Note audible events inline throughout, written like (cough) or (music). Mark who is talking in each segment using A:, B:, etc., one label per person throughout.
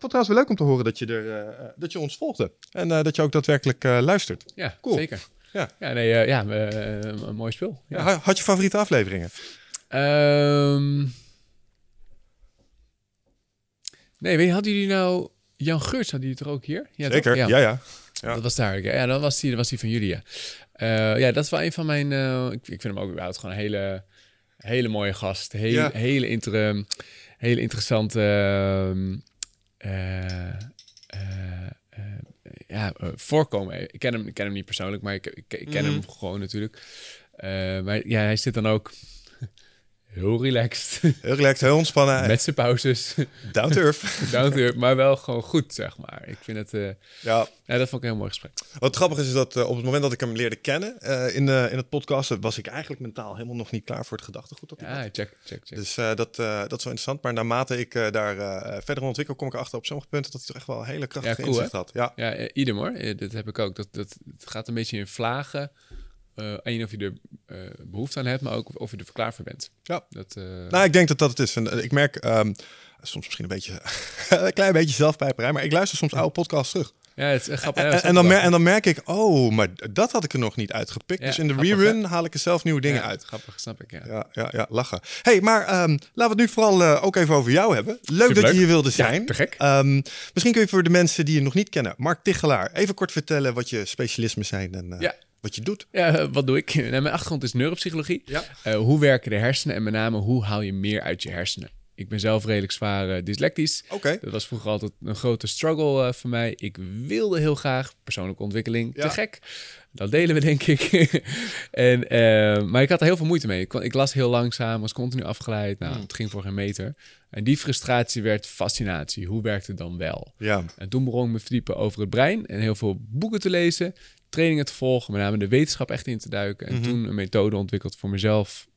A: Ik vond het trouwens wel leuk om te horen dat je, er, eh, dat je ons volgde. En eh, dat je ook daadwerkelijk eh, luistert.
B: Ja,
A: Cool.
B: zeker.
A: Ja.
B: Ja, nee, eh, ja, eh, een mooi spul. Ja.
A: Ja, had je favoriete afleveringen?
B: Ehm, nee, weet je, hadden jullie nou... Jan Geurts, hadden jullie toch ook hier? Ja?
A: Zeker, ja, ja. Ja.
B: Dat was daar. Ja, dan was die, was die van jullie, ja. Eh, ja, dat is wel een van mijn... eh, ik, ik vind hem ook überhaupt gewoon een hele, hele mooie gast. Hele,
A: Ja.
B: hele, inter, hele interessante... ehm, eh, eh, eh, ja, eh, voorkomen. Ik ken hem, ik ken hem niet persoonlijk, maar ik, ik, ik ken
A: Mhm.
B: hem gewoon natuurlijk. Eh, maar ja, hij zit dan ook heel relaxed. (laughs)
A: Heel relaxed, heel ontspannen.
B: met zijn pauzes.
A: Down to earth. (laughs)
B: Down to earth, maar wel gewoon goed, zeg maar. Ik vind het... eh,
A: ja.
B: ja, dat vond ik een heel mooi gesprek.
A: Wat grappig is, is dat eh, op het moment dat ik hem leerde kennen eh, in, in het podcast, was ik eigenlijk mentaal helemaal nog niet klaar voor het gedachtegoed. Dat hij
B: Ja,
A: had.
B: check, check, check.
A: Dus dat, dat is wel interessant. Maar naarmate ik daar verder ontwikkel, kom ik erachter op sommige punten dat hij toch echt wel een hele krachtige
B: Ja, cool,
A: inzicht had. Ja.
B: Ja, idem hoor. Dat heb ik ook. Dat, dat, het gaat een beetje in vlagen. Eh één, of je er eh, behoefte aan hebt, maar ook of je er klaar voor bent.
A: Ja.
B: Dat, eh,
A: Nou, ik denk dat dat het is. En, eh, Ik merk ehm, soms misschien een beetje (laughs) een klein beetje zelfpijperij, maar ik luister soms oude podcasts terug.
B: ja, het is echt grappig.
A: En, en, dan
B: snap ik
A: mer- en dan merk ik, oh, maar dat had ik er nog niet uitgepikt.
B: Ja,
A: dus in de
B: grappig,
A: rerun haal ik er zelf nieuwe dingen
B: Ja,
A: uit.
B: Grappig, snap ik, ja.
A: Ja, ja, ja, lachen. hey, maar ehm, laten we het nu vooral eh, ook even over jou hebben. Leuk dat je hier wilde zijn.
B: te gek.
A: Ehm, misschien kun je voor de mensen die je nog niet kennen, Mark Tichelaar, even kort vertellen wat je specialismen zijn en eh,
B: Ja.
A: Wat je doet.
B: Ja, eh, wat doe ik? (laughs) Nou, mijn achtergrond is neuropsychologie.
A: Ja.
B: Eh, hoe werken de hersenen en met name hoe haal je meer uit je hersenen? Ik ben zelf redelijk zwaar eh, dyslectisch.
A: Oké.
B: Dat was vroeger altijd een grote struggle eh, voor mij. Ik wilde heel graag persoonlijke ontwikkeling.
A: Ja.
B: Te gek. Dat delen we, (laughs) denk ik. en, maar ik had er heel veel moeite mee. Ik, kon- ik las heel langzaam, was continu afgeleid. Nou,
A: Hmm.
B: het ging voor geen meter. En die frustratie werd fascinatie. Hoe werkt het dan wel?
A: Ja.
B: En toen begon ik me verdiepen over het brein en heel veel boeken te lezen, trainingen te volgen, met name de wetenschap echt in te duiken. En
A: Mhm.
B: toen een methode ontwikkeld voor mezelf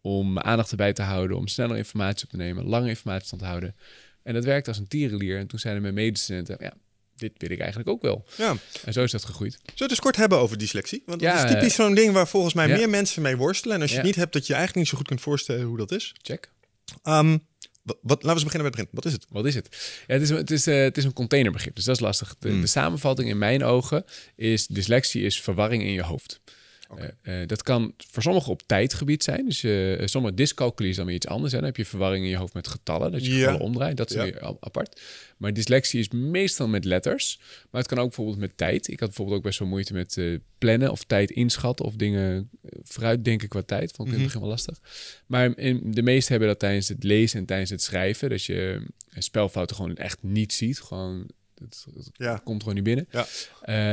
B: om mijn aandacht erbij te houden, om sneller informatie op te nemen, lange informatie te onthouden. En dat werkte als een tierenlier. En toen zeiden mijn medestudenten, ja, dit wil ik eigenlijk ook wel.
A: ja.
B: En zo is dat gegroeid.
A: Zullen we het eens kort hebben over dyslexie? Want dat is typisch zo'n ding waar volgens mij
B: ja.
A: meer mensen mee worstelen. En als je
B: Ja.
A: het niet hebt, dat je eigenlijk niet zo goed kunt voorstellen hoe dat is.
B: Check.
A: Ehm, wat, wat, laten we eens beginnen bij het begin. Wat is het?
B: Wat is het? Ja, het, is, het, is, eh, het is een containerbegrip, dus dat is lastig. De,
A: Hmm.
B: de samenvatting in mijn ogen is: dyslexie is verwarring in je hoofd. Eh, eh, dat kan voor sommigen op tijdgebied zijn. Dus eh, sommige dyscalculie is dan weer iets anders. Hè. Dan heb je verwarring in je hoofd met getallen. Dat je getallen omdraait. Dat is weer apart. Maar dyslexie is meestal met letters. Maar het kan ook bijvoorbeeld met tijd. Ik had bijvoorbeeld ook best wel moeite met plannen of tijd inschatten. Of dingen vooruitdenken qua tijd. Vond ik in
A: Mhm.
B: het begin wel lastig. Maar in, de meesten hebben dat tijdens het lezen en tijdens het schrijven. Dat je spelfouten gewoon echt niet ziet. Gewoon, het, het
A: Ja.
B: komt gewoon niet binnen.
A: Ja.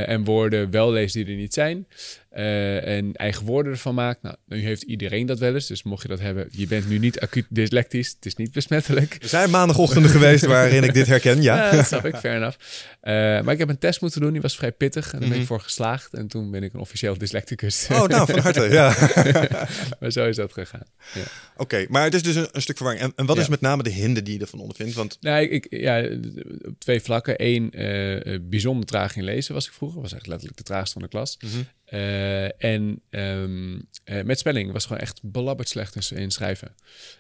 B: En woorden wel lezen die er niet zijn. Eh, en eigen woorden ervan maakt. Nou, nu heeft iedereen dat wel eens. Dus mocht je dat hebben, je bent nu niet acuut dyslectisch. Het is niet besmettelijk.
A: Er zijn maandagochtenden geweest waarin ik dit herken, ja. (laughs)
B: Ja, dat snap ik, fair enough. Eh, maar ik heb een test moeten doen, die was vrij pittig. En daar ben
A: Mhm.
B: ik voor geslaagd. En toen ben ik een officieel dyslecticus.
A: Oh, nou, van harte, ja. (laughs)
B: maar zo is dat gegaan. Ja.
A: Oké, maar het is dus een, een stuk verwarring. En, en wat
B: Ja.
A: is met name de hinder die je ervan ondervindt? Want
B: Nou, ik, ja, op twee vlakken. Eén, eh, bijzonder traag in lezen was ik vroeger. Was echt letterlijk de traagste van de klas.
A: Mhm.
B: Eh, en ehm, eh, met spelling was gewoon echt belabberd slecht in, schrijven.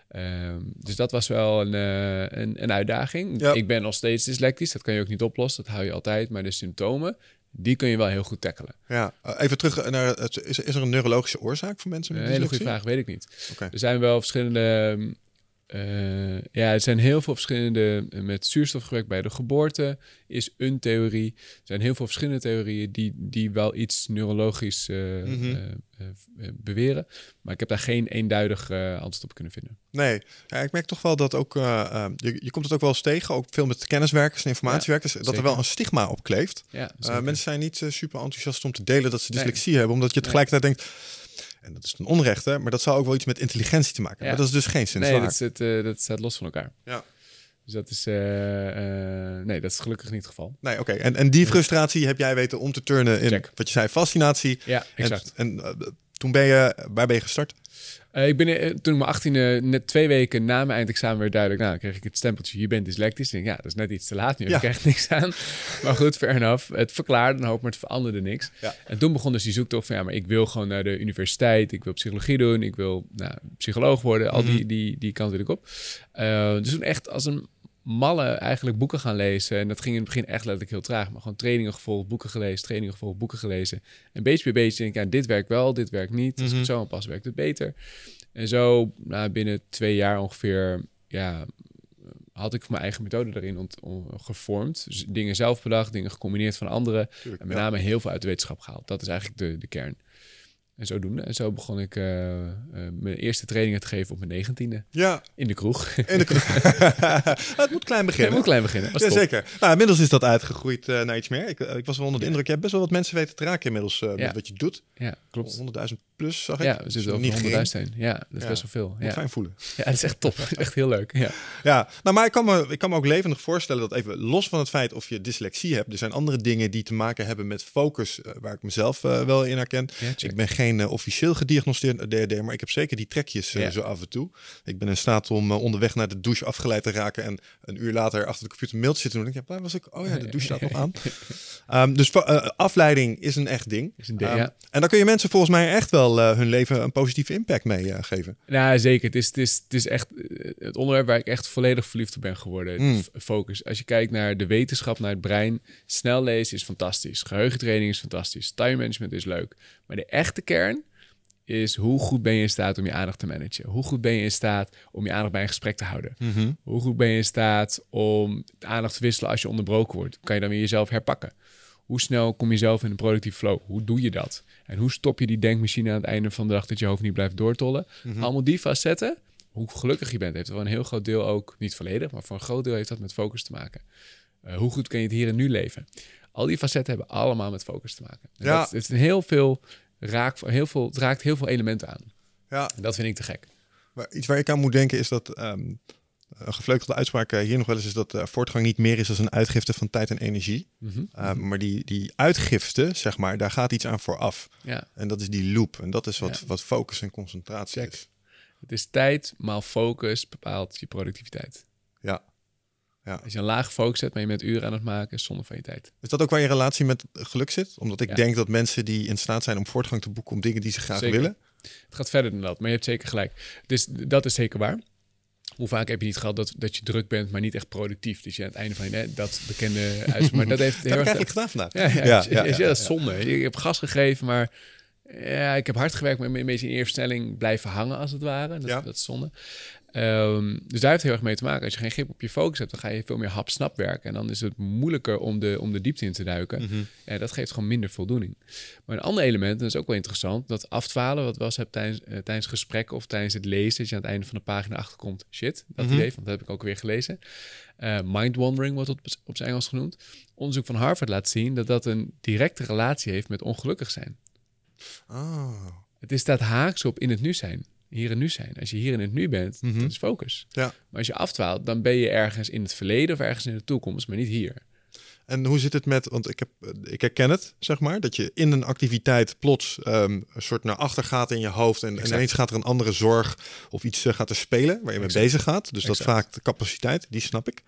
B: Ehm, dus dat was wel een, eh, een, een uitdaging.
A: Ja.
B: Ik ben nog steeds dyslectisch. Dat kan je ook niet oplossen. Dat hou je altijd. Maar de symptomen, die kun je wel heel goed tackelen.
A: ja, even terug naar het. Is, is er een neurologische oorzaak voor mensen
B: Een
A: met
B: hele goede
A: dyslexie?
B: vraag, weet ik niet. Er zijn wel verschillende. Eh, ja, er zijn heel veel verschillende. eh, Met zuurstofgebrek bij de geboorte is een theorie. Er zijn heel veel verschillende theorieën die, die wel iets neurologisch eh,
A: Mhm.
B: beweren. Maar ik heb daar geen eenduidig antwoord op kunnen vinden.
A: Nee, ja, ik merk toch wel dat ook, je, je komt het ook wel eens tegen, ook veel met kenniswerkers en informatiewerkers, dat er wel een stigma op kleeft.
B: Ja,
A: mensen zijn niet super enthousiast om te delen dat ze
B: Nee.
A: dyslexie hebben, omdat je tegelijkertijd denkt, en dat is een onrechte, maar dat zou ook wel iets met intelligentie te maken hebben.
B: Ja.
A: Maar dat is dus geen zin
B: nee, dat, zit, eh, dat staat los van elkaar.
A: Ja.
B: Dus dat is, eh, eh, nee, dat is gelukkig niet het geval.
A: Nee, oké. En, en die frustratie heb jij weten om te turnen in
B: Check.
A: wat je zei, fascinatie.
B: Ja, exact.
A: En, en toen ben je, waar ben je gestart?
B: Eh, ik ben eh, toen ik mijn 18e, net twee weken na mijn eindexamen weer duidelijk, nou, dan kreeg ik het stempeltje, je bent dyslectisch. Ik denk, ja, dat is net iets te laat nu,
A: Ja.
B: ik krijg niks aan. Maar goed, fair enough. Het verklaarde een hoop, maar het veranderde niks.
A: Ja.
B: En toen begon dus die zoektocht van, ja, maar ik wil gewoon naar de universiteit, ik wil psychologie doen, ik wil nou, psycholoog worden, al die, die, die kant wil ik op. Eh, dus toen echt als een malle eigenlijk boeken gaan lezen. En dat ging in het begin echt letterlijk heel traag. Maar gewoon trainingen gevolgd, boeken gelezen, trainingen gevolgd, boeken gelezen. En beetje bij beetje denk ik, ja, dit werkt wel, dit werkt niet. Als ik
A: Mhm.
B: het zo aanpas, werkt het beter. En zo, nou, binnen twee jaar ongeveer, ja, had ik mijn eigen methode erin on- gevormd. Dus dingen zelf bedacht, dingen gecombineerd van anderen.
A: Tuurlijk,
B: En met
A: ja.
B: name heel veel uit de wetenschap gehaald. Dat is eigenlijk de, de kern. En zodoende. En zo begon ik eh, eh, mijn eerste trainingen te geven op mijn negentiende.
A: Ja,
B: In de kroeg.
A: in de (laughs) (laughs) Het moet klein beginnen.
B: moet klein beginnen. Was
A: Ja, zeker. Nou, inmiddels is dat uitgegroeid eh, naar iets meer. Ik, ik was wel onder de indruk. Je hebt best wel wat mensen weten te raken inmiddels eh,
B: Ja.
A: met wat je doet.
B: Ja, klopt.
A: 100.000 plus, zag ik.
B: Ja, we
A: Dus
B: zitten over
A: niet
B: de
A: gering.
B: 100.000 heen. Ja, dat is
A: Ja.
B: best wel veel.
A: Moet
B: Ja.
A: fijn voelen.
B: ja, dat is echt top. Is (laughs) echt heel leuk. Ja.
A: Ja, nou, maar ik kan, me, ik kan me ook levendig voorstellen dat even los van het feit of je dyslexie hebt, er zijn andere dingen die te maken hebben met focus, waar ik mezelf wel in herken. Ik ben geen eh, officieel gediagnosticeerd DRD, maar ik heb zeker die trekjes eh,
B: Ja.
A: zo af en toe. Ik ben in staat om eh, onderweg naar de douche afgeleid te raken en een uur later achter de computer een mailtje zitten doen. En ik denk, ja, waar was ik? Oh ja, de douche staat nog aan. (laughs) Ehm, dus afleiding is een echt ding.
B: Is een ding,
A: Ehm,
B: ja.
A: En daar kun je mensen volgens mij echt wel hun leven een positieve impact mee geven.
B: Nou, zeker. Het is, het, is, het is echt het onderwerp waar ik echt volledig verliefd op ben geworden.
A: Mm.
B: Focus. Als je kijkt naar de wetenschap, naar het brein. Snel lezen is fantastisch. Geheugentraining is fantastisch. Time management is leuk. Maar de echte kern is hoe goed ben je in staat om je aandacht te managen? Hoe goed ben je in staat om je aandacht bij een gesprek te houden? Hoe goed ben je in staat om de aandacht te wisselen als je onderbroken wordt? Kan je dan weer jezelf herpakken? Hoe snel kom je zelf in een productieve flow? Hoe doe je dat? En hoe stop je die denkmachine aan het einde van de dag dat je hoofd niet blijft doortollen? Allemaal die facetten, hoe gelukkig je bent, heeft wel een heel groot deel ook, niet volledig, maar voor een groot deel heeft dat met focus te maken. Eh, hoe goed kan je het hier en nu leven? Al die facetten hebben allemaal met focus te maken. En
A: Ja.
B: dat, het, is een heel veel raak, heel veel, het raakt heel veel elementen aan.
A: Ja,
B: En dat vind ik te gek.
A: Maar iets waar ik aan moet denken is dat ehm, een gevleugelde uitspraak eh, hier nog wel eens is dat eh, voortgang niet meer is dan een uitgifte van tijd en energie.
B: Mhm.
A: Uh, maar die, die uitgifte, zeg maar, daar gaat iets aan vooraf.
B: Ja.
A: En dat is die loop. En dat is wat,
B: Ja.
A: wat focus en concentratie
B: Check.
A: is.
B: Het is tijd maal focus bepaalt je productiviteit.
A: Ja. Ja.
B: Als je een lage focus hebt, maar je bent uren aan het maken, is zonde van je tijd.
A: Is dat ook waar je relatie met geluk zit? Omdat ik
B: Ja.
A: denk dat mensen die in staat zijn om voortgang te boeken om dingen die ze graag
B: Zeker.
A: willen.
B: Het gaat verder dan dat, maar je hebt zeker gelijk. Dus dat is zeker waar. Hoe vaak heb je niet gehad dat, dat je druk bent, maar niet echt productief? Dus je aan het einde van je net dat bekende uitspraak. Maar dat heeft (laughs)
A: Dat
B: heel
A: heb ik
B: erg.
A: eigenlijk gedaan vandaag.
B: Ja, ja,
A: Ja, ja, ja,
B: ja, dat is
A: ja.
B: zonde. Ik heb gas gegeven, maar ja, ik heb hard gewerkt, maar een beetje in eerste stelling blijven hangen als het ware. Dat,
A: Ja.
B: dat is zonde. Ehm, dus daar heeft heel erg mee te maken. Als je geen grip op je focus hebt, dan ga je veel meer hap-snap werken. En dan is het moeilijker om de, om de diepte in te duiken.
A: Mhm.
B: Ja, dat geeft gewoon minder voldoening. Maar een ander element, en dat is ook wel interessant, dat afdwalen, wat was heb tijdens, eh, tijdens gesprekken of tijdens het lezen, dat je aan het einde van de pagina achterkomt, shit, dat
A: Mhm.
B: idee, want dat heb ik ook weer gelezen. Eh mind wandering wordt op, op zijn Engels genoemd. Onderzoek van Harvard laat zien dat dat een directe relatie heeft met ongelukkig zijn.
A: Ah,
B: Het is staat haaks op in het nu zijn, hier en nu zijn. Als je hier in het nu bent,
A: Mhm.
B: dat is focus.
A: ja.
B: Maar als je afdwaalt, dan ben je ergens in het verleden of ergens in de toekomst, maar niet hier.
A: En hoe zit het met, want ik, heb, ik herken het, zeg maar, dat je in een activiteit plots ehm, een soort naar achter gaat in je hoofd. En, ineens gaat er een andere zorg of iets eh, gaat er spelen waar je mee
B: Exact.
A: bezig gaat. Dus dat vaak de capaciteit, die snap ik.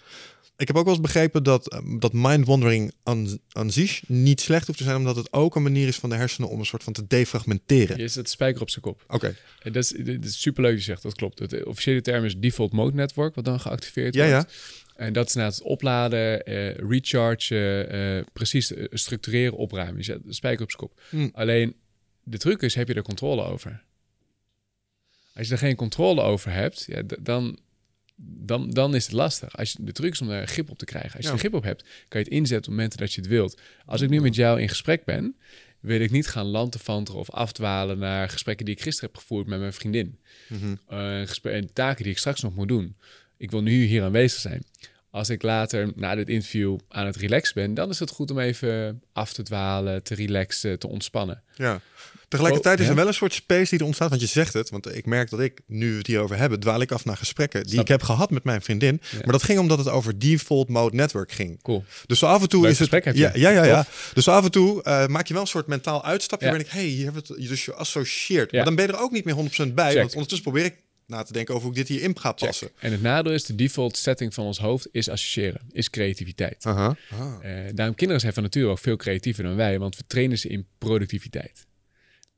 A: Ik heb ook wel eens begrepen dat, ehm, dat mind-wandering aan, zich niet slecht hoeft te zijn, omdat het ook een manier is van de hersenen om een soort van te defragmenteren.
B: Je zet de spijker op zijn kop.
A: Oké,
B: En Dat is, dat is superleuk zegt, dat klopt. Het officiële term is default mode network, wat dan geactiveerd
A: Ja,
B: wordt. En dat is na het opladen, eh recharge, eh, precies eh, structureren, opruimen. Je zet de spijker op zijn kop.
A: Hm.
B: Alleen, de truc is, heb je er controle over? Als je er geen controle over hebt, ja, dan, dan, dan is het lastig. Als je, de truc is om daar grip op te krijgen. Als je
A: Ja.
B: er grip op hebt, kan je het inzetten op momenten dat je het wilt. Als ik nu met jou in gesprek ben, wil ik niet gaan lantefanteren of afdwalen naar gesprekken die ik gisteren heb gevoerd met mijn vriendin. Gespe- en taken die ik straks nog moet doen. Ik wil nu hier aanwezig zijn. als ik later na dit interview aan het relaxen ben, dan is het goed om even af te dwalen, te relaxen, te ontspannen.
A: Ja. Tegelijkertijd is
B: Oh,
A: er wel een soort space die er ontstaat. Want je zegt het, want ik merk dat ik, nu we het hierover hebben, dwaal ik af naar gesprekken die ik heb gehad met mijn vriendin. Maar dat ging omdat het over default mode network ging.
B: Cool.
A: Dus af en toe is het.
B: gesprek heb je.
A: Ja, ja, ja. Dus af en toe eh, maak je wel een soort mentaal uitstapje. Waarin ik, hey, hier hebben we het. Dus je associeert.
B: Ja.
A: Maar dan ben je er ook niet meer 100% bij. Want ondertussen probeer ik na te denken over hoe ik dit hierin ga passen.
B: En het nadeel is, de default setting van ons hoofd is associëren, is creativiteit.
A: Aha.
B: Eh, daarom kinderen zijn van nature ook veel creatiever dan wij, want we trainen ze in productiviteit.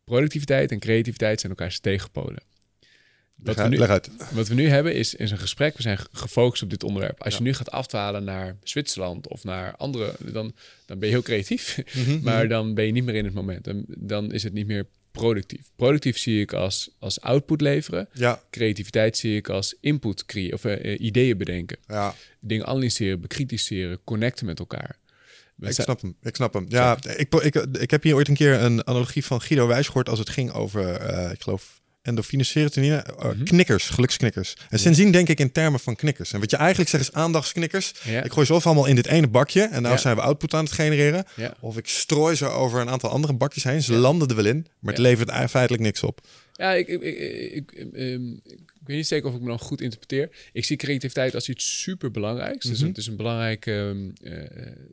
B: Productiviteit en creativiteit zijn elkaars tegenpolen. Wat
A: Leg,
B: we, nu,
A: uit.
B: wat we nu hebben is, is een gesprek. We zijn ge- gefocust op dit onderwerp. Als je nu gaat afdwalen naar Zwitserland of naar andere, dan, dan ben je heel creatief.
A: Mhm, (laughs)
B: maar dan ben je niet meer in het moment. Dan, dan is het niet meer productief. Productief zie ik als, als output leveren.
A: Ja,
B: Creativiteit zie ik als input creëren of eh, eh, ideeën bedenken.
A: ja.
B: Dingen analyseren, bekritiseren, connecten met elkaar. We
A: Ik snap hem. Ik snap hem. Ja, ik, ik, ik heb hier ooit een keer een analogie van Guido Wijs gehoord als het ging over, eh, ik geloof, endorfine, serotonine, eh,
B: Mhm.
A: knikkers, geluksknikkers. En sindsdien denk ik in termen van knikkers. En wat je eigenlijk zegt is aandachtsknikkers.
B: Ja.
A: Ik gooi ze of allemaal in dit ene bakje en nou
B: Ja.
A: zijn we output aan het genereren.
B: Ja.
A: Of ik strooi ze over een aantal andere bakjes heen. Ze landen er wel in, maar het levert feitelijk niks op.
B: Ja, ik, ik, ik, ehm, ik weet niet zeker of ik me dan goed interpreteer. Ik zie creativiteit als iets super belangrijks. Dus
A: Mhm.
B: het is een belangrijk ehm, eh,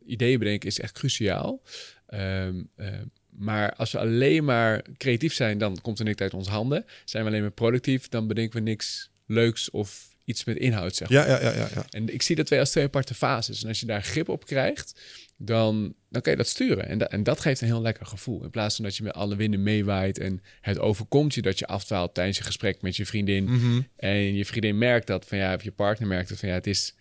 B: ideeën bedenken is echt cruciaal. Ehm, eh, maar als we alleen maar creatief zijn, dan komt er niks uit onze handen. Zijn we alleen maar productief, dan bedenken we niks leuks of iets met inhoud, zeg maar.
A: Ja, ja, ja, ja. ja.
B: En ik zie dat twee als twee aparte fases. En als je daar grip op krijgt, dan, dan kan je dat sturen. En, da- en dat geeft een heel lekker gevoel. In plaats van dat je met alle winden meewaait en het overkomt je dat je afdwaalt tijdens je gesprek met je vriendin.
A: Mhm.
B: En je vriendin merkt dat van ja, of je partner merkt dat van ja, het is,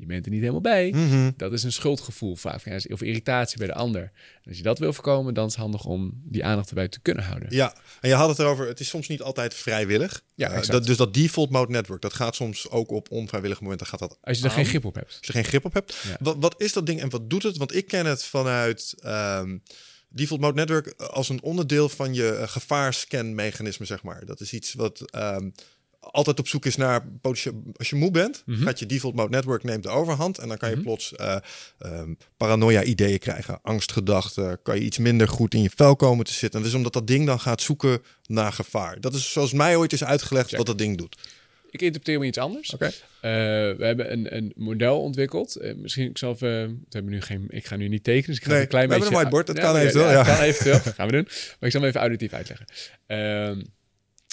B: je bent er niet helemaal bij.
A: Mhm.
B: Dat is een schuldgevoel vaak. Of irritatie bij de ander. En als je dat wil voorkomen, dan is het handig om die aandacht erbij te kunnen houden.
A: Ja, en je had het erover, het is soms niet altijd vrijwillig.
B: Ja,
A: Eh,
B: exact.
A: dat, dus dat default mode network, dat gaat soms ook op onvrijwillige momenten gaat dat
B: Als je er
A: aan.
B: geen grip op hebt.
A: Als je geen grip op hebt.
B: Ja.
A: Wat, wat is dat ding en wat doet het? Want ik ken het vanuit ehm, Default Mode Network als een onderdeel van je uh, gevaarscanmechanisme, zeg maar. Dat is iets wat ehm, altijd op zoek is naar potentieel. Als je moe bent,
B: Mhm.
A: gaat je Default Mode Network neemt de overhand en dan kan je
B: Mhm.
A: plots eh, ehm, paranoia-ideeën krijgen, angstgedachten, kan je iets minder goed in je vel komen te zitten. En dus omdat dat ding dan gaat zoeken naar gevaar. Dat is zoals mij ooit is uitgelegd
B: Check.
A: wat dat ding doet.
B: Ik interpreteer hem iets anders.
A: Oké.
B: Eh, we hebben een, een model ontwikkeld. Eh, misschien ik even, we hebben nu geen, ik ga nu niet tekenen, dus ik ga
A: Nee,
B: een klein
A: we hebben
B: beetje.
A: een whiteboard, dat
B: Ja,
A: kan
B: ja,
A: eventueel,
B: Ja,
A: ja.
B: dat kan eventueel. (laughs) gaan we doen. Maar ik zal hem even auditief uitleggen.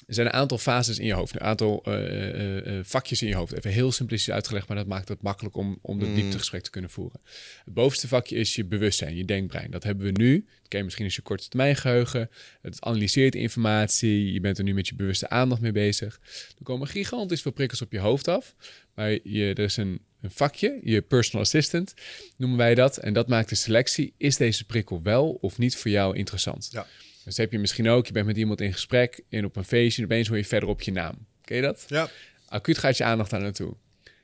B: Er zijn een aantal fases in je hoofd, een aantal eh, eh, eh, vakjes in je hoofd. Even heel simplistisch uitgelegd, maar dat maakt het makkelijk om, om het
A: Mm.
B: dieptegesprek te kunnen voeren. Het bovenste vakje is je bewustzijn, je denkbrein. Dat hebben we nu. Dat ken je misschien als je korte termijn geheugen. Het analyseert informatie. Je bent er nu met je bewuste aandacht mee bezig. Er komen gigantisch veel prikkels op je hoofd af. Maar je, er is een, een vakje, je personal assistant noemen wij dat. En dat maakt de selectie. Is deze prikkel wel of niet voor jou interessant?
A: Ja.
B: Dus heb je misschien ook, je bent met iemand in gesprek en op een feestje, en opeens hoor je verder op je naam. Ken je dat?
A: Ja.
B: Acuut gaat je aandacht daar naartoe.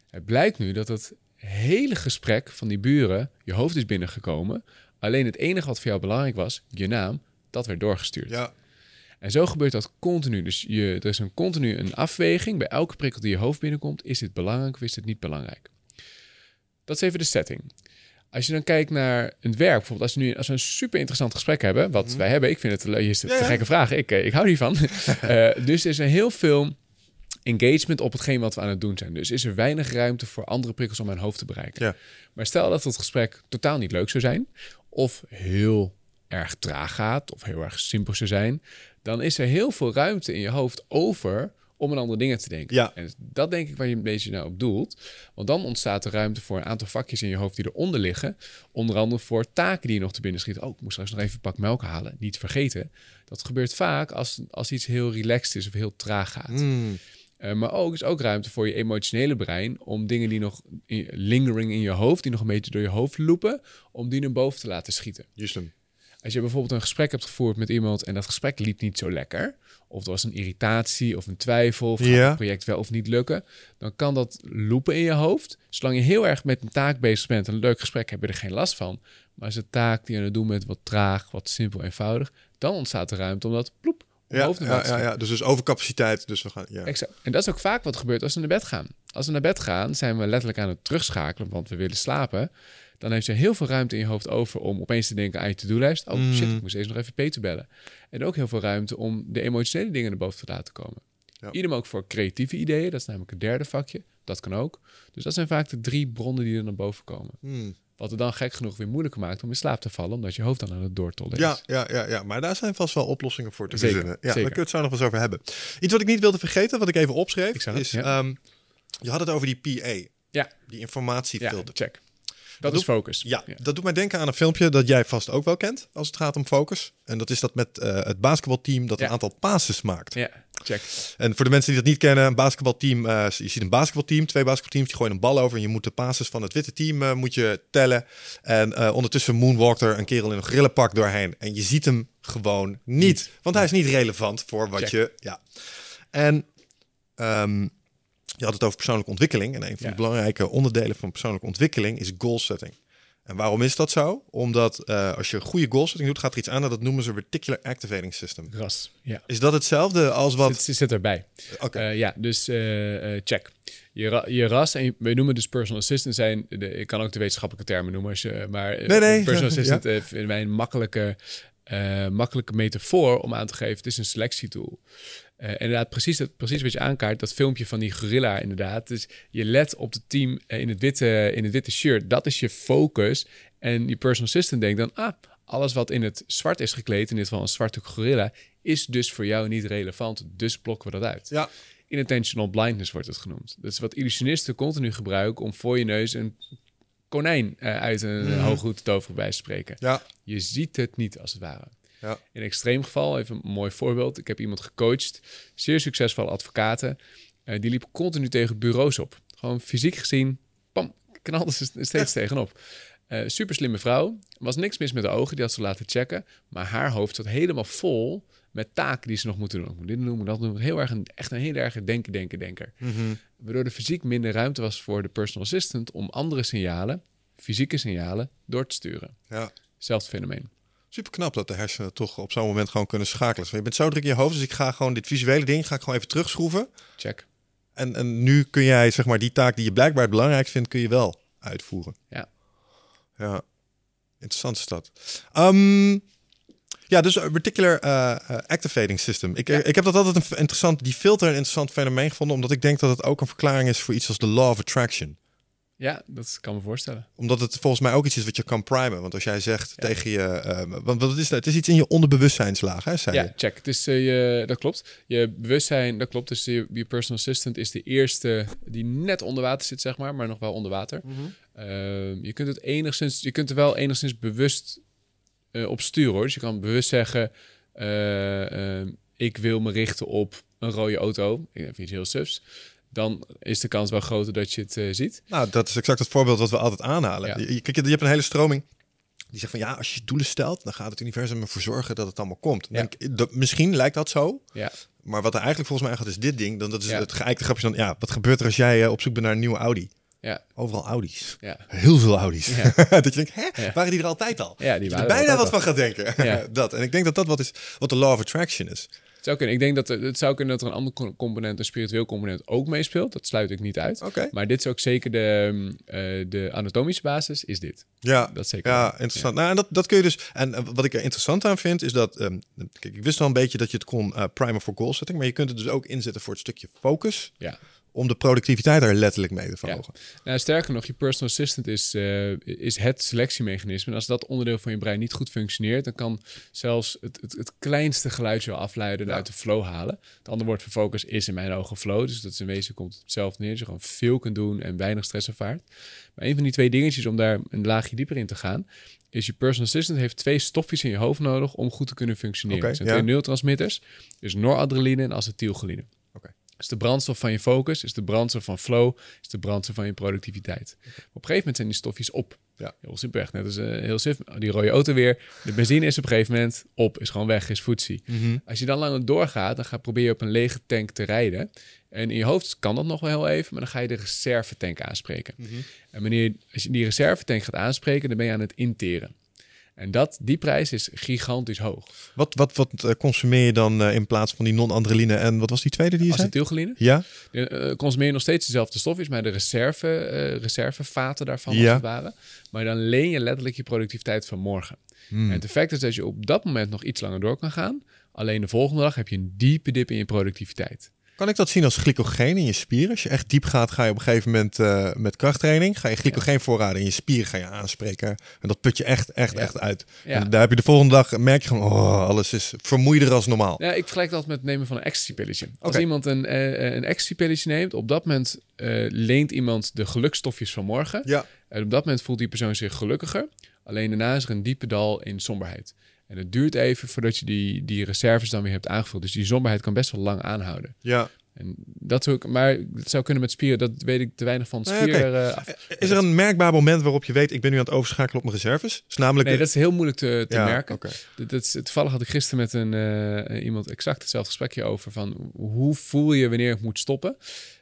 B: Het blijkt nu dat het hele gesprek van die buren je hoofd is binnengekomen. Alleen het enige wat voor jou belangrijk was, je naam, dat werd doorgestuurd.
A: Ja.
B: En zo gebeurt dat continu. Dus je, er is een continu een afweging bij elke prikkel die je hoofd binnenkomt. Is dit belangrijk of is dit niet belangrijk? Dat is even de setting. Als je dan kijkt naar het werk, bijvoorbeeld als we nu als we een super interessant gesprek hebben, wat wij hebben, ik vind het, le- je stelt
A: Ja,
B: te
A: ja.
B: gekke vragen, ik, eh, ik hou hiervan. (laughs) Eh dus er is er heel veel engagement op hetgeen wat we aan het doen zijn. Dus is er weinig ruimte voor andere prikkels om mijn hoofd te bereiken.
A: Ja.
B: Maar stel dat het gesprek totaal niet leuk zou zijn, of heel erg traag gaat, of heel erg simpel zou zijn, dan is er heel veel ruimte in je hoofd over om aan andere dingen te denken.
A: Ja.
B: En dat denk ik waar je een beetje nou op doelt. Want dan ontstaat er ruimte voor een aantal vakjes in je hoofd die eronder liggen. Onder andere voor taken die je nog te binnen schiet. Oh, ik moest straks nog even een pak melk halen. Niet vergeten. Dat gebeurt vaak als, als iets heel relaxed is of heel traag gaat.
A: Mm.
B: Eh, maar ook is ook ruimte voor je emotionele brein om dingen die nog in, lingering in je hoofd, die nog een beetje door je hoofd lopen, om die naar boven te laten schieten.
A: Juist.
B: Als je bijvoorbeeld een gesprek hebt gevoerd met iemand en dat gesprek liep niet zo lekker, of er was een irritatie of een twijfel, of gaat het project wel of niet lukken, dan kan dat lopen in je hoofd. Zolang je heel erg met een taak bezig bent, een leuk gesprek, heb je er geen last van. Maar als de taak die je aan het doen bent wat traag, wat simpel, eenvoudig, dan ontstaat er ruimte om dat ploep
A: Ja,
B: hoofd
A: ja, ja, ja, dus, dus overcapaciteit. Dus we gaan. Ja.
B: Exact. En dat is ook vaak wat gebeurt als we naar bed gaan. Als we naar bed gaan, zijn we letterlijk aan het terugschakelen, want we willen slapen. Dan heeft je heel veel ruimte in je hoofd over om opeens te denken aan je to-do-lijst. Oh shit,
A: Mm.
B: ik moest eens nog even Peter bellen. En ook heel veel ruimte om de emotionele dingen naar boven te laten komen.
A: Ja.
B: Idem ook voor creatieve ideeën, dat is namelijk het derde vakje. Dat kan ook. Dus dat zijn vaak de drie bronnen die er naar boven komen.
A: Hmm.
B: Wat het dan gek genoeg weer moeilijker maakt om in slaap te vallen, omdat je hoofd dan aan het doortollen is.
A: Ja, ja, ja, ja, maar daar zijn vast wel oplossingen voor te
B: Zeker,
A: verzinnen. Ja,
B: zeker.
A: daar kunnen we het zo nog wel eens over hebben. Iets wat ik niet wilde vergeten, wat ik even opschreef,
B: Ik het,
A: is...
B: ja.
A: ehm, je had het over die PA,
B: Ja,
A: die
B: ja
A: informatiefilter.
B: check. Dat is focus.
A: Ja, dat doet mij denken aan een filmpje dat jij vast ook wel kent als het gaat om focus. En dat is dat met eh, het basketbalteam dat
B: Ja.
A: een aantal passes maakt.
B: Ja, check.
A: En voor de mensen die dat niet kennen, een basketbalteam, eh, je ziet een basketbalteam, twee basketbalteams, die gooien een bal over en je moet de passes van het witte team eh, moet je tellen. En eh, ondertussen moonwalkt er een kerel in een grillenpak doorheen en je ziet hem gewoon niet, want hij is niet relevant voor wat
B: Check.
A: je, ja. En ehm, je had het over persoonlijke ontwikkeling en een van
B: Ja.
A: de belangrijke onderdelen van persoonlijke ontwikkeling is goal setting. En waarom is dat zo? Omdat eh, als je goede goal setting doet, gaat er iets aan dat noemen ze reticular activating system.
B: Ras. Ja.
A: Is dat hetzelfde als wat?
B: Zit, zit erbij.
A: Oké.
B: Eh, ja, dus eh, check. Je, ra- je ras en je, we noemen dus personal assistant zijn. De, ik kan ook de wetenschappelijke termen noemen, als je, maar
A: Nee, nee,
B: personal
A: ja.
B: assistant eh, vinden wij een makkelijke, makkelijke metafoor om aan te geven. Het is een selectietool. Eh inderdaad, precies, dat, precies wat je aankaart, dat filmpje van die gorilla inderdaad. Dus je let op het team eh, in, het witte, in het witte shirt. Dat is je focus. En je personal assistant denkt dan, ah, alles wat in het zwart is gekleed, in dit geval een zwarte gorilla, is dus voor jou niet relevant. Dus blokken we dat uit.
A: Ja.
B: Inattentional blindness wordt het genoemd. Dat is wat illusionisten continu gebruiken om voor je neus een konijn eh, uit een
A: Mhm.
B: hooghoed te toveren bij te spreken.
A: Ja.
B: Je ziet het niet als het ware.
A: Ja.
B: In een extreem geval, even een mooi voorbeeld. Ik heb iemand gecoacht, zeer succesvolle advocaten. eh, die liep continu tegen bureaus op. Gewoon fysiek gezien, pam, knalde ze steeds (laughs) tegenop. Eh super slimme vrouw. Was niks mis met de ogen, die had ze laten checken. Maar haar hoofd zat helemaal vol met taken die ze nog moeten doen. Ik moet dit doen, moet dat doen. Heel erg een, echt een heel erg denken, denken, denker.
A: Mhm.
B: Waardoor er fysiek minder ruimte was voor de personal assistant om andere signalen, fysieke signalen, door te sturen.
A: Ja.
B: Zelfde fenomeen.
A: Super knap dat de hersenen toch op zo'n moment gewoon kunnen schakelen. Want je bent zo druk in je hoofd, dus ik ga gewoon dit visuele ding ga ik gewoon even terugschroeven.
B: Check.
A: En, en nu kun jij, zeg maar, die taak die je blijkbaar het belangrijk vindt, kun je wel uitvoeren.
B: Ja.
A: Ja, interessant is dat. Ehm, ja, dus eh, eh, activating system. Ik,
B: Ja.
A: ik heb dat altijd een interessant, die filter een interessant fenomeen gevonden, omdat ik denk dat het ook een verklaring is voor iets als de law of attraction.
B: Ja, dat kan me voorstellen.
A: Omdat het volgens mij ook iets is wat je kan primen. Want als jij zegt
B: Ja.
A: tegen je... eh, want wat is dat? Het is iets in je onderbewustzijnslaag, hè, zei je?
B: Ja, check. Dus eh, je, dat klopt. Je bewustzijn, dat klopt. Dus je, je personal assistant is de eerste die net onder water zit, zeg maar, maar nog wel onder water. Ehm, je kunt het enigszins, je kunt er wel enigszins bewust eh, op sturen, hoor. Dus je kan bewust zeggen, eh, ehm, ik wil me richten op een rode auto. Ik heb iets heel sufs. Dan is de kans wel groter dat je het eh, ziet.
A: Nou, dat is exact het voorbeeld wat we altijd aanhalen.
B: Ja.
A: Je, je- kijk, je hebt een hele stroming die zegt van ja, als je doelen stelt, dan gaat het universum ervoor zorgen dat het allemaal komt.
B: Ja.
A: Denk, dat, misschien lijkt dat zo,
B: Ja,
A: maar wat er eigenlijk volgens mij gaat is dit ding. Dan dat is
B: Ja.
A: het geëikte grapje dan. Ja, wat gebeurt er als jij eh, op zoek bent naar een nieuwe Audi?
B: ja,
A: Overal Audi's.
B: ja.
A: Heel veel Audi's.
B: Ja. (laughs)
A: dat je denkt, hè, waren die er altijd al?
B: Ja, die
A: je
B: waren
A: er bijna wat van gaat denken.
B: Ja. (laughs)
A: dat. En ik denk dat dat wat is wat de law of attraction is.
B: Het zou kunnen. Ik denk dat het zou kunnen dat er een ander co- component, een spiritueel component, ook meespeelt. Dat sluit ik niet uit.
A: Oké.
B: Maar dit is ook zeker de, mm, eh, de anatomische basis, is dit.
A: Ja,
B: Dat zeker.
A: Ja, interessant. Nou, en dat, dat kun je dus. En eh, wat ik er interessant aan vind, is dat. ehm, kijk, ik wist wel een beetje dat je het kon eh primen voor goal setting. Maar je kunt het dus ook inzetten voor het stukje focus.
B: Ja.
A: Om de productiviteit er letterlijk mee te verhogen.
B: Nou, sterker nog, je personal assistant is, eh, is het selectiemechanisme. En als dat onderdeel van je brein niet goed functioneert, dan kan zelfs het, het, het kleinste geluidje al afleiden en
A: Ja.
B: uit de flow halen. Het andere woord voor focus is in mijn ogen flow. Dus dat is in wezen komt het hetzelfde neer. Dat je gewoon veel kunt doen en weinig stress ervaart. Maar een van die twee dingetjes om daar een laagje dieper in te gaan, is je personal assistant heeft twee stofjes in je hoofd nodig om goed te kunnen functioneren.
A: Oké,
B: Het zijn
A: ja.
B: twee neurotransmitters, dus noradrenaline en acetylcholine. Is de brandstof van je focus, is de brandstof van flow, is de brandstof van je productiviteit. Op een gegeven moment zijn die stofjes op.
A: Ja.
B: Heel simpelweg. Net als eh, heel simpel. Die rode auto weer. De benzine is op een gegeven moment op, is gewoon weg, is voetzie.
A: Mhm.
B: Als je dan langer doorgaat, dan ga je op een lege tank te rijden. En in je hoofd kan dat nog wel heel even, maar dan ga je de reservetank aanspreken.
A: Mhm.
B: En wanneer als je die reservetank gaat aanspreken, dan ben je aan het interen. En dat, die prijs is gigantisch hoog.
A: Wat, wat, wat eh, consumeer je dan eh, in plaats van die non-adrenaline en wat was die tweede die je zei?
B: Acetylcholine.
A: Ja?
B: Uh, consumeer je nog steeds dezelfde stofjes, maar de reserve, uh, reservevaten daarvan
A: Ja.
B: als het ware. Maar dan leen je letterlijk je productiviteit van morgen.
A: Hmm.
B: En het effect is dat je op dat moment nog iets langer door kan gaan. Alleen de volgende dag heb je een diepe dip in je productiviteit.
A: Kan ik dat zien als glycogeen in je spieren? Als je echt diep gaat, ga je op een gegeven moment eh, met krachttraining, ga je glycogeenvoorraden in je spieren ga je aanspreken. En dat put je echt, echt,
B: Ja.
A: echt uit.
B: Ja.
A: En daar heb je de volgende dag, merk je gewoon, oh, alles is vermoeider als normaal.
B: Ja, ik vergelijk dat met het nemen van een ecstasy-pilletje. Als iemand een, eh, een ecstasy-pilletje neemt, op dat moment eh, leent iemand de gelukstofjes van morgen.
A: Ja.
B: En op dat moment voelt die persoon zich gelukkiger. Alleen daarna is er een diepe dal in somberheid. En het duurt even voordat je die, die reserves dan weer hebt aangevuld. Dus die somberheid kan best wel lang aanhouden.
A: Ja.
B: En dat ik, maar het zou kunnen met spieren, dat weet ik te weinig van spier. eh, af.
A: Is er een merkbaar moment waarop je weet, ik ben nu aan het overschakelen op mijn reserves? Is namelijk
B: Nee,
A: de-
B: dat is heel moeilijk te, te
A: Ja,
B: merken. Dat, dat is, toevallig had ik gisteren met een, eh, iemand exact hetzelfde gesprekje over van hoe voel je wanneer ik moet stoppen.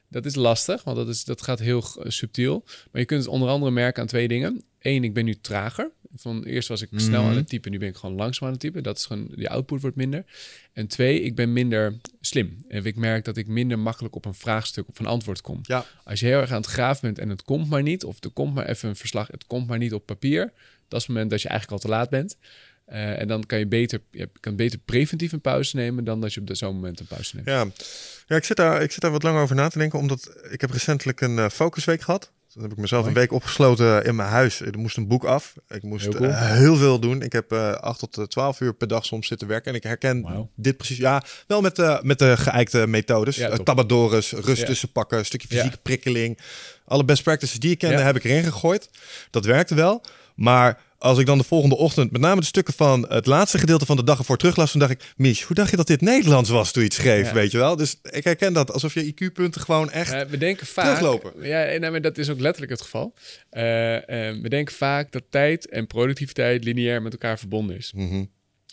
B: Dat is lastig, want dat, is, dat gaat heel eh, subtiel. Maar je kunt het onder andere merken aan twee dingen. Eén, ik ben nu trager. Van eerst was ik snel
A: Mhm.
B: aan het typen, nu ben ik gewoon langzaam aan het typen. Dat is gewoon, die output wordt minder. En twee, ik ben minder slim. En ik merk dat ik minder makkelijk op een vraagstuk, op een antwoord kom.
A: Ja.
B: Als je heel erg aan het graven bent en het komt maar niet, of er komt maar even een verslag, het komt maar niet op papier, dat is het moment dat je eigenlijk al te laat bent. Eh, en dan kan je beter, je kan beter preventief een pauze nemen dan dat je op zo'n moment een pauze neemt.
A: Ja, ja ik, zit daar, ik zit daar wat langer over na te denken, omdat ik heb recentelijk een eh, focusweek gehad. Toen heb ik mezelf een week opgesloten in mijn huis. Er moest een boek af. Ik moest
B: Heel cool.
A: eh, heel veel doen. Ik heb eh 8 tot eh, 12 uur per dag soms zitten werken. En ik herken dit precies. Ja, wel met, de met de geëikte methodes.
B: Ja,
A: Eh. Tabadores, rust
B: Ja.
A: tussen pakken, stukje
B: Ja.
A: fysieke prikkeling. Alle best practices die ik kende heb ik erin gegooid. Dat werkte wel. Maar als ik dan de volgende ochtend, met name de stukken van het laatste gedeelte van de dag ervoor teruglas, dan dacht ik, Mies, hoe dacht je dat dit Nederlands was toen je het schreef,
B: Ja.
A: weet je wel? Dus ik herken dat, alsof je IQ-punten gewoon echt...
B: Eh, we denken vaak.
A: Teruglopen.
B: Ja, en, nou, maar dat is ook letterlijk het geval. Eh, eh, we denken vaak dat tijd en productiviteit lineair met elkaar verbonden is.
A: Mhm.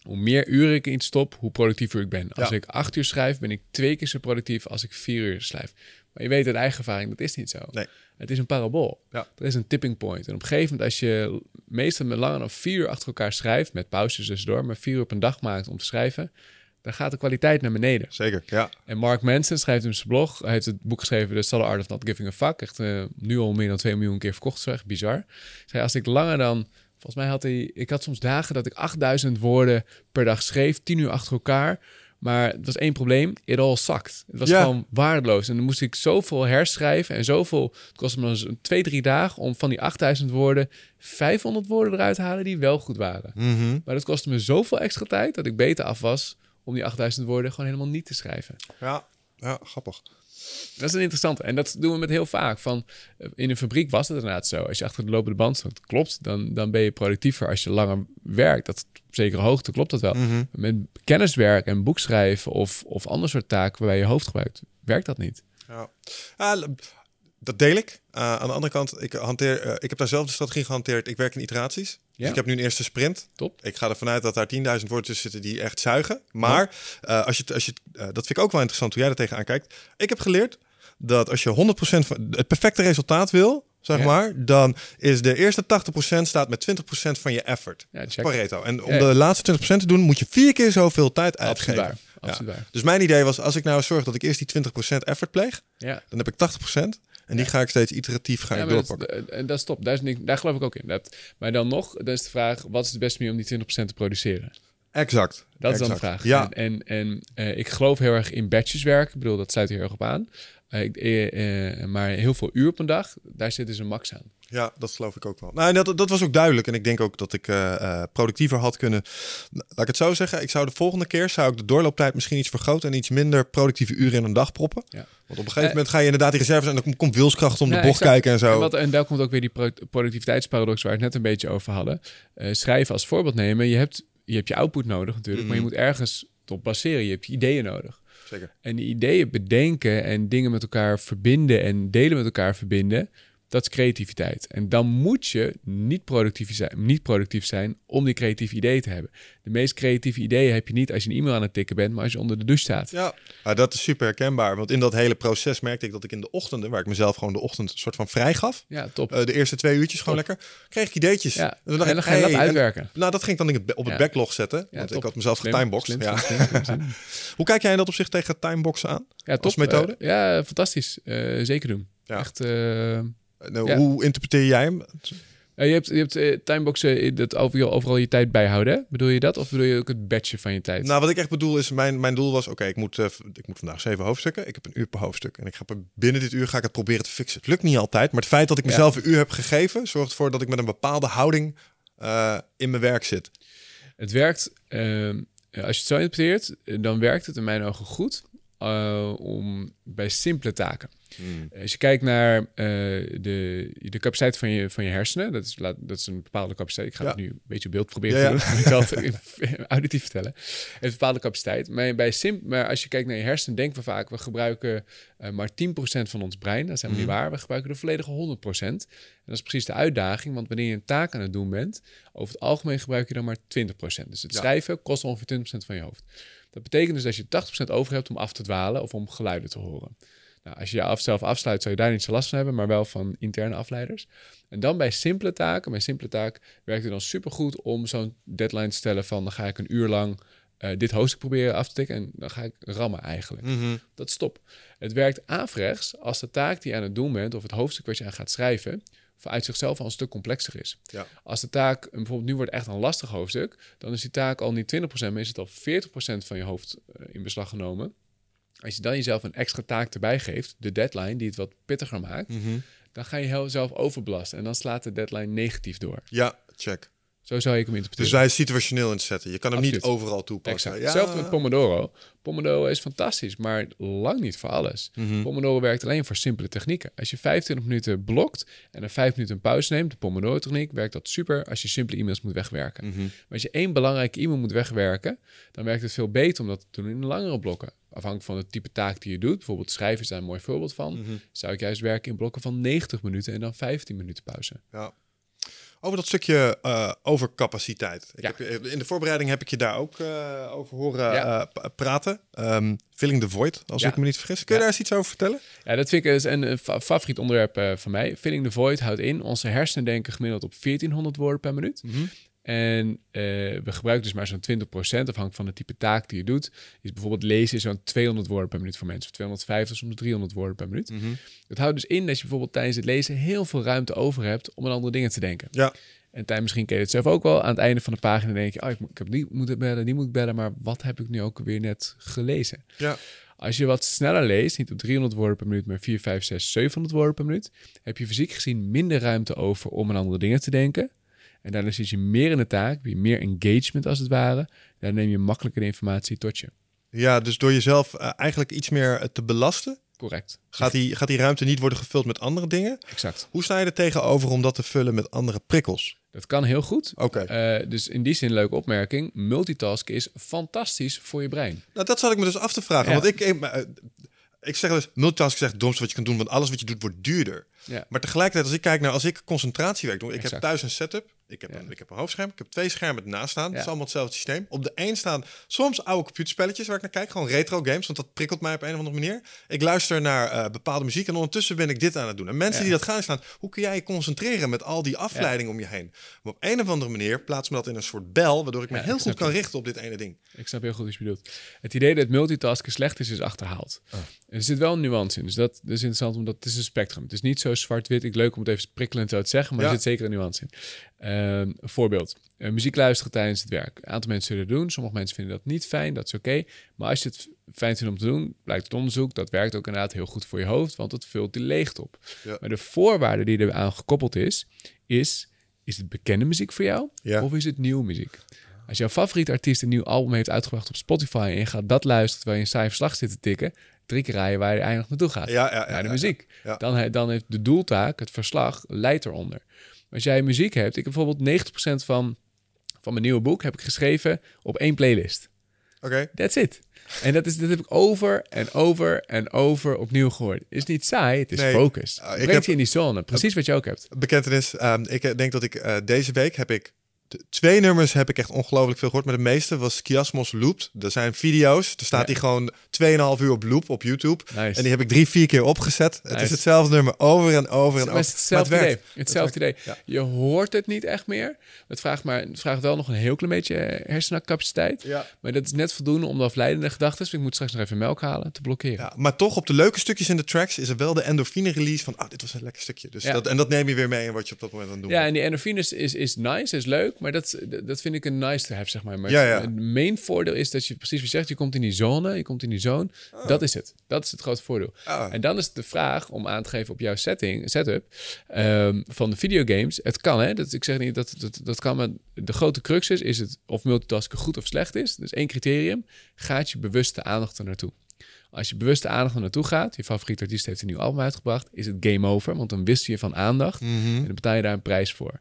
B: Hoe meer uren ik in stop, hoe productiever ik ben. Als
A: Ja.
B: ik acht uur schrijf, ben ik twee keer zo productief als ik vier uur schrijf. Maar je weet uit eigen ervaring, dat is niet zo.
A: Nee.
B: Het is een parabool.
A: Ja.
B: Er is een tipping point. En op een gegeven moment, als je meestal met langer dan vier uur achter elkaar schrijft, met pauzes tussendoor, maar vier uur op een dag maakt om te schrijven, dan gaat de kwaliteit naar beneden.
A: Zeker, ja.
B: En Mark Manson schrijft in zijn blog, hij heeft het boek geschreven, The Subtle Art of Not Giving a Fuck. Echt eh, nu al meer dan 2 miljoen keer verkocht, echt bizar. Zei, als ik langer dan, volgens mij had hij, ik had soms dagen dat ik 8000 woorden per dag schreef, 10 uur achter elkaar. Maar het was één probleem, it all sucked. Het was
A: Ja.
B: gewoon waardeloos. En dan moest ik zoveel herschrijven en zoveel, het kostte me dan twee, drie dagen om van die 8000 woorden 500 woorden eruit te halen die wel goed waren.
A: Mhm.
B: Maar dat kostte me zoveel extra tijd dat ik beter af was om die 8000 woorden gewoon helemaal niet te schrijven.
A: Ja, ja, grappig.
B: Dat is een interessante. En dat doen we met heel vaak. Van, eh, in een fabriek was het inderdaad zo. Als je achter de lopende band stond, klopt, dan, dan ben je productiever als je langer werkt. Dat op zekere hoogte klopt dat wel.
A: Mhm.
B: Met kenniswerk en boekschrijven of, of ander soort taken waarbij je hoofd gebruikt, werkt dat niet.
A: Ja. Ah, dat deel ik. Uh, aan de andere kant, ik, hanteer, uh, ik heb daar zelf de strategie gehanteerd. Ik werk in iteraties.
B: Ja.
A: Dus ik heb nu een eerste sprint.
B: Top.
A: Ik ga ervan uit dat daar 10.000 woorden tussen zitten die echt zuigen. Maar uh, als je, als je, uh, dat vind ik ook wel interessant hoe jij er tegenaan kijkt. Ik heb geleerd dat als je 100% van het perfecte resultaat wil, zeg
B: Ja.
A: maar, dan is de eerste 80% staat met 20% van je effort.
B: Ja,
A: Dat is
B: check.
A: Pareto. En om de laatste 20% te doen, moet je vier keer zoveel tijd
B: Absoluut
A: uitgeven.
B: waar. Absoluut waar.
A: Dus mijn idee was, als ik nou zorg dat ik eerst die 20% effort pleeg, dan heb ik 80%. En die ga ik steeds iteratief ga
B: Ja,
A: ik doorpakken.
B: en dat is top. Daar, is niks- daar geloof ik ook in. Dat, maar dan nog, dan is de vraag: wat is de beste manier om die 20% te produceren?
A: Exact.
B: Dat is dan de vraag.
A: Ja,
B: En, en, en eh, ik geloof heel erg in batches werk. Ik bedoel, dat sluit heel erg op aan. Eh, eh, eh, maar heel veel uur op een dag, daar zit dus een max aan.
A: ja, dat geloof ik ook wel. Nou, en dat, dat was ook duidelijk. En ik denk ook dat ik productiever had kunnen... Laat ik het zo zeggen. Ik zou de volgende keer zou ik de doorlooptijd misschien iets vergroten... en iets minder productieve uren in een dag proppen.
B: Ja.
A: Want op een gegeven moment ga je inderdaad die reserves... en dan komt wilskracht om de bocht
B: exact.
A: kijken en zo.
B: En, wat, en daar komt ook weer die pro- productiviteitsparadox waar we het net een beetje over hadden. Schrijven als voorbeeld nemen. Je hebt, je hebt je output nodig natuurlijk, maar je moet ergens op baseren. Je hebt je ideeën nodig.
A: Zeker.
B: En ideeën bedenken en dingen met elkaar verbinden en delen met elkaar verbinden, Dat is creativiteit. En dan moet je niet productief zijn, niet productief zijn om die creatieve ideeën te hebben. De meest creatieve ideeën heb je niet als je een e-mail aan het tikken bent, maar als je onder de douche staat.
A: Ja, ah, dat is super herkenbaar. Want in dat hele proces merkte ik dat ik in de ochtenden, waar ik mezelf gewoon de ochtend een soort van vrij gaf,
B: Ja, top.
A: eh, de eerste twee uurtjes gewoon lekker, kreeg ik ideetjes.
B: ja.
A: En
B: En dan, ga je dat
A: en-
B: uitwerken.
A: nou, dat ging ik dan op het
B: Ja.
A: backlog zetten.
B: Ja,
A: want
B: top.
A: ik had mezelf getimeboxed. Ja. (laughs) Hoe kijk jij in dat opzicht tegen timeboxen aan?
B: Ja, top.
A: Als methode?
B: Eh, ja, fantastisch. Eh, zeker doen.
A: Ja.
B: Echt.
A: Nou,
B: Ja.
A: Hoe interpreteer jij hem?
B: eh, je hebt, je hebt eh, timeboxen, eh, dat overal, overal je tijd bijhouden. Hè? Bedoel je dat? Of bedoel je ook het batchen van je tijd?
A: Nou, wat ik echt bedoel is, mijn, mijn doel was, oké, ik, moet, eh, ik moet vandaag zeven hoofdstukken. Ik heb een uur per hoofdstuk. En ik ga binnen dit uur ga ik het proberen te fixen. Het lukt niet altijd, maar het feit dat ik
B: Ja.
A: mezelf een uur heb gegeven, zorgt ervoor dat ik met een bepaalde houding eh, in mijn werk zit.
B: Het werkt, ehm, als je het zo interpreteert, eh, dan werkt het in mijn ogen goed eh, om bij simpele taken. Als je kijkt naar eh, de, de capaciteit van je, van je hersenen, dat is, laat- dat is een bepaalde capaciteit. Ik ga
A: Ja.
B: het nu een beetje beeld proberen
A: Ja,
B: te doen. (laughs) Auditief vertellen. Het een bepaalde capaciteit. Maar, bij sim, maar als je kijkt naar je hersenen, denken we vaak, we gebruiken eh, maar 10% van ons brein. Dat is helemaal
A: Mhm.
B: niet waar. We gebruiken de volledige 100%. En dat is precies de uitdaging, want wanneer je een taak aan het doen bent, over het algemeen gebruik je dan maar 20%. Dus het
A: Ja.
B: schrijven kost ongeveer 20% van je hoofd. Dat betekent dus dat je 80% over hebt om af te dwalen of om geluiden te horen. Nou, als je je af, zelf afsluit, zou je daar niet zo last van hebben, maar wel van interne afleiders. En dan bij simpele taken, bij simpele taak werkt het dan supergoed om zo'n deadline te stellen van dan ga ik een uur lang eh, dit hoofdstuk proberen af te tikken en dan ga ik rammen eigenlijk.
A: Mhm.
B: Dat is top. Het werkt averechts als de taak die je aan het doen bent of het hoofdstuk wat je aan gaat schrijven uit zichzelf al een stuk complexer is.
A: Ja.
B: Als de taak, bijvoorbeeld nu wordt echt een lastig hoofdstuk, dan is die taak al niet 20%, maar is het al 40% van je hoofd eh, in beslag genomen. Als je dan jezelf een extra taak erbij geeft, de deadline, die het wat pittiger maakt,
A: Mhm.
B: dan ga je jezelf overbelasten en dan slaat de deadline negatief door.
A: Ja, check.
B: Zo zou ik hem
A: Dus
B: interpreteren.
A: hij is situationeel inzetten. Je kan hem niet overal toepassen.
B: Exact.
A: Ja.
B: Hetzelfde met Pomodoro. Pomodoro is fantastisch, maar lang niet voor alles.
A: Mhm.
B: Pomodoro werkt alleen voor simpele technieken. Als je 25 minuten blokt en er 5 minuten een pauze neemt, de Pomodoro-techniek, werkt dat super als je simpele e-mails moet wegwerken.
A: Mhm.
B: Maar als je één belangrijke e-mail moet wegwerken, dan werkt het veel beter om dat te doen in langere blokken. Afhankelijk van het type taak die je doet, bijvoorbeeld schrijven is daar een mooi voorbeeld van,
A: Mhm.
B: zou ik juist werken in blokken van 90 minuten en dan 15 minuten pauze.
A: Ja. Over dat stukje eh overcapaciteit. Ik
B: Ja.
A: heb, je- in de voorbereiding heb ik je daar ook eh, over horen
B: Ja.
A: eh, praten. Ehm, filling the Void, als
B: Ja.
A: ik me niet vergis. Kun je daar eens iets over vertellen?
B: Ja, dat vind ik een, een fa- favoriet onderwerp eh, van mij. Filling the Void houdt in, onze hersenen denken gemiddeld op 1400 woorden per minuut. En eh, we gebruiken dus maar zo'n 20%, afhankelijk van het type taak die je doet. Is bijvoorbeeld lezen is zo'n 200 woorden per minuut voor mensen. Of 250, soms 300 woorden per minuut. Dat houdt dus in dat je bijvoorbeeld tijdens het lezen heel veel ruimte over hebt om aan andere dingen te denken.
A: Ja.
B: En tijd misschien ken je het zelf ook wel. Aan het einde van de pagina denk je, oh, ik, moet- ik heb die moeten bellen, die moet bellen, maar wat heb ik nu ook weer net gelezen?
A: Ja.
B: Als je wat sneller leest, niet op 300 woorden per minuut, maar 4, 5, 6, 700 woorden per minuut, heb je fysiek gezien minder ruimte over om aan andere dingen te denken. En daardoor zit je meer in de taak, je meer engagement als het ware. Dan neem je makkelijker de informatie tot je.
A: Ja, dus door jezelf eh, eigenlijk iets meer eh, te belasten,
B: Correct.
A: gaat die, gaat die ruimte niet worden gevuld met andere dingen.
B: Exact.
A: Hoe sta je er tegenover om dat te vullen met andere prikkels?
B: Dat kan heel goed.
A: Oké.
B: Eh, dus in die zin, leuke opmerking. Multitasken is fantastisch voor je brein.
A: Nou, dat zat ik me dus af te vragen.
B: Ja.
A: Want ik, ik, ik zeg dus, multitasking is echt het domste wat je kan doen, want alles wat je doet wordt duurder.
B: Ja.
A: Maar tegelijkertijd, als ik kijk naar, als ik concentratiewerk doe, ik heb thuis een setup, ik heb,
B: Ja.
A: een, ik heb een hoofdscherm, ik heb twee schermen ernaast staan, het
B: Ja.
A: is allemaal hetzelfde systeem. Op de een staan soms oude computerspelletjes waar ik naar kijk, gewoon retro games, want dat prikkelt mij op een of andere manier. Ik luister naar eh, bepaalde muziek en ondertussen ben ik dit aan het doen. En mensen die dat gaan staan, hoe kun jij je concentreren met al die afleidingen om je heen? Maar op een of andere manier plaatst me dat in een soort bel, waardoor ik me heel
B: ik
A: goed kan richten op dit ene ding.
B: Ik snap heel goed wat je bedoelt. Het idee dat multitasken slecht is, is achterhaald. Er zit wel een nuance in. Dus dat, dat is interessant, omdat het is een spectrum. Het is niet zo zwart-wit. Ik leuk om het even prikkelend zo te zeggen, maar
A: Ja.
B: er zit zeker een nuance in. Ehm, een voorbeeld. Eh, muziek luisteren tijdens het werk. Een aantal mensen zullen het doen. Sommige mensen vinden dat niet fijn. Dat is oké. Maar als je het fijn vindt om te doen, blijkt het onderzoek. Dat werkt ook inderdaad heel goed voor je hoofd, want het vult die leegte op.
A: Ja.
B: Maar de voorwaarde die er aan gekoppeld is, is... Is het bekende muziek voor jou?
A: Ja.
B: Of is het nieuwe muziek? Als jouw favoriete artiest een nieuw album heeft uitgebracht op Spotify en je gaat dat luisteren terwijl je een saai verslag zit te tikken, drie keer rijden waar je eigenlijk naartoe gaat.
A: Ja, ja, ja,
B: naar de muziek. Dan, dan heeft de doeltaak, het verslag, leidt eronder. Als jij muziek hebt, ik heb bijvoorbeeld 90% van, van mijn nieuwe boek heb ik geschreven op één playlist.
A: Oké.
B: That's it. En dat, is, dat heb ik over en over en over opnieuw gehoord. Is niet saai, het is
A: Nee.
B: focus.
A: Ah, ik
B: Brengt
A: heb-
B: je in die zone. Precies wat je ook hebt.
A: Bekentenis. ehm, ik eh, denk dat ik eh, deze week heb ik twee nummers heb ik echt ongelooflijk veel gehoord. Maar de meeste was Kiasmos Looped. Er zijn video's. Er staat
B: Ja.
A: die gewoon 2,5 uur op loop op YouTube.
B: Nice.
A: En die heb ik drie, vier keer opgezet. Het is hetzelfde nummer over en over en over.
B: het is hetzelfde idee.
A: werkt.
B: Hetzelfde idee.
A: Ja.
B: Je hoort het niet echt meer. Het vraagt, maar, het vraagt wel nog een heel klein beetje hersencapaciteit.
A: Ja.
B: Maar dat is net voldoende om de afleidende gedachten, ik moet straks nog even melk halen, te blokkeren.
A: Ja, maar toch op de leuke stukjes in de tracks is er wel de endorfine release van, oh, dit was een lekker stukje. Dus dat, en dat neem je weer mee in wat je op dat moment aan het doen
B: Ja, en die endorfine is, is, is nice, is leuk, maar dat, dat vind ik een nice to have, zeg maar. Maar
A: Ja, ja.
B: het main voordeel is dat je precies je zegt, je komt in die zone, je komt in die zone. Dat is het. Dat is het grote voordeel.
A: Oh.
B: En dan is de vraag om aan te geven op jouw setting, setup ehm, van de videogames. Het kan, hè? Dat, ik zeg niet dat, dat dat kan, maar de grote crux is, is het of multitasken goed of slecht is. Dus één criterium, gaat je bewuste aandacht er naartoe. Als je bewuste aandacht er naartoe gaat, je favoriete artiest heeft een nieuw album uitgebracht, is het game over, want dan wist je van aandacht
A: Mhm.
B: en dan betaal je daar een prijs voor.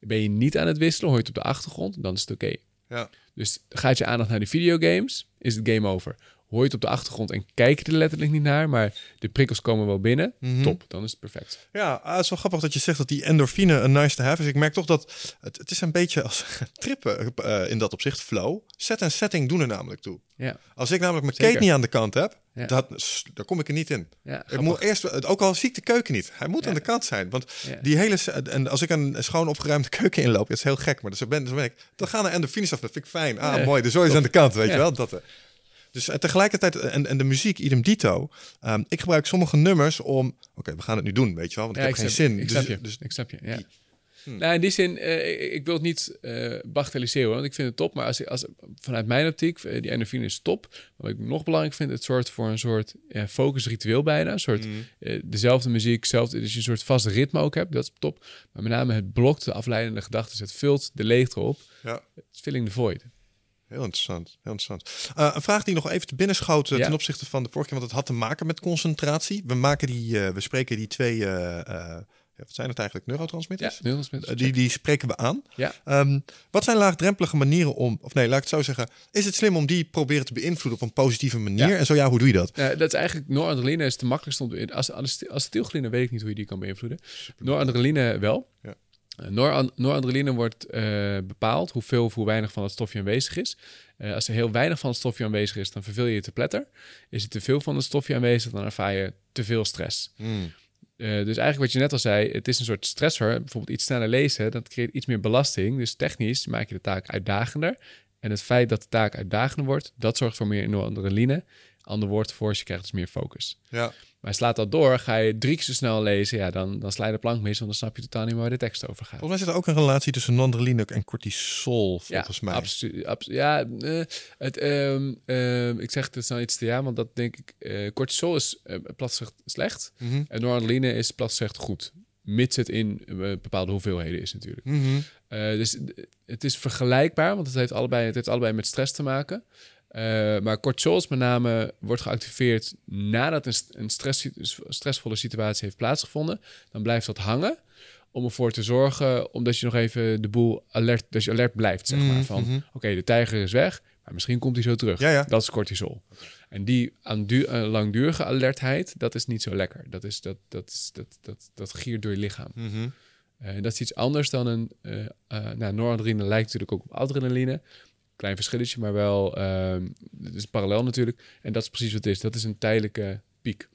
B: Ben je niet aan het wisselen, hoor je het op de achtergrond, dan is het oké.
A: Ja.
B: Dus gaat je aandacht naar de videogames, is het game over. Hoor je het op de achtergrond en kijk je er letterlijk niet naar, maar de prikkels komen wel binnen,
A: Mhm.
B: top, dan is het perfect.
A: Ja, ah, het is wel grappig dat je zegt dat die endorfine een nice to have is. Ik merk toch dat het, het is een beetje als (laughs) trippen eh, in dat opzicht. Flow. Set en setting doen er namelijk toe.
B: Ja,
A: Als ik namelijk mijn
B: Zeker.
A: Kate niet aan de kant heb,
B: Ja.
A: dat, daar kom ik er niet in.
B: ja
A: Ik moet eerst, ook al zie ik de keuken niet, hij moet aan de kant zijn. Want die hele, se- en als ik een schoon opgeruimde (laughs) keuken inloop, dat is heel gek, maar dus ben, dus ben ik, dan gaan er endorfines af. Dat vind ik fijn. Ah, mooi. De zooi is aan de kant, weet je wel. Dat, eh. Dus eh, tegelijkertijd, eh, en, en de muziek, idem dito. Ehm, ik gebruik sommige nummers om, oké, we gaan het nu doen, weet je wel, want ik
B: Ja,
A: heb geen
B: snap,
A: zin.
B: Ik
A: dus,
B: snap je.
A: dus
B: ik snap je. Ja.
A: die-.
B: Nou, in die zin, eh, ik, wil het niet eh bagatelliseren, want ik vind het top. Maar als, als, vanuit mijn optiek, die endorfine is top. Maar wat ik nog belangrijk vind, het zorgt voor een soort eh, focusritueel bijna. Een soort
A: Mm.
B: eh, dezelfde muziek, zelfde, dus je een soort vast ritme ook hebt. Dat is top. Maar met name het blokt de afleidende gedachten. Het vult de leegte op.
A: ja.
B: Filling the void.
A: Heel interessant. Heel interessant. Eh, een vraag die nog even te binnen schoot eh,
B: Ja.
A: ten opzichte van de vorige keer, want het had te maken met concentratie. We maken die, eh, we spreken die twee, wat zijn het eigenlijk,
B: Ja,
A: neurotransmitters?
B: neurotransmitters.
A: Die, die spreken we aan.
B: Ja.
A: Ehm, wat zijn laagdrempelige manieren om, of nee, laat ik het zo zeggen. Is het slim om die proberen te beïnvloeden op een positieve manier?
B: Ja.
A: En zo ja, hoe doe je dat?
B: Dat is eigenlijk noradrenaline is de makkelijkste om te als, als acetylcholine weet ik niet hoe je die kan beïnvloeden. Noradrenaline wel.
A: Ja.
B: Eh, noradrenaline wordt eh, bepaald hoeveel of hoe weinig van het stofje aanwezig is. Eh, als er heel weinig van het stofje aanwezig is, dan verveel je je te pletter. Is er te veel van het stofje aanwezig, dan ervaar je te veel stress.
A: Hmm.
B: Dus eigenlijk wat je net al zei, het is een soort stressor. Bijvoorbeeld iets sneller lezen, dat creëert iets meer belasting. Dus technisch maak je de taak uitdagender. En het feit dat de taak uitdagender wordt, dat zorgt voor meer noradrenaline. Ander woord voor, je krijgt dus meer focus.
A: Ja.
B: Maar slaat dat door, ga je drie keer zo snel lezen, ja, dan, dan sla je de plank mis, want dan snap je totaal niet meer waar de tekst over gaat.
A: Volgens mij zit er ook een relatie tussen noradrenaline en cortisol, volgens
B: ja,
A: mij.
B: absoluut. abso- ja, eh, het, ehm, ehm, ik zeg het nou iets te ja, want dat denk ik. eh cortisol is uh, plat gezegd slecht
A: Mhm.
B: en noradrenaline is plat gezegd goed. Mits het in eh, bepaalde hoeveelheden is natuurlijk.
A: Mhm.
B: Eh, dus eh, het is vergelijkbaar, want het heeft allebei, het heeft allebei met stress te maken. Eh, maar cortisol is met name wordt geactiveerd nadat een, st- een stress, stressvolle situatie heeft plaatsgevonden. Dan blijft dat hangen om ervoor te zorgen, omdat je nog even de boel alert, dat je alert blijft, zeg maar.
A: Mhm,
B: Van,
A: mhm.
B: oké, de tijger is weg, maar misschien komt hij zo terug.
A: Ja, ja.
B: Dat is cortisol. En die aan eh, langdurige alertheid, dat is niet zo lekker. Dat, is, dat, dat, is, dat, dat, dat giert door je lichaam.
A: Mhm.
B: Eh, dat is iets anders dan een... eh nou, noradrenaline lijkt natuurlijk ook op adrenaline. Klein verschilletje, maar wel... ehm het is parallel natuurlijk. En dat is precies wat het is. Dat is een tijdelijke piek.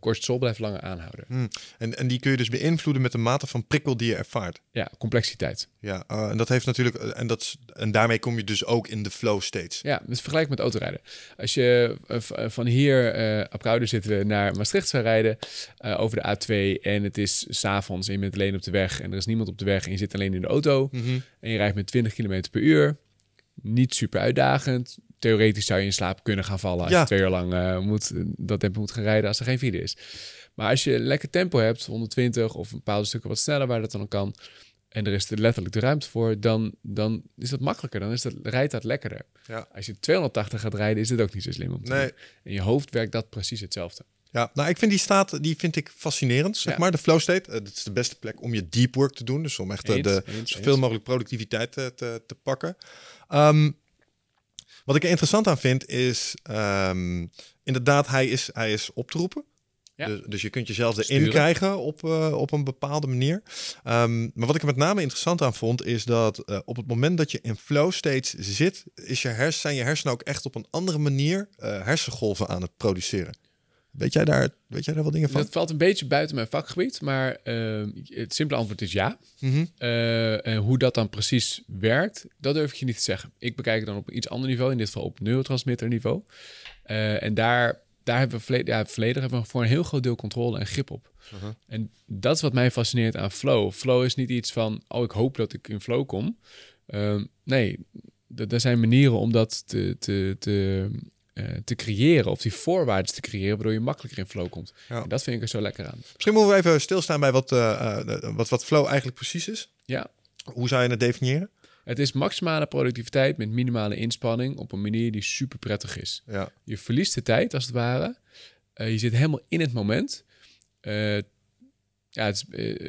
B: Cortisol blijft langer aanhouden.
A: En, en die kun je dus beïnvloeden met de mate van prikkel die je ervaart.
B: Ja, complexiteit.
A: Ja, eh, en dat heeft natuurlijk, eh, en, dat, en daarmee kom je dus ook in de flow states.
B: Ja, dus vergelijk met autorijden. Als je van hier, eh op Koude zitten we, naar Maastricht zou rijden over de A2 en het is s'avonds en je bent alleen op de weg en er is niemand op de weg en je zit alleen in de auto
A: Mhm.
B: en je rijdt met 20 km per uur. Niet super uitdagend. Theoretisch zou je in slaap kunnen gaan vallen als
A: Ja.
B: je twee uur lang eh, moet, dat tempo moet gaan rijden als er geen file is. Maar als je lekker tempo hebt, 120 of een bepaalde stukken wat sneller waar dat dan kan, en er is er letterlijk de ruimte voor, dan, dan is dat makkelijker. Dan is dat, rijdt dat lekkerder.
A: Ja.
B: Als je 280 gaat rijden, is het ook niet zo slim om te
A: Nee.
B: doen. In je hoofd werkt dat precies hetzelfde.
A: Ja, nou, ik vind die staat, die vind ik fascinerend, zeg
B: Ja.
A: maar. De flow state, eh, dat is de beste plek om je deep work te doen. Dus om echt eh, de
B: eens,
A: zoveel
B: eens.
A: mogelijk productiviteit te, te pakken. Ehm, Wat ik er interessant aan vind is, ehm, inderdaad, hij is, hij is op te roepen.
B: Ja.
A: Dus, dus je kunt jezelf erin
B: Sturen.
A: krijgen op, eh, op een bepaalde manier. Ehm, maar wat ik er met name interessant aan vond, is dat eh, op het moment dat je in flow states zit, is je hers, zijn je hersenen ook echt op een andere manier eh, hersengolven aan het produceren. Weet jij daar, weet jij daar wel dingen van?
B: Dat valt een beetje buiten mijn vakgebied, maar ehm, het simpele antwoord is ja.
A: Mhm.
B: Eh, en hoe dat dan precies werkt, dat durf ik je niet te zeggen. Ik bekijk het dan op een iets ander niveau, in dit geval op neurotransmitterniveau. Eh, en daar, daar hebben we verleden, ja, volledig hebben we voor een heel groot deel controle en grip op.
A: Uh-huh.
B: En dat is wat mij fascineert aan flow. Flow is niet iets van, oh, ik hoop dat ik in flow kom. Ehm, nee, er zijn manieren om dat te, te, te, eh, te creëren, of die voorwaarden te creëren, waardoor je makkelijker in flow komt.
A: Ja.
B: En dat vind ik er zo lekker aan.
A: Misschien moeten we even stilstaan bij wat, eh, eh, wat, wat flow eigenlijk precies is.
B: Ja,
A: Hoe zou je het definiëren?
B: Het is maximale productiviteit met minimale inspanning op een manier die super prettig is.
A: Ja.
B: Je verliest de tijd als het ware. Eh, je zit helemaal in het moment. Eh, ja, het is, eh,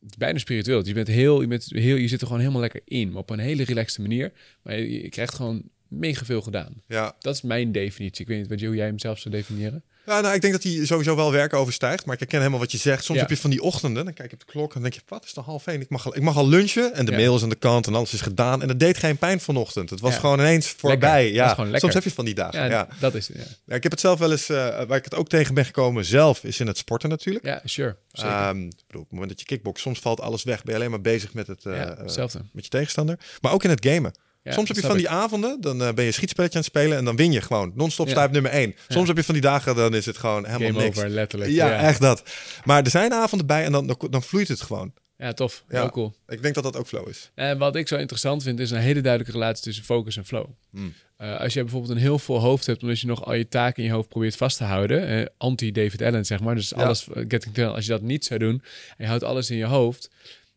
B: het is bijna spiritueel. Je, bent heel, je, bent heel, je zit er gewoon helemaal lekker in, maar op een hele relaxte manier. Maar je, je krijgt gewoon mega veel gedaan.
A: Ja.
B: Dat is mijn definitie. Ik weet niet wat, hoe jij hem zelf zou definiëren.
A: Ja, nou, ik denk dat hij sowieso wel werk overstijgt. Maar ik herken helemaal wat je zegt. Soms
B: Ja.
A: heb je van die ochtenden, dan kijk je op de klok en dan denk je, wat is de half één? Ik mag al, ik mag al lunchen en de
B: Ja.
A: mail is aan de kant en alles is gedaan. En dat deed geen pijn vanochtend. Het was
B: Ja.
A: gewoon ineens voorbij. Ja, soms heb je van die dagen.
B: Ja, dat is
A: ik heb het zelf wel eens, eh, waar ik het ook tegen ben gekomen zelf, is in het sporten natuurlijk.
B: ja, sure.
A: Ik bedoel, op het moment dat je kickbox, soms valt alles weg. Ben je alleen maar bezig met, het, eh, eh, met je tegenstander. Maar ook in het gamen.
B: Ja,
A: Soms heb je van
B: ik.
A: die avonden, dan eh, ben je schietspelletje aan het spelen en dan win je gewoon. Non-stop
B: Ja.
A: nummer één. Soms heb je van die dagen, dan is het gewoon helemaal
B: Game
A: niks.
B: over, letterlijk.
A: Ja, echt dat. Maar er zijn avonden bij en dan, dan, dan vloeit het gewoon.
B: Ja, tof.
A: Ja.
B: Heel cool.
A: Ik denk dat dat ook flow is.
B: En wat ik zo interessant vind, is een hele duidelijke relatie tussen focus en flow.
A: Hmm.
B: Eh, als je bijvoorbeeld een heel vol hoofd hebt, omdat je nog al je taken in je hoofd probeert vast te houden, eh, anti-David Allen zeg maar, dus alles, eh, getting done, als je dat niet zou doen en je houdt alles in je hoofd,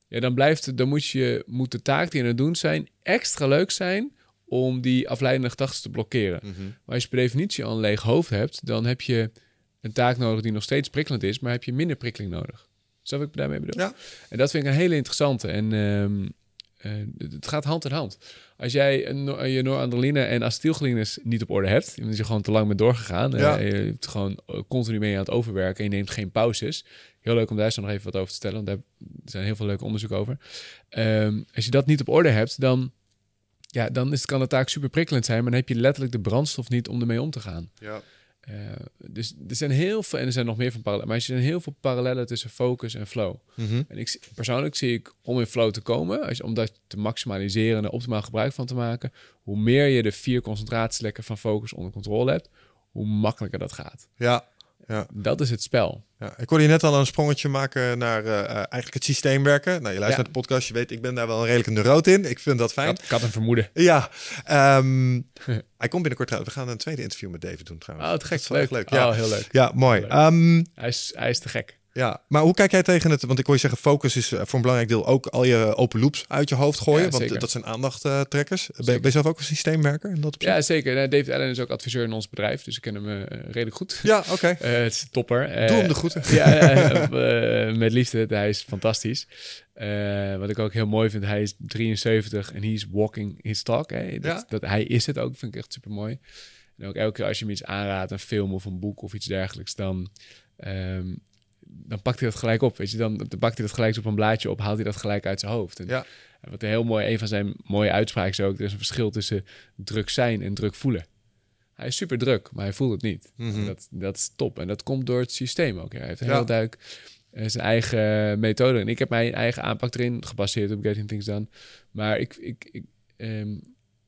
B: ja, dan blijft dan moet je, moet de taak die je aan het doen zijn extra leuk zijn om die afleidende gedachten te blokkeren.
A: Mhm.
B: Maar als je per definitie al een leeg hoofd hebt, dan heb je een taak nodig die nog steeds prikkelend is, maar heb je minder prikkeling nodig. Wat ik daarmee bedoel?
A: Ja.
B: En dat vind ik een hele interessante. En ehm, eh, het gaat hand in hand. Als jij een, je noradrenaline en acetylcholines niet op orde hebt, omdat je gewoon te lang bent doorgegaan, eh,
A: Ja.
B: je hebt gewoon eh, continu mee aan het overwerken en je neemt geen pauzes. Heel leuk om daar zo nog even wat over te stellen, want daar zijn heel veel leuke onderzoeken over. Ehm, als je dat niet op orde hebt, dan, ja, dan is, kan de taak super prikkelend zijn, maar dan heb je letterlijk de brandstof niet om ermee om te gaan.
A: Ja.
B: Eh, dus er zijn heel veel, en er zijn nog meer van parallellen, maar er zijn heel veel parallellen tussen focus en flow.
A: Mhm.
B: En ik, persoonlijk zie ik om in flow te komen, als om dat te maximaliseren en er optimaal gebruik van te maken, hoe meer je de vier concentratielekken van focus onder controle hebt, hoe makkelijker dat gaat.
A: Ja. Ja.
B: Dat is het spel.
A: ja. Ik hoorde je net al een sprongetje maken naar eh, eh, eigenlijk het systeem werken. Nou, je luistert
B: Ja.
A: naar de podcast, je weet, ik ben daar wel een redelijke neuroot in. Ik vind dat fijn.
B: Ik had, een vermoeden.
A: Ja, ehm, (laughs) hij komt binnenkort uit. We gaan een tweede interview met David doen trouwens.
B: Oh, het gek.
A: Dat is wel
B: Leuk.
A: leuk. Ja,
B: Oh, heel leuk.
A: ja mooi.
B: Leuk.
A: Ehm,
B: Hij is, hij is te gek.
A: Ja, maar hoe kijk jij tegen het... Want ik hoor je zeggen, focus is eh, voor een belangrijk deel ook al je open loops uit je hoofd gooien.
B: Ja,
A: want
B: zeker.
A: dat zijn aandachttrekkers. Ben, ben
B: Zeker.
A: je zelf ook een systeemwerker in dat opzicht?
B: Ja, zeker. David Allen is ook adviseur in ons bedrijf, dus ik ken hem eh, redelijk goed.
A: Ja, oké. (laughs)
B: Eh, het is topper. Eh,
A: Doe hem de groeten.
B: Ja, eh, (laughs) eh, met liefde. Hij is fantastisch. Eh, wat ik ook heel mooi vind, hij is 73 en hij is walking his talk. Hè? Dat,
A: Ja.
B: dat, hij is het ook, vind ik echt super mooi. En ook elke keer als je hem iets aanraadt, een film of een boek of iets dergelijks, dan, ehm, dan pakt hij dat gelijk op. Weet je? Dan, dan pakt hij dat gelijk op een blaadje op, haalt hij dat gelijk uit zijn hoofd. En
A: Ja.
B: wat een heel mooi, een van zijn mooie uitspraken is ook, er is een verschil tussen druk zijn en druk voelen. Hij is super druk, maar hij voelt het niet.
A: Mhm.
B: Dat, dat is top. En dat komt door het systeem ook. Hij heeft een
A: Ja.
B: heel duidelijk eh, zijn eigen methode. En ik heb mijn eigen aanpak erin gebaseerd op Getting Things Done. Maar ik, ik, ik, ehm,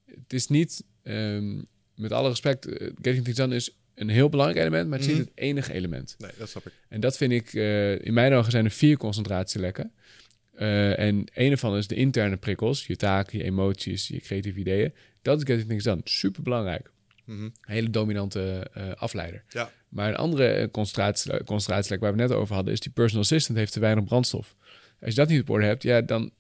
B: het is niet, ehm, met alle respect, eh, Getting Things Done is een heel belangrijk element, maar het is
A: Mhm.
B: niet het enige element.
A: Nee, dat snap ik.
B: En dat vind ik, eh, in mijn ogen zijn er vier concentratielekken. Eh, en een ervan is de interne prikkels, je taken, je emoties, je creatieve ideeën. Dat is Getting Things Done. Super belangrijk.
A: Mhm.
B: Een hele dominante eh, afleider.
A: Ja.
B: Maar een andere concentratie- concentratielek waar we net over hadden, is die personal assistant heeft te weinig brandstof. Als je dat niet op orde hebt, ja, dan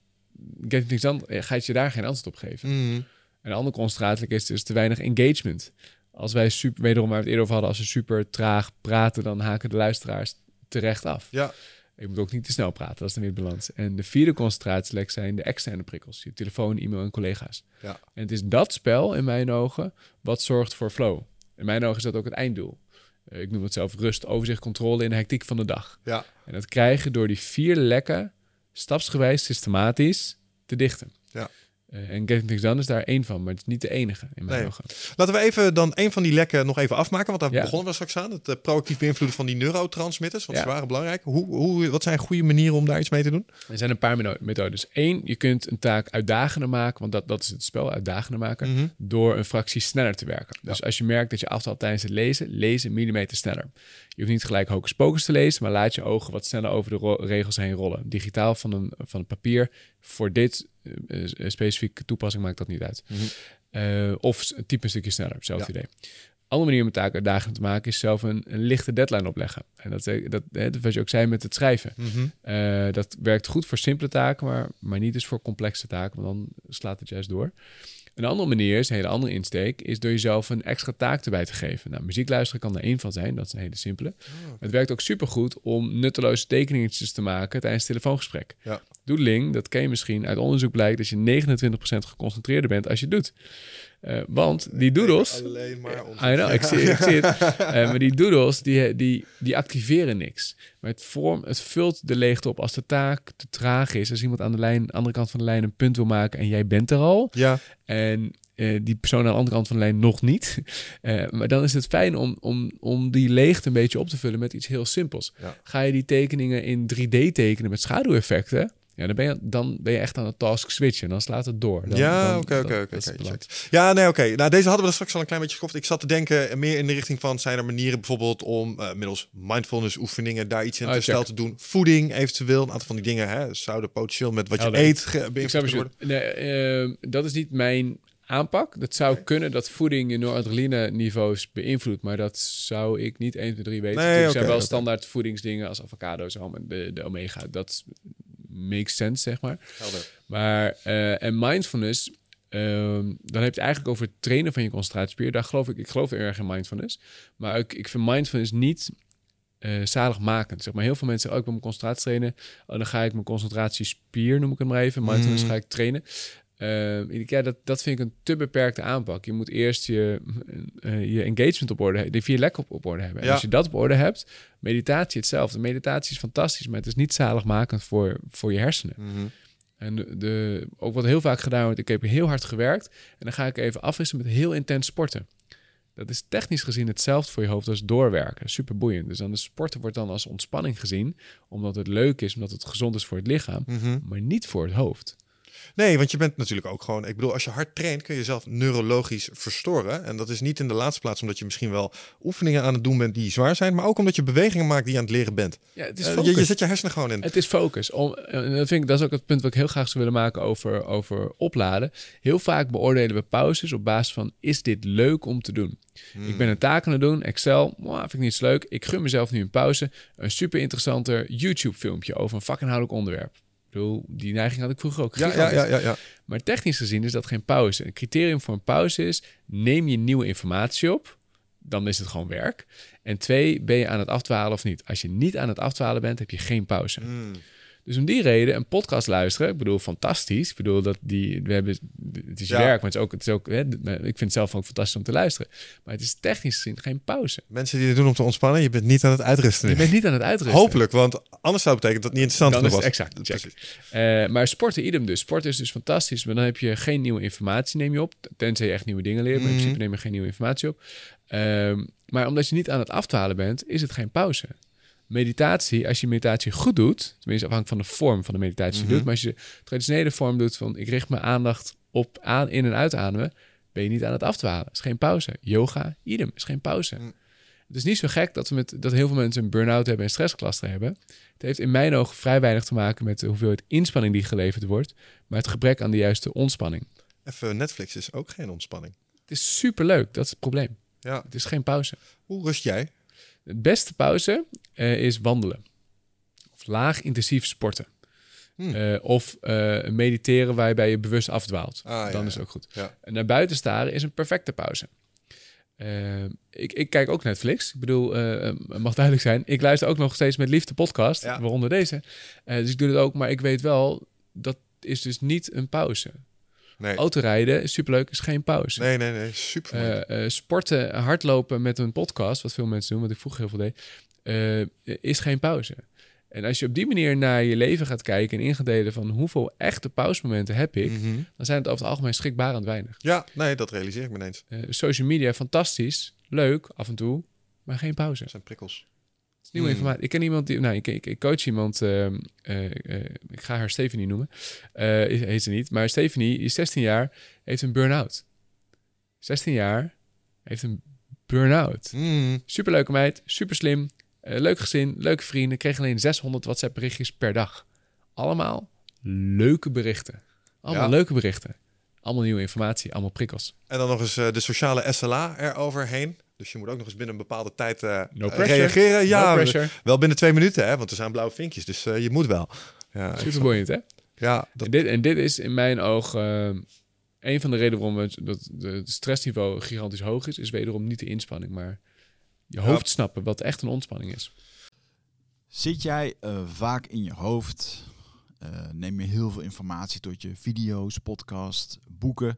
B: Getting Things Done, gaat je daar geen antwoord op geven.
A: Mhm.
B: Een andere concentratielek is dus te weinig engagement. Als wij super, wederom waar we het eerder over hadden, als we super traag praten, dan haken de luisteraars terecht af.
A: Ja.
B: Ik moet ook niet te snel praten, dat is dan weer balans. En de vierde concentratielek zijn de externe prikkels. Je telefoon, e-mail en collega's.
A: Ja.
B: En het is dat spel, in mijn ogen, wat zorgt voor flow. In mijn ogen is dat ook het einddoel. Eh, ik noem het zelf rust, overzicht, controle in de hectiek van de dag.
A: Ja.
B: En dat krijg je door die vier lekken stapsgewijs, systematisch te dichten.
A: Ja.
B: Eh, en Getting Things Done is daar één van, maar het is niet de enige in mijn
A: Nee.
B: ogen.
A: Laten we even dan een van die lekken nog even afmaken, want daar
B: Ja.
A: begonnen we straks aan. Het eh, proactief beïnvloeden van die neurotransmitters, want
B: Ja.
A: ze waren belangrijk. Hoe, hoe, wat zijn goede manieren om daar iets mee te doen?
B: Er zijn een paar methodes. Eén, je kunt een taak uitdagender maken, want dat, dat is het spel, uitdagender maken,
A: Mhm.
B: door een fractie sneller te werken. Dus als je merkt dat je afvalt tijdens het lezen, lees een millimeter sneller. Je hoeft niet gelijk hocus pocus te lezen, maar laat je ogen wat sneller over de regels heen rollen. Digitaal van een, van een papier, voor dit specifieke toepassing maakt dat niet uit. Eh, of type een stukje sneller, hetzelfde
A: Ja.
B: idee. Andere manier om taak uitdagend te maken is zelf een, een lichte deadline opleggen. En dat, eh, dat, hè, wat je ook zei met het schrijven.
A: Mhm.
B: Eh, dat werkt goed voor simpele taken, maar, maar niet dus voor complexe taken, want dan slaat het juist door. Een andere manier is, een hele andere insteek, is door jezelf een extra taak erbij te geven. Nou, muziek luisteren kan er één van zijn, dat is een hele simpele. Het werkt ook supergoed om nutteloze tekeningetjes te maken tijdens het telefoongesprek.
A: Ja.
B: Doodling, dat ken je misschien, uit onderzoek blijkt dat je 29% geconcentreerder bent als je het doet. Eh, want die doodles,
A: Alleen maar.
B: I know, ik zie, ik zie het. (laughs) Eh, maar die doodles, die, die, die activeren niks. Maar het, vorm, het vult de leegte op als de taak te traag is. Als iemand aan de lijn, andere kant van de lijn een punt wil maken en jij bent er al.
A: Ja,
B: En eh, die persoon aan de andere kant van de lijn nog niet. (laughs) Eh, maar dan is het fijn om, om, om die leegte een beetje op te vullen met iets heel simpels.
A: Ja.
B: Ga je die tekeningen in 3D tekenen met schaduweffecten... Ja, dan ben, je, dan ben je echt aan het task switchen. Dan slaat het door. Dan,
A: ja, oké, oké, oké. Ja, nee, oké. Nou, deze hadden we er straks al een klein beetje gekocht. Ik zat te denken eh, meer in de richting van... zijn er manieren bijvoorbeeld om eh, middels mindfulness oefeningen... daar iets in
B: Oh,
A: te stel te doen? Voeding eventueel. Een aantal van die dingen hè, zouden potentieel met wat je eet beïnvloed worden.
B: Nee, ehm, dat is niet mijn aanpak. Dat zou kunnen dat voeding je noradrenaline niveaus beïnvloedt, maar dat zou ik niet 1, 2, 3 weten.
A: Nee, oké,
B: zijn wel standaard voedingsdingen als avocado's de, de omega. Dat makes sense, zeg maar.
A: Helder.
B: Maar, eh, en mindfulness, ehm, dan heb je het eigenlijk over het trainen van je concentratiespier. Daar geloof ik, ik geloof heel erg in mindfulness. Maar ik, ik vind mindfulness niet eh zaligmakend. Zeg maar, heel veel mensen zeggen, oh, ik wil mijn concentratie trainen. Oh, dan ga ik mijn concentratiespier, noem ik het maar even. Mindfulness
A: Mhm.
B: ga ik trainen. Eh, ik- ja, dat, dat vind ik een te beperkte aanpak. Je moet eerst je, eh, je engagement op orde hebben, de vier lekken op, op orde hebben. En
A: Ja.
B: als je dat op orde hebt, meditatie hetzelfde. Meditatie is fantastisch, maar het is niet zaligmakend voor, voor je hersenen.
A: Mhm.
B: En de, de- ook wat heel vaak gedaan wordt, ik heb heel hard gewerkt en dan ga ik even afwisselen met heel intens sporten. Dat is technisch gezien hetzelfde voor je hoofd als doorwerken. Super boeiend. Dus dan de sporten wordt dan als ontspanning gezien, omdat het leuk is, omdat het gezond is voor het lichaam,
A: Mhm.
B: maar niet voor het hoofd.
A: Nee, want je bent natuurlijk ook gewoon... Ik bedoel, als je hard traint kun je jezelf neurologisch verstoren. En dat is niet in de laatste plaats omdat je misschien wel oefeningen aan het doen bent die zwaar zijn. Maar ook omdat je bewegingen maakt die je aan het leren bent.
B: Ja, het is
A: Eh,
B: focus.
A: je, je zet je hersenen gewoon in.
B: Het is focus. Om, en dat, vind ik, dat is ook het punt wat ik heel graag zou willen maken over, over opladen. Heel vaak beoordelen we pauzes op basis van... is dit leuk om te doen? Ik ben een taak aan het doen, Excel, mwah, vind ik niet leuk. Ik gun mezelf nu een pauze. Een super interessanter YouTube-filmpje over een vakinhoudelijk onderwerp. Ik bedoel, die neiging had ik vroeger ook.
A: Ja, ja, ja, ja, ja.
B: Maar technisch gezien is dat geen pauze. Een criterium voor een pauze is: neem je nieuwe informatie op, dan is het gewoon werk. En twee, ben je aan het afdwalen of niet? Als je niet aan het afdwalen bent, heb je geen pauze.
A: Hmm.
B: Dus om die reden een podcast luisteren, ik bedoel, fantastisch. Ik bedoel, dat die, we hebben, het is je
A: Ja.
B: werk, maar het is ook, het is ook hè, ik vind het zelf ook fantastisch om te luisteren. Maar het is technisch gezien geen pauze.
A: Mensen die dit doen om te ontspannen, je bent niet aan het uitrusten.
B: Je bent niet aan het uitrusten.
A: Hopelijk, want anders zou het betekenen dat het niet interessant
B: is
A: was.
B: exact.
A: Precies.
B: Eh, maar sporten, idem dus. Sporten is dus fantastisch, maar dan heb je geen nieuwe informatie, neem je op. Tenzij je echt nieuwe dingen leert, maar in
A: Mhm.
B: principe neem je geen nieuwe informatie op. Ehm, maar omdat je niet aan het afdwalen bent, is het geen pauze. Meditatie, als je meditatie goed doet, tenminste afhankelijk van de vorm van de meditatie die je
A: Mhm.
B: doet, maar als je de traditionele vorm doet van ik richt mijn aandacht op aan, in- en uitademen, ben je niet aan het afdwalen. Het is geen pauze. Yoga, idem, is geen pauze.
A: Mhm.
B: Het is niet zo gek dat, we met, dat heel veel mensen een burn-out hebben en stresscluster hebben. Het heeft in mijn ogen vrij weinig te maken met de hoeveelheid inspanning die geleverd wordt, maar het gebrek aan de juiste ontspanning.
A: Even Netflix is ook geen ontspanning.
B: Het is superleuk, dat is het probleem.
A: Ja.
B: Het is geen pauze.
A: Hoe rust jij?
B: De beste pauze eh, is wandelen. Of laag intensief sporten.
A: Hmm.
B: Eh, of eh, mediteren waarbij je bewust afdwaalt.
A: Ah, ja,
B: Dan is het ook goed.
A: Ja.
B: En naar buiten staren is een perfecte pauze. Ik, ik kijk ook Netflix. Ik bedoel, het mag duidelijk zijn. Ik luister ook nog steeds met liefde podcast,
A: Ja.
B: waaronder deze. Dus ik doe het ook, maar ik weet wel, dat is dus niet een pauze.
A: Nee.
B: Autorijden is superleuk, is geen pauze.
A: nee, nee, nee. Super.
B: Eh, eh, sporten, hardlopen met een podcast, wat veel mensen doen, wat ik vroeger heel veel deed, eh, is geen pauze. En als je op die manier naar je leven gaat kijken en in gaat delen van hoeveel echte pauzemomenten heb ik,
A: Mhm.
B: dan zijn het over het algemeen schrikbarend weinig.
A: Ja, nee, dat realiseer ik me ineens.
B: Social media, fantastisch, leuk af en toe, maar geen pauze.
A: Dat zijn prikkels.
B: Is nieuwe
A: Hmm.
B: informatie. Ik ken iemand die, nou, ik, ik, ik coach iemand, ehm, eh, eh, ik ga haar Stephanie noemen, Eh, heet ze niet, maar Stephanie is 16 jaar, heeft een burn-out. 16 jaar, heeft een burn-out.
A: Mm.
B: Superleuke meid, super slim, leuk gezin, leuke vrienden. Kreeg alleen 600 WhatsApp berichtjes per dag. Allemaal leuke berichten. Allemaal
A: Ja.
B: leuke berichten. Allemaal nieuwe informatie, allemaal prikkels.
A: En dan nog eens de sociale SLA eroverheen. Dus je moet ook nog eens binnen een bepaalde tijd eh,
B: No
A: eh, reageren. Ja,
B: no pressure.
A: wel binnen twee minuten, hè? Want er zijn blauwe vinkjes, dus eh, je moet wel. Ja,
B: Super boeiend, hè?
A: ja dat,
B: En dit, en dit is in mijn oog een van de redenen waarom het, dat de- het stressniveau gigantisch hoog is, is wederom niet de inspanning, maar je hoofd snappen wat echt een ontspanning is.
C: Zit jij vaak in je hoofd? Eh, neem je heel veel informatie tot je video's, podcast, boeken?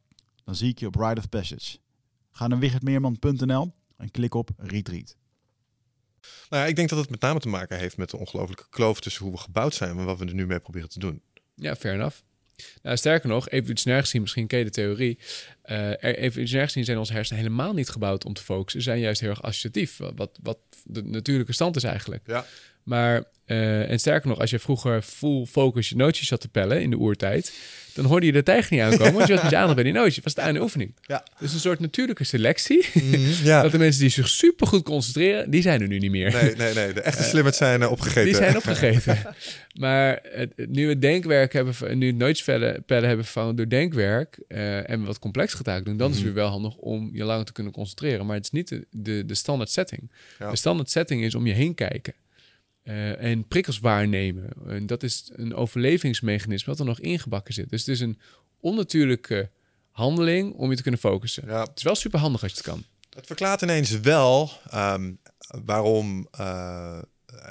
C: Dan zie ik je op Ride of Passage. Ga naar wichertmeerman.nl en klik op Retreat.
A: Nou ja, ik denk dat het met name te maken heeft met de ongelofelijke kloof tussen hoe we gebouwd zijn en wat we er nu mee proberen te doen.
B: Ja, fair enough. Nou, sterker nog, evolutionair gezien, misschien ken je de theorie. eh er- evolutionair gezien zijn onze hersenen helemaal niet gebouwd om te focussen. Ze zijn juist heel erg associatief, wat- wat, wat de natuurlijke stand is eigenlijk.
A: Ja.
B: Maar, eh, en sterker nog, als je vroeger full focus je nootjes zat te pellen in de oertijd, dan hoorde je de tijger niet aankomen, want je was met je aandacht bij die nootjes. Het was de einde oefening.
A: Ja.
B: Dus een soort natuurlijke selectie. (laughs)
A: ja.
B: Dat de mensen die zich super goed concentreren, die zijn er nu niet meer.
A: Nee, nee, nee. De echte slimmers zijn eh, opgegeten.
B: Die zijn (laughs) opgegeten. maar het, nu we het denkwerk hebben, nu het nootjespellen pellen hebben vervangen door denkwerk eh, en wat complexere taken doen, dan is het
A: Mhm.
B: weer wel handig om je langer te kunnen concentreren. Maar het is niet de, de, de standaard setting.
A: Ja.
B: De standaard setting is om je heen kijken. Eh, en prikkels waarnemen. En dat is een overlevingsmechanisme wat er nog ingebakken zit. Dus het is een onnatuurlijke handeling om je te kunnen focussen.
A: Ja,
B: Het is wel super handig als je het kan.
A: Het verklaart ineens wel ehm, waarom eh,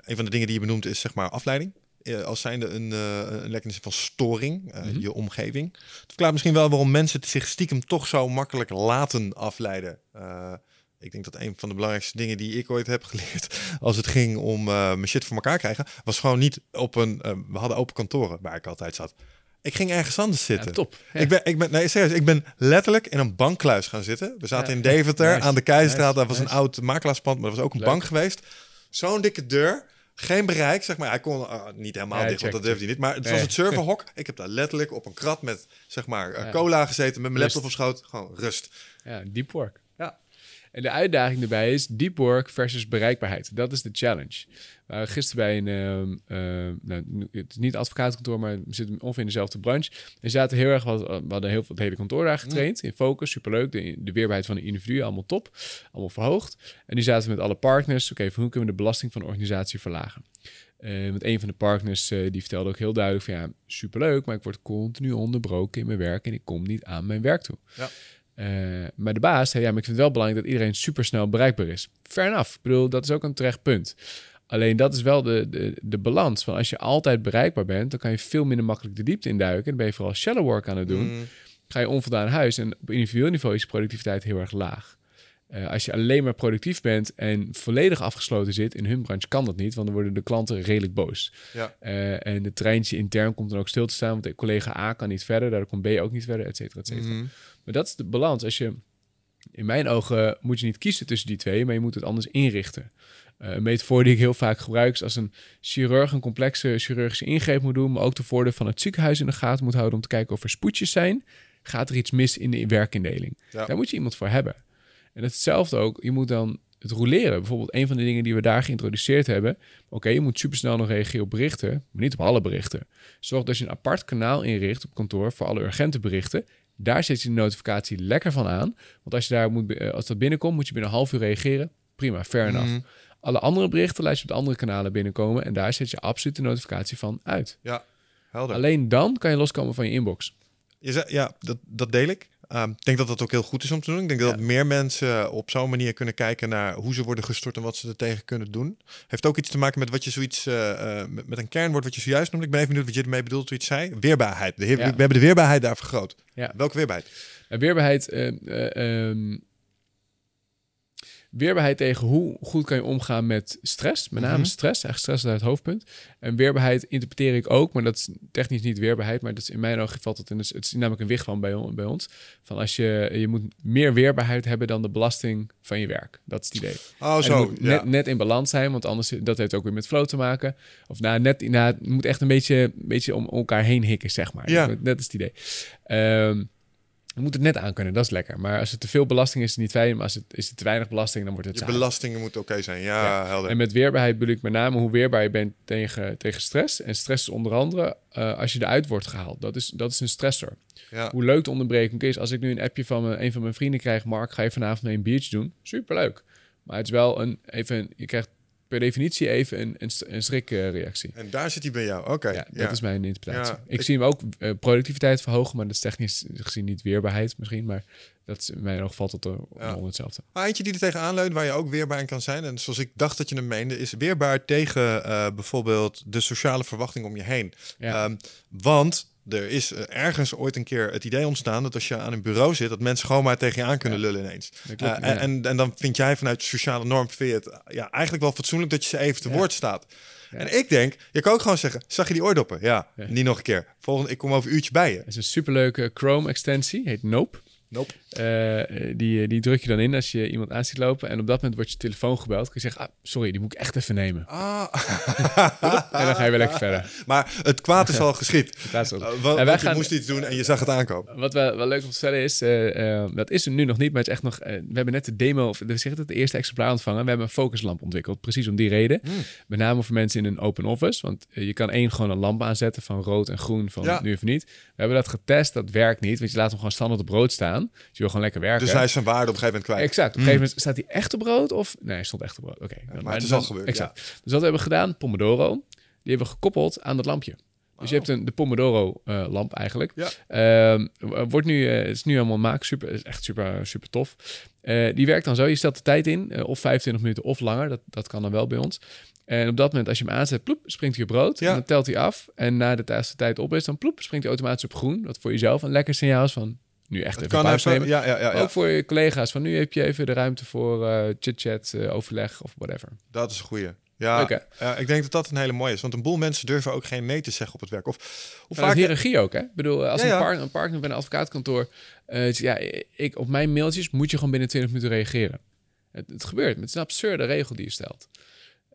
A: een van de dingen die je benoemt is zeg maar afleiding. Eh, als zijnde een, een lekkernis van storing,
B: Mhm.
A: je omgeving. Het verklaart misschien wel waarom mensen zich stiekem toch zo makkelijk laten afleiden. Eh, ik denk dat een van de belangrijkste dingen die ik ooit heb geleerd (laughs) als het ging om eh, mijn shit voor elkaar krijgen, was gewoon niet op een. eh, we hadden open kantoren waar ik altijd zat. Ik ging ergens anders
B: Ja,
A: zitten.
B: top. Ja.
A: Ik ben, ik ben, nee, serieus, ik ben letterlijk in een bankkluis gaan zitten. We zaten
B: Ja.
A: in Deventer
B: Nice.
A: aan de Keizerstraat.
B: Nice.
A: Dat was een oud makelaarspand, maar er was ook een
B: Leuk.
A: bank geweest. Zo'n dikke deur, geen bereik, zeg maar. Hij kon ah, niet helemaal
B: Ja,
A: dicht, want dat durfde hij niet. Maar het
B: Nee.
A: was het serverhok. Ik heb daar letterlijk op een krat met, zeg maar, eh,
B: Ja.
A: cola gezeten, met mijn
B: Rust.
A: laptop op schoot. Gewoon rust.
B: Ja, deep work. En de uitdaging erbij is deep work versus bereikbaarheid. Dat is de challenge. We waren gisteren bij een, ehm, ehm, nou, het is niet advocatenkantoor, maar we zitten ongeveer in dezelfde branche. En zaten heel erg, wat, we hadden heel veel het hele kantoor daar getraind. In focus, superleuk. De, de weerbaarheid van de individu, allemaal top. Allemaal verhoogd. En die zaten met alle partners. Oké, hoe kunnen we de belasting van de organisatie verlagen? Eh, want een van de partners eh, die vertelde ook heel duidelijk van ja, superleuk, maar ik word continu onderbroken in mijn werk en ik kom niet aan mijn werk toe.
A: Ja.
B: Eh, maar de baas zei ja, maar ik vind het wel belangrijk dat iedereen supersnel bereikbaar is. Fair enough. Ik bedoel, dat is ook een terecht punt. Alleen dat is wel de, de, de balans. Van als je altijd bereikbaar bent, dan kan je veel minder makkelijk de diepte induiken. Dan ben je vooral shallow work aan het doen.
A: Mm,
B: Ga je onvoldaan huis en op individueel niveau is productiviteit heel erg laag. Eh, als je alleen maar productief bent en volledig afgesloten zit, in hun branche kan dat niet, want dan worden de klanten redelijk boos.
A: ja.
B: Eh, en het treintje intern komt dan ook stil te staan, want de collega A kan niet verder, daardoor komt B ook niet verder, et cetera, et cetera.
A: Mhm.
B: Maar dat is de balans. Als je, in mijn ogen moet je niet kiezen tussen die twee, maar je moet het anders inrichten. Eh, een metafoor die ik heel vaak gebruik is als een chirurg een complexe chirurgische ingreep moet doen, maar ook de voordeel van het ziekenhuis in de gaten moet houden om te kijken of er spoedjes zijn, gaat er iets mis in de werkindeling.
A: Ja.
B: Daar moet je iemand voor hebben. En hetzelfde ook, je moet dan het roleren. Bijvoorbeeld een van de dingen die we daar geïntroduceerd hebben. Oké, je moet supersnel nog reageren op berichten, maar niet op alle berichten. Zorg dat je een apart kanaal inricht op kantoor voor alle urgente berichten. Daar zet je de notificatie lekker van aan. Want als, je daar moet, eh, als dat binnenkomt, moet je binnen een half uur reageren. Prima, fair enough.
A: Mhm.
B: Alle andere berichten laat je op de andere kanalen binnenkomen. En daar zet je absoluut de notificatie van uit.
A: Ja, helder.
B: Alleen dan kan je loskomen van je inbox.
A: Je zei, ja, dat, dat deel ik. Ehm, ik denk dat dat ook heel goed is om te doen. Ik denk dat meer mensen op zo'n manier kunnen kijken naar hoe ze worden gestort en wat ze er tegen kunnen doen. Heeft ook iets te maken met wat je zoiets, eh, met, met een kernwoord wat je zojuist noemde. Ik ben even benieuwd wat je ermee bedoelt het zei. Weerbaarheid. De heer-
B: Ja.
A: We hebben de weerbaarheid daar vergroot.
B: Ja.
A: Welke weerbaarheid?
B: Weerbaarheid, eh, ehm, weerbaarheid tegen hoe goed kan je omgaan met stress. Met name
A: Mhm.
B: stress. Eigenlijk stress is het hoofdpunt. En weerbaarheid interpreteer ik ook, maar dat is technisch niet weerbaarheid. Maar dat is in mijn ogen valt het in. Het is namelijk een wicht van bij, bij ons. Van als je, je moet meer weerbaarheid hebben dan de belasting van je werk. Dat is het idee.
A: Oh, zo.
B: moet
A: ja.
B: net, net in balans zijn, want anders dat heeft ook weer met flow te maken. Of nou, net, nou, het moet echt een beetje, een beetje om elkaar heen hikken, zeg maar.
A: Ja.
B: Dat, dat is het idee. Ehm je moet het net aan kunnen, dat is lekker. Maar als het te veel belasting is, is het niet fijn. Maar als het is het te weinig belasting, dan wordt het
A: Je belastingen moeten oké zijn. Ja,
B: Ja.
A: helder.
B: En met weerbaarheid bedoel ik met name hoe weerbaar je bent tegen, tegen stress. En stress is onder andere eh, als je eruit wordt gehaald. Dat is, dat is een stressor.
A: ja.
B: Hoe leuk de onderbreking is. Als ik nu een appje van mijn, een van mijn vrienden krijg... Mark, ga je vanavond mee een biertje doen? Superleuk. Maar het is wel een... Even, je krijgt per definitie even een, een, een schrikreactie.
A: En daar zit hij bij jou. Oké.
B: Ja, dat is mijn interpretatie.
A: Ja,
B: ik,
A: ik-
B: zie hem ook eh, productiviteit verhogen, maar dat is technisch gezien niet weerbaarheid misschien. Maar dat is, in mijn oog valt het er onder hetzelfde.
A: Maar eentje die er tegenaan leunt, waar je ook weerbaar in kan zijn. En zoals ik dacht dat je hem meende, is weerbaar tegen eh, bijvoorbeeld de sociale verwachting om je heen. Ehm, want er is eh, ergens ooit een keer het idee ontstaan dat als je aan een bureau zit, dat mensen gewoon maar tegen je aan kunnen
B: Ja.
A: lullen ineens.
B: Klopt,
A: Eh,
B: ja.
A: en, en, en dan vind jij vanuit de sociale norm vind je het ja, eigenlijk wel fatsoenlijk dat je ze even te
B: Ja.
A: woord staat. En ik denk, je kan ook gewoon zeggen, zag je die oordoppen? Ja,
B: Ja.
A: niet nog een keer. Volgende, ik kom over een uurtje bij je.
B: Het is een superleuke Chrome-extensie, heet Nope.
A: Nope.
B: Eh, die, die druk je dan in als je iemand aan ziet lopen. En op dat moment wordt je telefoon gebeld. Kun je zeggen, ah, sorry, die moet ik echt even nemen.
A: Ah.
B: En dan ga je weer lekker (laughs) verder.
A: maar het kwaad is al geschied. (laughs)
B: Is.
A: Uh, want,
B: En wij
A: je
B: gaan-
A: moest iets doen en je zag het aankomen.
B: Wat wel, wel leuk om te vertellen is, eh, eh, dat is er nu nog niet, maar het is echt nog. eh, we hebben net de demo, of de, zeg het, het eerste exemplaar ontvangen. We hebben een focuslamp ontwikkeld, precies om die reden.
A: Hmm.
B: Met name voor mensen in een open office, want eh, je kan één gewoon een lamp aanzetten van rood en groen van
A: Ja.
B: nu of niet. We hebben dat getest, dat werkt niet, want je laat hem gewoon standaard op rood staan. Dus je wil gewoon lekker werken.
A: Dus hij is zijn waarde op een gegeven moment kwijt.
B: Exact. Op een gegeven moment staat hij echt op rood of nee, hij stond echt op rood. Oké.
A: maar het is al gebeurd,
B: Exact. Dus wat we hebben gedaan, Pomodoro, die hebben we gekoppeld aan dat lampje. Dus je hebt een, de Pomodoro-lamp eigenlijk.
A: Ja.
B: Ehm, wordt nu, eh, het is nu allemaal maak, super, is echt super, super tof. Eh, die werkt dan zo, je stelt de tijd in, eh, of 25 minuten of langer, dat, dat kan dan wel bij ons. En op dat moment, als je hem aanzet, ploep, springt hij op rood.
A: Ja.
B: En dan telt hij af. En na de de tijd op is, dan ploep, springt hij automatisch op groen. Wat voor jezelf een lekker signaal is van, nu echt even pauze nemen.
A: ja, ja, ja.
B: Ook voor je collega's. Van nu heb je even de ruimte voor eh chit-chat, eh, overleg of whatever.
A: Dat is een goeie. Ja, ik denk dat dat een hele mooie is. Want een boel mensen durven ook geen nee te zeggen op het werk. Of hoe
B: Vaak
A: vaak...
B: hiërarchie ook, hè? Ik bedoel, als
A: Ja, ja.
B: Een, partner, een partner bij een advocaatkantoor... eh, ja, ik, op mijn mailtjes moet je gewoon binnen 20 minuten reageren. Het, het gebeurt. Het is een absurde regel die je stelt.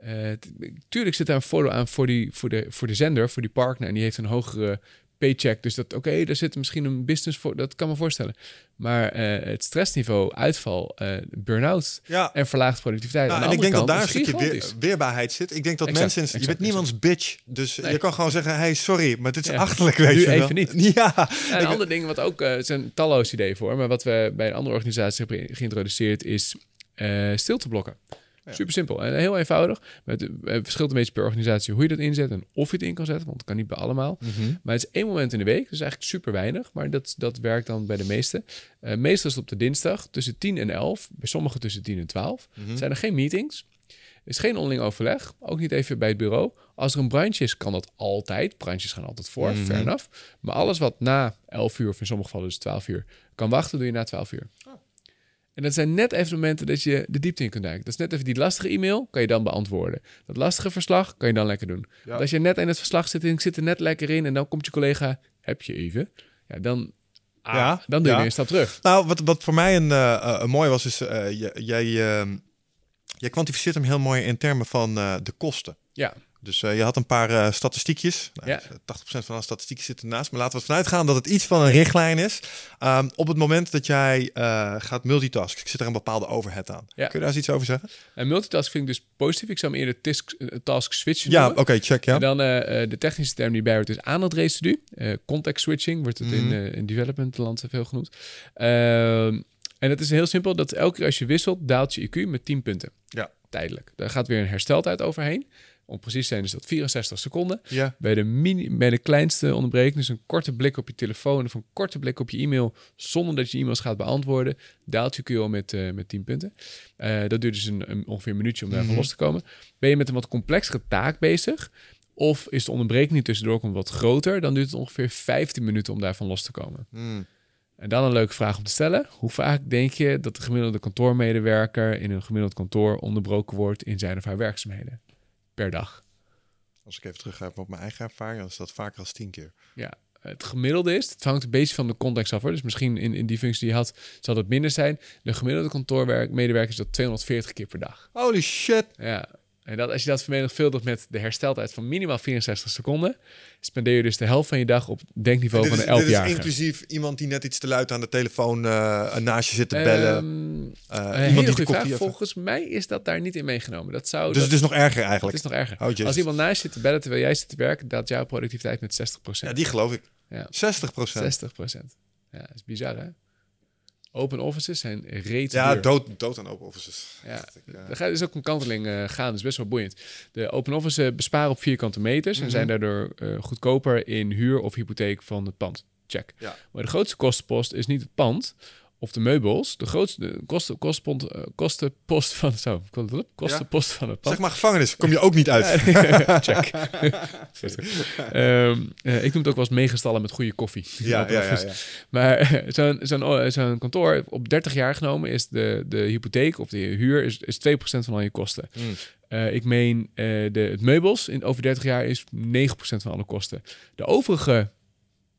B: Eh, t- tuurlijk zit daar een voordeel aan voor, die, voor, de, voor de zender, voor die partner. En die heeft een hogere paycheck. Dus dat, oké, daar zit misschien een business voor. Dat kan me voorstellen. Maar eh, het stressniveau, uitval, eh burn-out
A: Ja,
B: en verlaagd productiviteit.
A: nou, en ik denk dat daar een stukje weer, weerbaarheid zit. Ik denk dat
B: Exact,
A: mensen... je
B: exact,
A: bent niemands bitch. Dus
B: Nee.
A: je kan gewoon zeggen, hey, sorry, maar dit is
B: Ja.
A: achterlijk, weet
B: Nu
A: je wel.
B: even niet. (laughs)
A: Ja,
B: Ja, een
A: Ik-
B: ander ding wat ook, eh, het zijn talloze ideeën voor, maar wat we bij een andere organisatie hebben geïntroduceerd is eh Super simpel en heel eenvoudig. Met, het verschilt een beetje per organisatie hoe je dat inzet en of je het in kan zetten, want het kan niet bij allemaal. Maar het is één moment in de week, dus eigenlijk super weinig, maar dat, dat werkt dan bij de meeste. Eh, meestal is het op de dinsdag tussen 10 en 11, bij sommigen tussen 10 en 12. Zijn er geen meetings, is geen onderling overleg, ook niet even bij het bureau. Als er een brandje is, kan dat altijd. Brandjes gaan altijd voor,
A: Mhm.
B: fair enough. Maar alles wat na 11 uur, of in sommige gevallen dus 12 uur, kan wachten, doe je na 12 uur. En dat zijn net even momenten dat je de diepte in kunt duiken. Dat is net even die lastige e-mail, kan je dan beantwoorden. Dat lastige verslag kan je dan lekker doen.
A: Ja.
B: Als je net in het verslag zit en ik zit er net lekker in... en dan komt je collega, heb je even? Ja, dan, ah,
A: Ja,
B: dan doe je
A: ja.
B: weer een stap terug.
A: Nou, wat, wat voor mij een, een mooi was, is eh, jij, ehm, jij kwantificeert hem heel mooi in termen van de kosten.
B: Ja,
A: Dus eh, je had een paar eh, statistiekjes. Nou,
B: Ja.
A: 80% van de statistieken zitten ernaast. Maar laten we ervan uitgaan dat het iets van een richtlijn is. Ehm, op het moment dat jij eh, gaat multitasken, zit er een bepaalde overhead aan.
B: Ja.
A: Kun je daar eens iets over zeggen?
B: en multitask vind ik dus positief. Ik zou hem eerder tisk, eh, task switchen
A: Ja, oké, check. Ja.
B: En dan eh, eh, de technische term die bij hoort is aandachtresidue. Eh context switching wordt het in,
A: Mhm.
B: eh, in development land veel genoemd. Ehm, en het is heel simpel. Dat elke keer als je wisselt, daalt je IQ met 10 punten.
A: Ja.
B: Tijdelijk. Daar gaat weer een hersteltijd overheen. Om precies te zijn is dat 64 seconden.
A: ja.
B: Bij de, mini, bij de kleinste onderbreking, dus een korte blik op je telefoon of een korte blik op je e-mail, zonder dat je e-mails gaat beantwoorden, daalt je Q al met, eh, met 10 punten. Eh, dat duurt dus een, een- ongeveer een minuutje om daarvan
A: Mhm.
B: los te komen. Ben je met een wat complexere taak bezig, of is de onderbreking die tussendoor komt wat groter, dan duurt het ongeveer 15 minuten om daarvan los te komen.
A: Hmm.
B: En dan een leuke vraag om te stellen. Hoe vaak denk je dat de gemiddelde kantoormedewerker in een gemiddeld kantoor onderbroken wordt in zijn of haar werkzaamheden? Per dag.
A: Als ik even teruggrijp op mijn eigen ervaring, dan is dat vaker als tien keer.
B: Ja, het gemiddelde is, het hangt een beetje van de context af hoor. Dus misschien in, in die functie die je had, zal het minder zijn. De gemiddelde kantoormedewerker is dat 240 keer per dag.
A: Holy shit.
B: Ja, en dat, als je dat vermenigvuldigt met de hersteltijd van minimaal 64 seconden, spendeer je dus de helft van je dag op denkniveau van
A: is,
B: een
A: dit is
B: 11-jarige.
A: inclusief iemand die net iets te luid aan de telefoon eh, naast je zit te bellen.
B: Hele
A: iemand die de
B: goede vraag.
A: even-
B: Volgens mij is dat daar niet in meegenomen. Dat zou,
A: Dus
B: dat-
A: het is nog erger
B: het
A: eigenlijk.
B: is nog erger.
A: Oh.
B: Als iemand naast je zit te bellen terwijl jij zit te werken, daalt jouw productiviteit met 60%.
A: Ja, die geloof ik.
B: Ja.
A: 60 procent.
B: 60% Ja, dat is bizar, hè? Open offices zijn reet
A: Ja,
B: duur.
A: dood, dood aan open offices.
B: Ja,
A: eh.
B: er gaat dus ook een kanteling eh, gaan. Dat is best wel boeiend. De open office besparen op vierkante meters...
A: Mhm.
B: en zijn daardoor eh, goedkoper in huur of hypotheek van het pand. Check.
A: Ja.
B: Maar de grootste kostenpost is niet het pand of de meubels. De grootste kosten, eh, kostenpost van... Zo, kostenpost van het pand.
A: Zeg maar gevangenis, kom je ook niet uit. (laughs)
B: Check. (laughs) Ehm, eh, ik noem het ook wel eens meegestallen met goede koffie.
A: Ja, ja, ja.
B: Maar (laughs) zo'n zo'n zo'n kantoor op 30 jaar genomen is de, de hypotheek of de huur is, is 2% van al je kosten.
A: Mm.
B: Eh, ik meen de, het meubels in over 30 jaar is 9% van alle kosten. De overige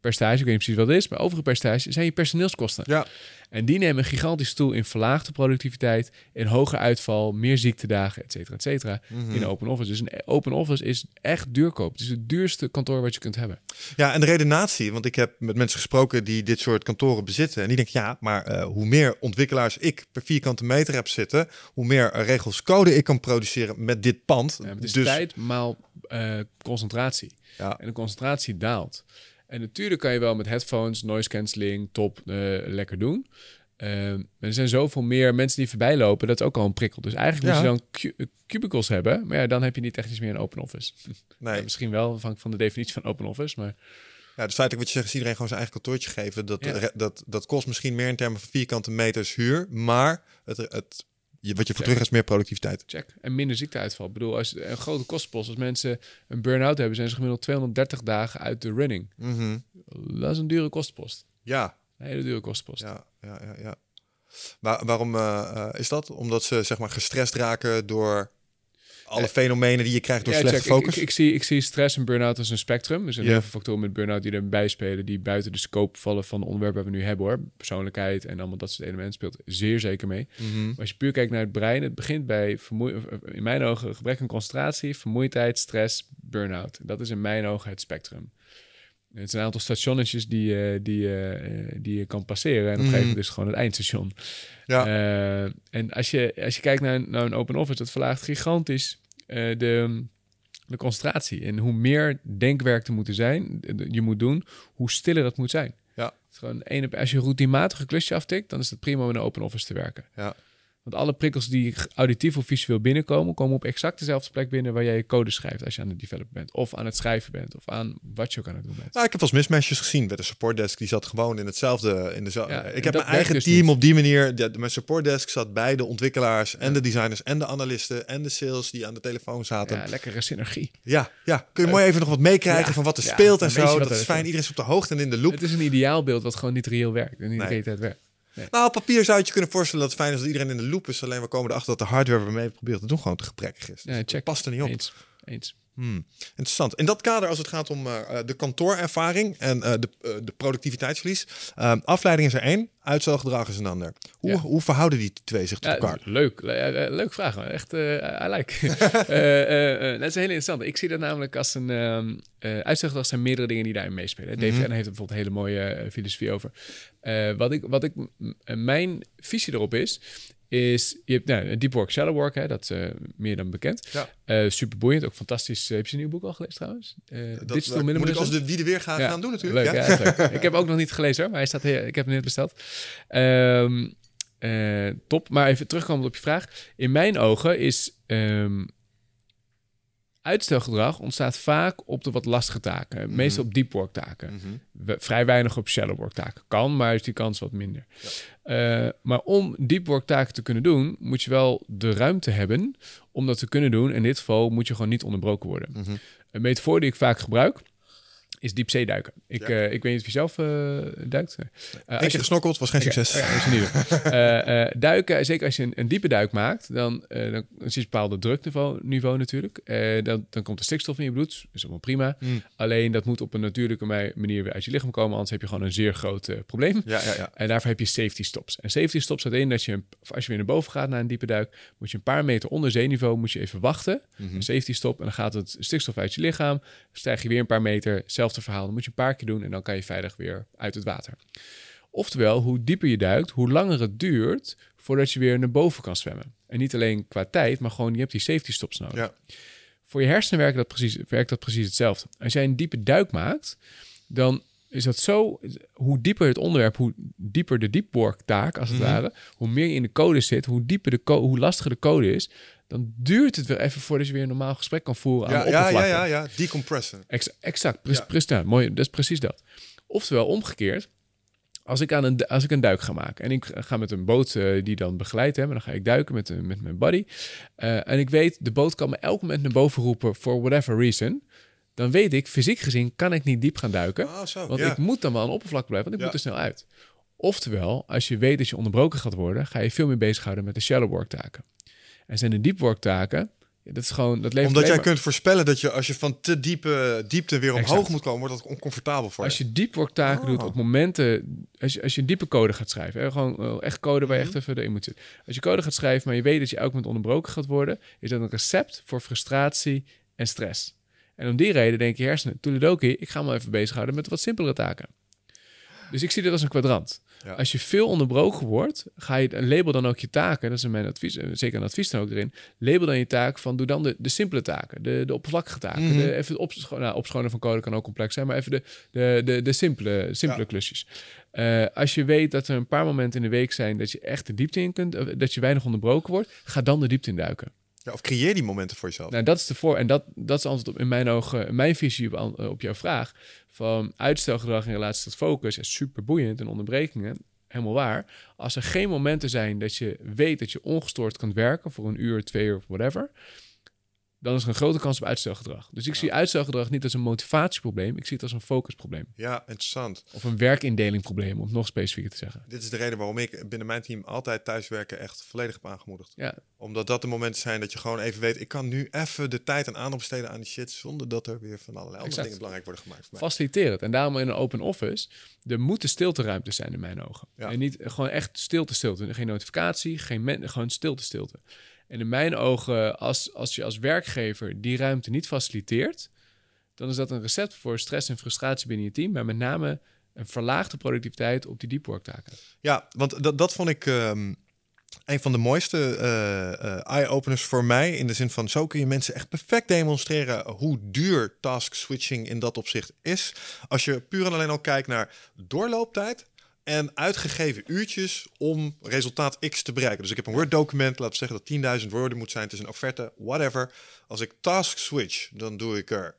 B: percentage, ik weet niet precies wat het is, maar overige percentage zijn je personeelskosten.
A: Ja.
B: En die nemen gigantisch toe in verlaagde productiviteit, in hoger uitval, meer ziektedagen, et cetera, et cetera,
A: Mhm.
B: in open office. Dus een open office is echt duurkoop. Het is het duurste kantoor wat je kunt hebben.
A: Ja, en de redenatie, want ik heb met mensen gesproken die dit soort kantoren bezitten. En die denken, ja, maar eh, hoe meer ontwikkelaars ik per vierkante meter heb zitten, hoe meer eh, regels code ik kan produceren met dit pand.
B: Ja, maar het is
A: dus
B: tijd maal eh, concentratie.
A: Ja.
B: En de concentratie daalt. En natuurlijk kan je wel met headphones, noise cancelling, top, eh, lekker doen. Maar er zijn zoveel meer mensen die voorbij lopen, dat is ook al een prikkel. Dus eigenlijk
A: Ja.
B: moet je dan eh, cubicles hebben, maar ja, dan heb je niet technisch meer een open office. (laughs)
A: nee,
B: Ja, misschien wel, afhankelijk van de definitie van open office, maar
A: ja, dus feitelijk wat je zegt, is iedereen gewoon zijn eigen kantoortje geven. Dat,
B: Ja.
A: dat, dat kost misschien meer in termen van vierkante meters huur, maar het, het, je, wat je voor
B: Check.
A: terug is meer productiviteit.
B: check. En minder ziekteuitval. Ik bedoel, als een grote kostenpost, als mensen een burn-out hebben, zijn ze gemiddeld 230 dagen uit de running.
A: Mhm.
B: Dat is een dure kostenpost.
A: Ja,
B: Een hele dure kostenpost.
A: ja, ja, ja. ja. Maar waarom eh, eh, is dat? Omdat ze zeg maar gestrest raken door alle fenomenen die je krijgt door
B: Ja,
A: slechte
B: check.
A: Focus?
B: Ik, ik, zie, ik zie stress en burn-out als een spectrum. Er zijn heel veel factoren met burn-out die erbij spelen... die buiten de scope vallen van het onderwerp waar we nu hebben, hoor. Persoonlijkheid en allemaal dat soort elementen speelt zeer zeker mee.
A: Mhm.
B: Maar als je puur kijkt naar het brein... het begint bij, in mijn ogen, gebrek aan concentratie... vermoeidheid, stress, burn-out. Dat is in mijn ogen het spectrum. Het zijn een aantal stationnetjes die, eh, die, eh, eh, die je kan passeren. En op een
A: Mhm.
B: gegeven moment is het gewoon het eindstation.
A: Ja.
B: En als je, als je kijkt naar, een- naar een open office, dat verlaagt gigantisch de, de concentratie. En hoe meer denkwerk er moet zijn, je moet doen, hoe stiller het moet zijn.
A: Ja.
B: Het is gewoon ene, als je een routinematig een klusje aftikt, dan is het prima om in een open office te werken.
A: Ja.
B: Want alle prikkels die auditief of visueel binnenkomen, komen op exact dezelfde plek binnen waar jij je code schrijft als je aan het developen bent. Of aan het schrijven bent. Of aan wat je ook aan het doen bent.
A: Nou, ik heb eens mismatches gezien bij de supportdesk. Die zat gewoon in hetzelfde. In dezelfde.
B: Ja,
A: ik heb mijn eigen
B: werkt dus
A: team
B: niet.
A: op die manier. Ja, mijn supportdesk zat bij de ontwikkelaars en de designers en de analisten en de sales die aan de telefoon zaten.
B: Ja,
A: Ja,
B: lekkere synergie.
A: ja, kun je mooi even nog wat meekrijgen
B: Ja,
A: van wat er
B: ja,
A: speelt en zo. Dat is fijn. Iedereen is op de hoogte en in de loop.
B: Het is een ideaalbeeld wat gewoon niet reëel werkt. En niet
A: Nee.
B: de realiteit
A: Nou, op papier zou je je kunnen voorstellen dat het fijn is dat iedereen in de loop is. Alleen we komen erachter dat de hardware waarmee we proberen te doen gewoon te gebrekkig is. Dus
B: Ja,
A: dat
B: check.
A: past er niet op.
B: Eens. Eens.
A: Hmm, interessant. In dat kader, als het gaat om eh, de kantoorervaring en eh, de, eh, de productiviteitsverlies. afleiding is er één, uitstelgedrag is een ander. Hoe,
B: Ja.
A: hoe verhouden die twee zich tot
B: Ja,
A: elkaar?
B: leuk. Le- leuk vraag. man. Echt, I like. (laughs) Dat is een hele interessante. Ik zie dat namelijk als een... eh uitstelgedrag zijn meerdere dingen die daarin meespelen. Dave
A: Mhm.
B: Heeft er bijvoorbeeld een hele mooie filosofie over. Wat ik, wat ik, mijn visie erop is, is... Je hebt nou, deep work, shallow work, hè, dat is eh, meer dan bekend.
A: Ja.
B: Eh, super boeiend, ook fantastisch. Eh, heb je zijn nieuw boek al gelezen trouwens? Eh,
A: Dat
B: Digital
A: eh, moet ik
B: Minimalism.
A: als de wie de weer gaan,
B: Ja,
A: gaan doen natuurlijk.
B: Leuk,
A: ja?
B: ja, ik heb ook nog niet gelezen hoor, maar hij staat hier, ik heb hem net besteld. Ehm, eh, top, maar even terugkomen op je vraag. In mijn ogen is ehm, uitstelgedrag ontstaat vaak op de wat lastige taken. Meestal op deep work taken.
A: Mhm.
B: We- vrij weinig op shallow work taken. Kan, maar is die kans wat minder. Eh, maar om deep work taken te kunnen doen, moet je wel de ruimte hebben om dat te kunnen doen. In dit geval moet je gewoon niet onderbroken worden.
A: Mhm.
B: Een metafoor die ik vaak gebruik is diepzee duiken. Ik,
A: Ja.
B: eh, ik weet niet of je zelf eh, duikt. Eh,
A: Eén gesnokkeld, was geen succes. (laughs)
B: duiken, zeker als je een, een diepe duik maakt, dan, dan is een bepaald drukniveau niveau natuurlijk. Dan, dan komt er stikstof in je bloed, dat is allemaal prima.
A: Mm.
B: Alleen dat moet op een natuurlijke ma- manier weer uit je lichaam komen, anders heb je gewoon een zeer groot probleem.
A: Ja, ja, ja.
B: En daarvoor heb je safety stops. En safety stops houdt in dat je, als je weer naar boven gaat na een diepe duik, moet je een paar meter onder zeeniveau moet je even wachten.
A: Mhm.
B: Een safety stop en dan gaat het stikstof uit je lichaam. Stijg je weer een paar meter, hetzelfde verhaal. Dan moet je een paar keer doen en dan kan je veilig weer uit het water. Oftewel, hoe dieper je duikt, hoe langer het duurt voordat je weer naar boven kan zwemmen. En niet alleen qua tijd, maar gewoon je hebt die safety stops nodig.
A: Ja.
B: Voor je hersenen werkt dat, precies, werkt dat precies hetzelfde. Als jij een diepe duik maakt, dan is dat zo... Hoe dieper het onderwerp, hoe dieper de deep work taak, als het
A: Mhm.
B: ware... hoe meer je in de code zit, hoe, dieper de hoe lastiger de code is... dan duurt het weer even voordat je weer een normaal gesprek kan voeren aan
A: Ja,
B: de
A: ja, ja, ja, ja. Decompressen.
B: Ex- exact, pre-
A: Ja.
B: mooi, dat is precies dat. Oftewel, omgekeerd, als ik, aan een, als ik een duik ga maken en ik ga met een boot eh, die dan begeleidt, hè, maar dan ga ik duiken met, een- met mijn buddy. eh, en ik weet, de boot kan me elk moment naar boven roepen, for whatever reason. Dan weet ik, fysiek gezien, kan ik niet diep gaan duiken.
A: Oh, zo.
B: Want
A: ja.
B: ik moet dan wel aan oppervlak blijven, want ik moet er snel uit. Oftewel, als je weet dat je onderbroken gaat worden, ga je veel meer bezighouden met de shallow work taken. En zijn de deep work taken, ja, dat is gewoon, dat levert
A: Omdat jij
B: maar-
A: kunt voorspellen dat je als je van te diepe diepte weer omhoog
B: Exact.
A: moet komen, wordt dat oncomfortabel voor
B: Als
A: je.
B: je deep work taken
A: Oh.
B: doet op momenten, als je, als je een diepe code gaat schrijven, hè, gewoon eh, echt code waar je
A: Mhm.
B: echt even erin moet zitten. Als je code gaat schrijven, maar je weet dat je elk moment onderbroken gaat worden, is dat een recept voor frustratie en stress. En om die reden denk je hersenen, toeledoki, ik ga me even bezighouden met wat simpelere taken. Dus ik zie dit als een kwadrant.
A: Ja.
B: Als je veel onderbroken wordt, ga je label dan ook je taken. Dat is mijn advies, zeker een advies dan ook erin. Label dan je taak van doe dan de, de simpele taken, de, de oppervlakkige taken.
A: Mhm.
B: de, even het opscho nou, opschonen van code kan ook complex zijn, maar even de, de, de, de simpele, simpele
A: Ja.
B: klusjes. Eh, als je weet dat er een paar momenten in de week zijn dat je echt de diepte in kunt, dat je weinig onderbroken wordt, ga dan de diepte in duiken.
A: Of creëer die momenten voor jezelf.
B: Nou, dat is de voor en dat, dat is antwoord op in mijn ogen, mijn visie op, op jouw vraag van uitstelgedrag in relatie tot focus is super boeiend en onderbrekingen. Helemaal waar. Als er geen momenten zijn dat je weet dat je ongestoord kan werken voor een uur, twee uur of whatever, dan is er een grote kans op uitstelgedrag. Dus ik zie uitstelgedrag niet als een motivatieprobleem, ik zie het als een focusprobleem.
A: Ja, interessant.
B: Of een werkindelingprobleem, om het nog specifieker te zeggen.
A: Dit is de reden waarom ik binnen mijn team altijd thuiswerken echt volledig heb aangemoedigd.
B: Ja,
A: Omdat dat de momenten zijn dat je gewoon even weet, ik kan nu even de tijd en aandacht besteden aan die shit, zonder dat er weer van allerlei andere
B: Exact.
A: dingen belangrijk worden gemaakt.
B: het. En daarom in een open office, er moeten stilteruimtes zijn in mijn ogen.
A: Ja.
B: En niet gewoon echt stilte, stilte. Geen notificatie, geen men, gewoon stilte, stilte. En in mijn ogen, als, als je als werkgever die ruimte niet faciliteert, dan is dat een recept voor stress en frustratie binnen je team, maar met name een verlaagde productiviteit op die deep work taken.
A: Ja, want dat, dat vond ik ehm, een van de mooiste eh, eye-openers voor mij. In de zin van, zo kun je mensen echt perfect demonstreren hoe duur task switching in dat opzicht is. Als je puur en alleen al kijkt naar doorlooptijd en uitgegeven uurtjes om resultaat X te bereiken. Dus ik heb een Word-document, laten we zeggen dat 10.000 woorden moet zijn. Het is een offerte, whatever. Als ik task switch, dan doe ik er,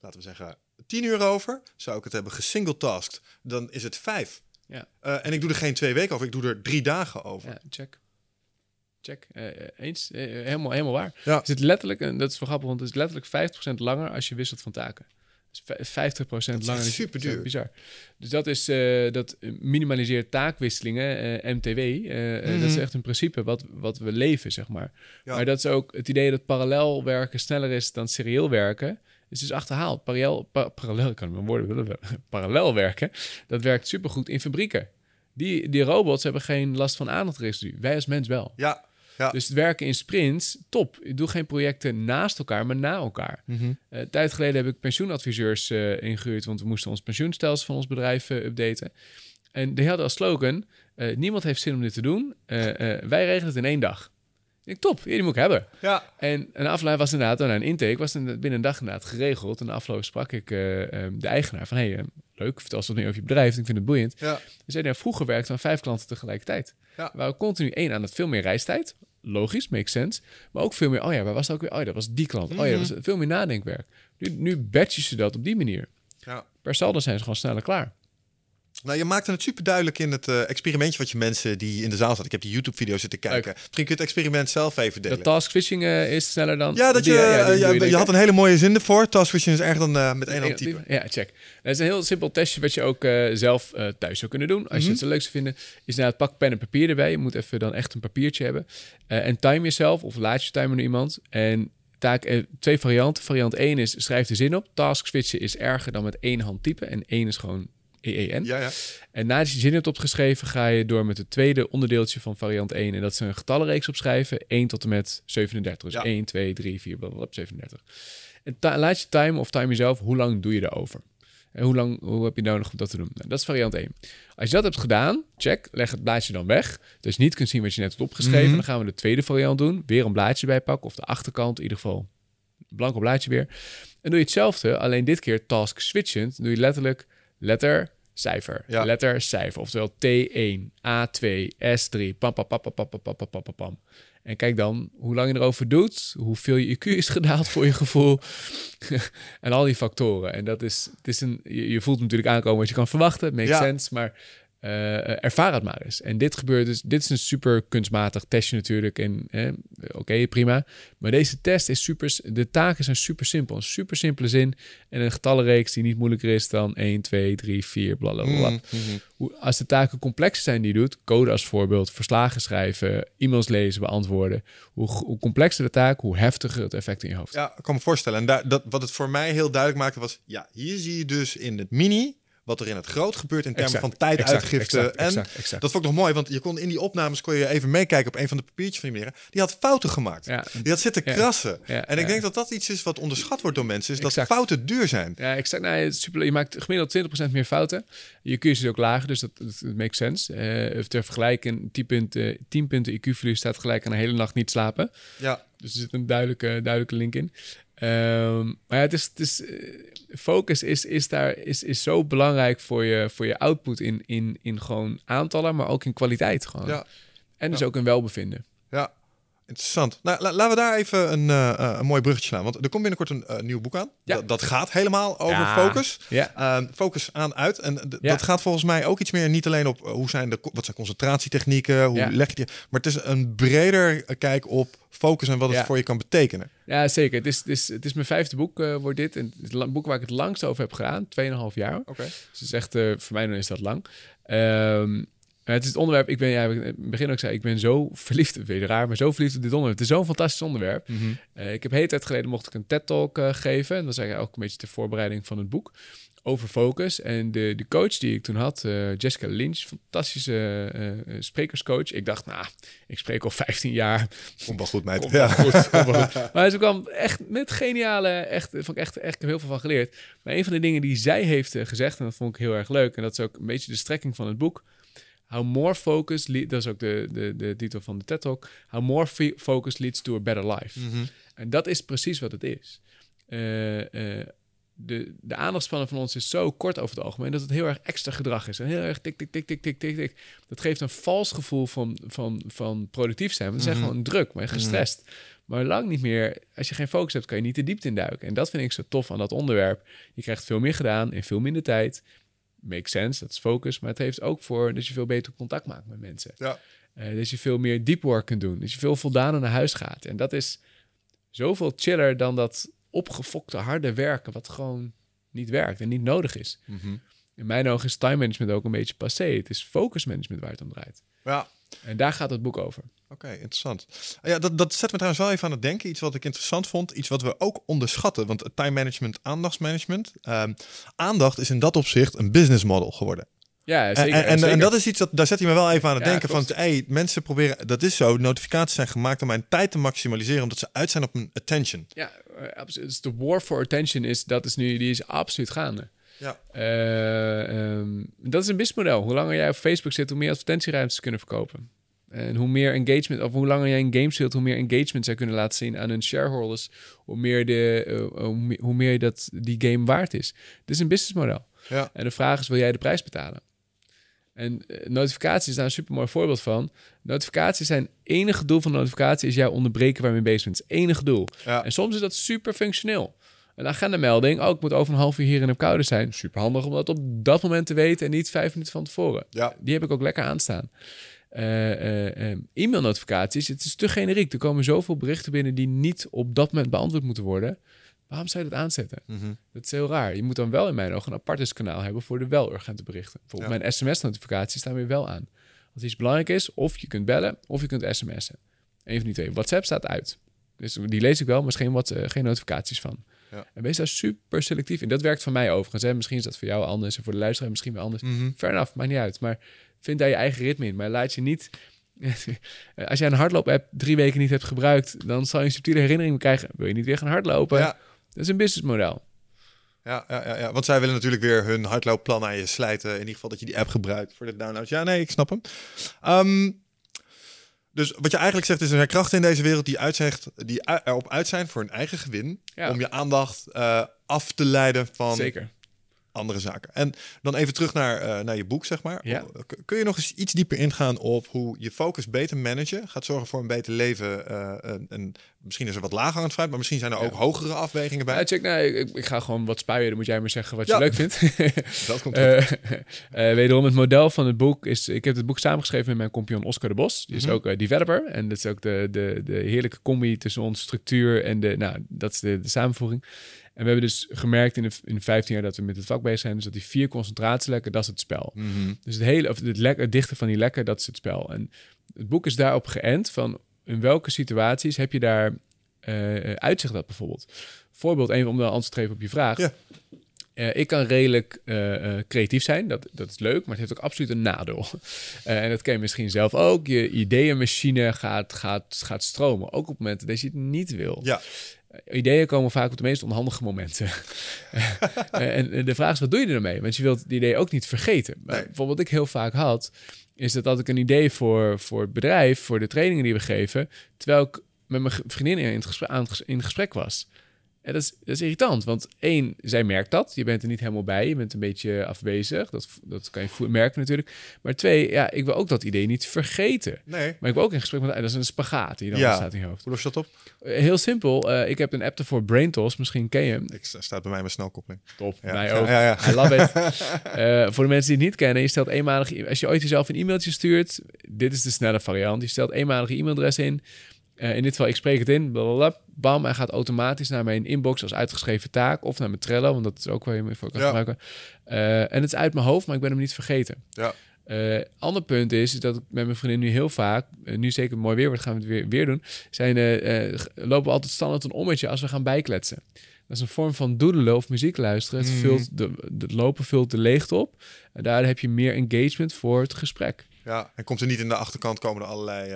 A: laten we zeggen, 10 uur over. Zou ik het hebben gesingletasked, dan is het 5.
B: Ja.
A: Uh, en ik doe er geen twee weken over, ik doe er drie dagen over.
B: Ja, check. Check. Uh, eens. Uh, helemaal, helemaal waar.
A: Ja.
B: Het is letterlijk, en dat is wel grappig, want het is letterlijk 50% langer als je wisselt van taken. Dus 50% langer.
A: super duur.
B: Bizar. Dus dat is uh, dat minimaliseert taakwisselingen, uh, MTW. Uh, -hmm. Dat is echt een principe wat, wat we leven, zeg maar. Ja. Maar dat is ook het idee dat parallel werken sneller is dan serieel werken. Is dus achterhaald. Parallel, pa parallel, ik kan mijn woorden willen. (laughs) parallel werken, dat werkt supergoed in fabrieken. Die, die robots hebben geen last van aandachtresidue. Wij als mens wel.
A: Ja, ja.
B: Dus het werken in sprints, top. Ik doe geen projecten naast elkaar, maar na elkaar.
A: Mm -hmm.
B: uh, tijd geleden heb ik pensioenadviseurs uh, ingehuurd, want we moesten ons pensioenstelsel van ons bedrijf uh, updaten. En die hadden als slogan: niemand heeft zin om dit te doen. wij regelen het in één dag. Ik top, die moet ik hebben.
A: Ja.
B: En een afloop was inderdaad, na een intake was binnen een dag inderdaad geregeld. En de afloop sprak ik de eigenaar van: hey, leuk, vertel eens wat meer over je bedrijf. Ik vind het boeiend.
A: Ja.
B: Zei: nou, vroeger werkten we vijf klanten tegelijkertijd.
A: Ja.
B: We waren continu één aan het veel meer reistijd logisch, makes sense. Maar ook veel meer, oh ja, waar was dat ook weer? Oh ja, dat was die klant. Oh ja, dat was veel meer nadenkwerk. Nu, nu batchen ze dat op die manier.
A: Ja.
B: Per saldo zijn ze gewoon sneller klaar.
A: Nou, je maakte het super duidelijk in het uh, experimentje wat je mensen die in de zaal zaten. Ik heb die YouTube-video zitten kijken.
B: Leuk.
A: Misschien kun je het experiment zelf even delen.
B: De task switching uh, is sneller dan.
A: Ja, dat je,
B: die, ja, die
A: ja,
B: doe
A: je, had een hele mooie zin ervoor. Task switching is erger dan uh, met één hand typen.
B: Ja, check. Dat is een heel simpel testje wat je ook eh, zelf eh, thuis zou kunnen doen. Als je
A: Mhm.
B: het zo leuk zou vinden, is nou het pak pen en papier erbij. Je moet even dan echt een papiertje hebben. Eh, en time jezelf of laat je timer naar iemand. En taak, eh, twee varianten. Variant 1 is schrijf de zin op. Task switchen is erger dan met één hand typen. En één is gewoon EEN.
A: Ja, ja.
B: En nadat je zin hebt opgeschreven, ga je door met het tweede onderdeeltje van variant 1. En dat is een getallenreeks opschrijven. 1 tot en met 37. Dus
A: Ja.
B: 1, 2, 3, 4, blablabla, 37. En laat je time of time jezelf, hoe lang doe je erover? En hoe lang hoe heb je nodig om dat te doen? Nou, dat is variant 1. Als je dat hebt gedaan, check, leg het blaadje dan weg. Dus niet kunt zien wat je net hebt opgeschreven.
A: Mhm.
B: Dan gaan we de tweede variant doen. Weer een blaadje bijpakken, of de achterkant, in ieder geval blanco blaadje weer. En doe je hetzelfde, alleen dit keer task switchend. Doe je letterlijk letter, cijfer,
A: Ja.
B: letter, cijfer. Oftewel T1, A2, S3, pam, pam, pam, pam, pam, pam, pam, pam. En kijk dan hoe lang je erover doet, hoeveel je IQ is gedaald voor je gevoel. (laughs) en al die factoren. En dat is, het is een, je, je voelt natuurlijk aankomen wat je kan verwachten, makes
A: Ja.
B: sense, maar eh, ervaar het maar eens. En dit gebeurt dus, dit is een super kunstmatig testje natuurlijk. En eh, oké, prima. Maar deze test is super, de taken zijn super simpel. Een super simpele zin en een getallenreeks die niet moeilijker is dan 1, 2, 3, 4, bla bla bla.
A: Mhm, mhm.
B: Hoe, als de taken complexer zijn die je doet, code als voorbeeld, verslagen schrijven, e-mails lezen, beantwoorden. Hoe, hoe complexer de taak, hoe heftiger het effect in je hoofd.
A: Ja, ik kan me voorstellen. En daar, dat, wat het voor mij heel duidelijk maakte was... Ja, hier zie je dus in het mini... wat er in het groot gebeurt in termen
B: Exact,
A: van tijduitgifte.
B: exact,
A: en
B: exact,
A: dat vond ik nog mooi, want je kon in die opnames... kon je even meekijken op een van de papiertjes van die meneer. Die had fouten gemaakt.
B: Ja.
A: Die had zitten krassen.
B: Ja,
A: en ik denk dat dat iets is wat onderschat wordt door mensen... is dat fouten duur zijn.
B: Ja, exact. Nou, super, je maakt gemiddeld 20% meer fouten. Je IQ is ook lager, dus dat, dat, dat makes sense. Eh ter vergelijking, 10 punten, 10 punten IQ-verlies staat gelijk aan een hele nacht niet slapen.
A: Ja,
B: Dus er zit een duidelijke, duidelijke link in. Ehm, maar ja, het is, het is, eh, focus is, is, daar, is, is zo belangrijk voor je, voor je output in, in, in gewoon aantallen, maar ook in kwaliteit gewoon.
A: ja,
B: En dus
A: Ja.
B: ook in welbevinden.
A: Interessant. Nou, la- laten we daar even een, eh, eh, een mooi bruggetje slaan. Want er komt binnenkort een eh, nieuw boek aan.
B: Ja.
A: Dat, gaat helemaal over
B: Ja.
A: focus.
B: Ja,
A: Ehm, focus aan uit. En dat gaat volgens mij ook iets meer niet alleen op hoe zijn de wat zijn concentratietechnieken, hoe leg je die, maar het is een breder kijk op focus en wat het voor je kan betekenen.
B: ja zeker. Het is, het, is, het is mijn vijfde boek, wordt dit. En het is boek waar ik het langst over heb gedaan. Tweeënhalf jaar.
A: Oké.
B: Dus het is echt, voor mij dan is dat lang. Ehm, maar het is het onderwerp, ik ben, ja, ik in het begin ook zei, ik ben zo verliefd, (laughs) weer raar, maar zo verliefd op dit onderwerp. Het is zo'n fantastisch onderwerp. Eh, ik heb hele tijd geleden mocht ik een TED-talk eh, geven. En dat was eigenlijk ook een beetje de voorbereiding van het boek. Over focus. En de, de coach die ik toen had, eh, Jessica Lynch, fantastische eh, eh, sprekerscoach. Ik dacht, nou, ik spreek al 15 jaar.
A: Komt wel goed, meid.
B: Komt
A: Ja.
B: wel goed, komt wel goed. (laughs) Maar ze kwam echt met geniale, echt, vond ik echt, echt, ik heb heel veel van geleerd. Maar een van de dingen die zij heeft eh, gezegd, en dat vond ik heel erg leuk, en dat is ook een beetje de strekking van het boek. How more focus, le- dat is ook de, de, de titel van de TED Talk. How more focus leads to a better life.
A: Mhm.
B: En dat is precies wat het is. Eh, eh, de, de aandachtspannen van ons is zo kort over het algemeen dat het heel erg extra gedrag is. En heel erg tik, tik, tik, tik, tik, tik, tik. Dat geeft een vals gevoel van, van, van productief zijn. We zijn
A: Mhm.
B: gewoon druk, maar gestrest. Maar lang niet meer, als je geen focus hebt, kan je niet de diepte induiken. En dat vind ik zo tof aan dat onderwerp. Je krijgt veel meer gedaan in veel minder tijd. Makes sense, dat is focus. Maar het heeft ook voor dat je veel beter contact maakt met mensen.
A: Ja.
B: Eh, dat je veel meer deep work kunt doen. Dat je veel voldaner naar huis gaat. En dat is zoveel chiller dan dat opgefokte harde werken... wat gewoon niet werkt en niet nodig is.
A: Mhm.
B: In mijn ogen is time management ook een beetje passé. Het is focus management waar het om draait.
A: Ja,
B: En daar gaat het boek over.
A: Oké, interessant. Ja, dat, dat zet me trouwens wel even aan het denken. Iets wat ik interessant vond. Iets wat we ook onderschatten. Want time management, aandachtsmanagement. ehm, aandacht is in dat opzicht een business model geworden.
B: Ja,
A: En-
B: zeker.
A: en, en,
B: zeker.
A: en dat is iets dat daar zet hij me wel even aan het
B: Ja,
A: denken.
B: klopt.
A: Van, hey, mensen proberen, dat is zo. Notificaties zijn gemaakt om mijn tijd te maximaliseren. Omdat ze uit zijn op mijn attention.
B: Ja, eh, absoluut. Dus de war for attention is, dat is nu, die is absoluut gaande.
A: Ja.
B: Eh, ehm, dat is een businessmodel. Hoe langer jij op Facebook zit, hoe meer advertentieruimtes kunnen verkopen. En hoe meer engagement, of hoe langer jij in games speelt, hoe meer engagement zij kunnen laten zien aan hun shareholders. Hoe meer, de, eh, hoe meer, hoe meer dat die game waard is. Het is een businessmodel.
A: Ja.
B: En de vraag is, wil jij de prijs betalen? En eh, notificaties is daar een super mooi voorbeeld van. Notificaties zijn, enige doel van notificatie is jou onderbreken waar je mee bezig bent. Het enige doel.
A: Ja.
B: En soms is dat super functioneel. Een agendamelding, oh, ik moet over een half uur hier in op koude zijn. Super handig om dat op dat moment te weten en niet vijf minuten van tevoren.
A: Ja.
B: Die heb ik ook lekker aanstaan. Eh, eh, eh, E-mailnotificaties, het is te generiek. Er komen zoveel berichten binnen die niet op dat moment beantwoord moeten worden. Waarom zou je dat aanzetten?
A: Mhm.
B: Dat is heel raar. Je moet dan wel in mijn ogen een apartes kanaal hebben voor de wel urgente berichten. Bijvoorbeeld
A: Ja.
B: mijn sms-notificaties staan weer wel aan. Als iets belangrijk is, of je kunt bellen, of je kunt sms'en. Eén van die twee. WhatsApp staat uit. Dus die lees ik wel, maar geen, wat, geen notificaties van.
A: Ja.
B: En wees daar super selectief in. Dat werkt voor mij overigens. Hè. Misschien is dat voor jou anders en voor de luisteraar misschien weer anders.
A: Mhm.
B: Fair enough, maakt niet uit. Maar vind daar je eigen ritme in. Maar laat je niet... (laughs) Als jij een hardloop-app drie weken niet hebt gebruikt... dan zal je een subtiele herinnering krijgen. Wil je niet weer gaan hardlopen?
A: Ja.
B: Dat is een businessmodel.
A: Ja, ja, ja, ja, want zij willen natuurlijk weer hun hardloopplan aan je slijten. In ieder geval dat je die app gebruikt voor de downloads. Ja, nee, ik snap hem. Ehm, dus wat je eigenlijk zegt is, er zijn krachten in deze wereld die, uitzegt, die erop uit zijn voor hun eigen gewin.
B: Ja.
A: Om je aandacht eh, af te leiden van
B: Zeker.
A: andere zaken. En dan even terug naar, eh, naar je boek, zeg maar.
B: Ja.
A: K- Kun je nog eens iets dieper ingaan op hoe je focus beter managen gaat zorgen voor een beter leven? eh, en, en misschien is er wat lager aan het fruit, maar misschien zijn er ook
B: Ja.
A: hogere afwegingen bij.
B: Ja, check, nou, ik, ik ga gewoon wat spuien. Dan moet jij maar zeggen wat
A: Ja.
B: je leuk vindt. (laughs)
A: Dat komt.
B: Eh, eh, wederom, het model van het boek is... Ik heb het boek samengeschreven met mijn compagnon Oscar de Bos. Die is
A: Mhm.
B: ook eh, developer. En dat is ook de, de, de heerlijke combi tussen ons structuur en de... Nou, dat is de, de samenvoeging. En we hebben dus gemerkt in de, in de 15 jaar dat we met het vak bezig zijn... Dus dat die vier concentratielekken, dat is het spel.
A: Mhm.
B: Dus het hele, of het, lek, het dichten van die lekken, dat is het spel. En het boek is daarop geënt van in welke situaties heb je daar eh, uitzicht op bijvoorbeeld. Voorbeeld, even om dan antwoord te geven op je vraag.
A: Ja.
B: Eh, ik kan redelijk eh, creatief zijn, dat, dat is leuk, maar het heeft ook absoluut een nadeel. (laughs) En dat ken je misschien zelf ook. Je ideeënmachine gaat, gaat, gaat stromen, ook op momenten dat je het niet wil.
A: Ja.
B: Ideeën komen vaak op de meest onhandige momenten. (laughs) En de vraag is, wat doe je ermee? Want je wilt die ideeën ook niet vergeten. Maar
A: Nee.
B: Bijvoorbeeld wat ik heel vaak had, is dat ik een idee voor, voor het bedrijf, voor de trainingen die we geven, terwijl ik met mijn vriendin in, gesprek, in gesprek was. En dat is, dat is irritant, want één, zij merkt dat. Je bent er niet helemaal bij, je bent een beetje afwezig. Dat, dat kan je merken natuurlijk. Maar twee, ja, ik wil ook dat idee niet vergeten.
A: Nee.
B: Maar ik wil ook in gesprek met... Dat is een spagaat die dan
A: Ja.
B: ontstaat in je hoofd.
A: Hoe los je dat op?
B: Eh, Heel simpel, eh, ik heb een app ervoor, BrainTos, misschien ken je hem.
A: Ik sta- staat bij mij mijn snelkoppeling.
B: Top,
A: Ja.
B: mij ook.
A: ja, ja.
B: I love it. (laughs) Eh, voor de mensen die het niet kennen, je stelt eenmalig... Als je ooit jezelf een e-mailtje stuurt, dit is de snelle variant. Je stelt eenmalige e-mailadres in. Eh, in dit geval, ik spreek het in. blablabla. Bam, hij gaat automatisch naar mijn inbox als uitgeschreven taak. Of naar mijn Trello, want dat is ook waar je me voor kan
A: Ja.
B: gebruiken. Eh, en het is uit mijn hoofd, maar ik ben hem niet vergeten.
A: Ja.
B: Eh, ander punt is, is dat ik met mijn vriendin nu heel vaak, nu zeker mooi weer wordt, gaan we het weer, weer doen, zijn, g- lopen we altijd standaard een ommetje als we gaan bijkletsen. Dat is een vorm van doedelen of muziek luisteren. Het,
A: Mhm.
B: vult de, de lopen vult de leegte op. En daar heb je meer engagement voor het gesprek.
A: Ja, en komt er niet in de achterkant komen er allerlei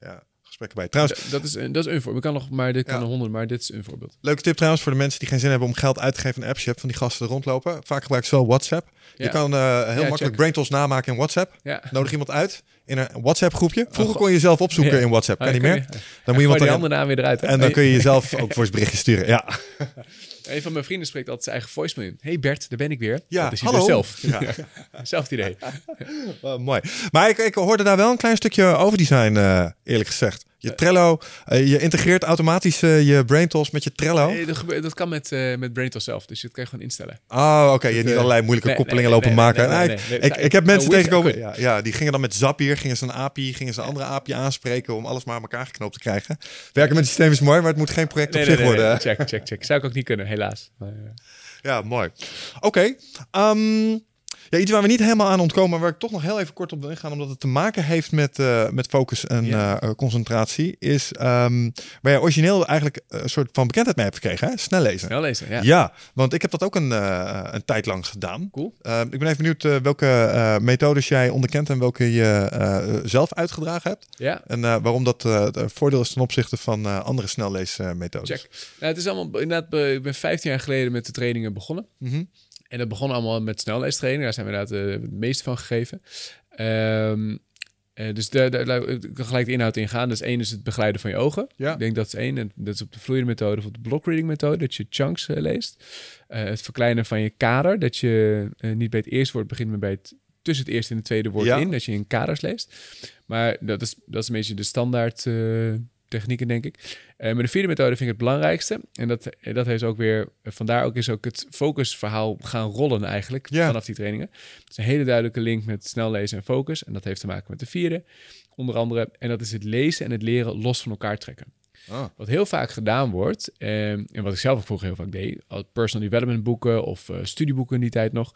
A: ja, gesprekken bij. Trouwens,
B: dat, is een, dat is een voorbeeld. Ik kan nog maar dit kan
A: Ja.
B: een honderd, maar dit is een voorbeeld.
A: leuke tip trouwens voor de mensen die geen zin hebben om geld uit te geven in apps. Je hebt van die gasten er rondlopen. Vaak gebruiken ze wel WhatsApp. Je kan eh, heel makkelijk
B: check.
A: brain tools namaken in WhatsApp. Nodig iemand uit in een WhatsApp groepje. Vroeger
B: Oh,
A: kon je jezelf opzoeken in WhatsApp. Kan
B: Ah,
A: niet meer.
B: je-
A: Dan moet
B: Gooi
A: iemand
B: die
A: erin.
B: andere naam weer eruit. hè?
A: En dan kun je jezelf ook voor berichtje sturen. Ja. (laughs)
B: Een van mijn vrienden spreekt altijd zijn eigen voicemail in. Hey Bert, daar ben ik weer.
A: Ja,
B: dat is
A: hallo.
B: dus zelf.
A: Ja. (laughs)
B: Zelfde idee. (laughs)
A: Mooi. Maar ik, ik hoorde daar wel een klein stukje over design, eh, eerlijk gezegd. Je Trello, eh, je integreert automatisch eh, je BrainTools met je Trello.
B: Nee, dat, gebeurt, dat kan met, eh met BrainTools zelf. Dus je kan je gewoon instellen.
A: Oh, oké. Je hebt niet allerlei moeilijke
B: nee,
A: koppelingen
B: nee,
A: lopen maken.
B: nee,
A: ik, ik heb mensen
B: Oh, wish-
A: tegengekomen. Ja, ja, die gingen dan met Zapier, gingen ze een API, gingen ze een andere API aanspreken om alles maar aan elkaar geknoopt te krijgen. Werken met het systeem is mooi, maar het moet geen project op zich worden.
B: Check, check, check. Zou ik ook niet kunnen, helaas. Maar,
A: Ja, mooi. Oké. ehm, ja, iets waar we niet helemaal aan ontkomen, maar waar ik toch nog heel even kort op wil ingaan, omdat het te maken heeft met, eh, met focus en
B: Ja.
A: eh, eh, concentratie, is ehm, waar je origineel eigenlijk een soort van bekendheid mee hebt gekregen, hè? Snel lezen.
B: snel lezen, ja.
A: Ja. want ik heb dat ook een, een tijd lang gedaan.
B: Cool.
A: Eh, ik ben even benieuwd welke methodes jij onderkent en welke je zelf uitgedragen hebt.
B: Ja,
A: En waarom dat het voordeel is ten opzichte van andere snelleesmethodes.
B: check. Nou, het is allemaal, inderdaad, ik ben 15 jaar geleden met de trainingen begonnen.
A: Mhm.
B: En dat begon allemaal met snelleestraining. Daar zijn we inderdaad eh, het meeste van gegeven. Ehm, eh, dus daar, daar, kan gelijk de inhoud in gaan. Dus één is het begeleiden van je ogen.
A: Ja.
B: Ik denk dat is één. En dat is op de vloeiende methode of op de blockreading methode. Dat je chunks eh, leest. Het verkleinen van je kader. Dat je niet bij het eerste woord begint, maar bij het tussen het eerste en het tweede woord
A: Ja.
B: in. Dat je in kaders leest. Maar dat is, dat is een beetje de standaard technieken, denk ik. Eh, maar de vierde methode vind ik het belangrijkste. En dat, eh, dat heeft ook weer... eh, Vandaar ook is ook het focusverhaal gaan rollen eigenlijk
A: Ja.
B: vanaf die trainingen. Het is een hele duidelijke link met snel lezen en focus. En dat heeft te maken met de vierde, onder andere. En dat is het lezen en het leren los van elkaar trekken.
A: Ah.
B: Wat heel vaak gedaan wordt, eh, en wat ik zelf ook vroeger heel vaak deed, al personal development boeken of studieboeken in die tijd nog.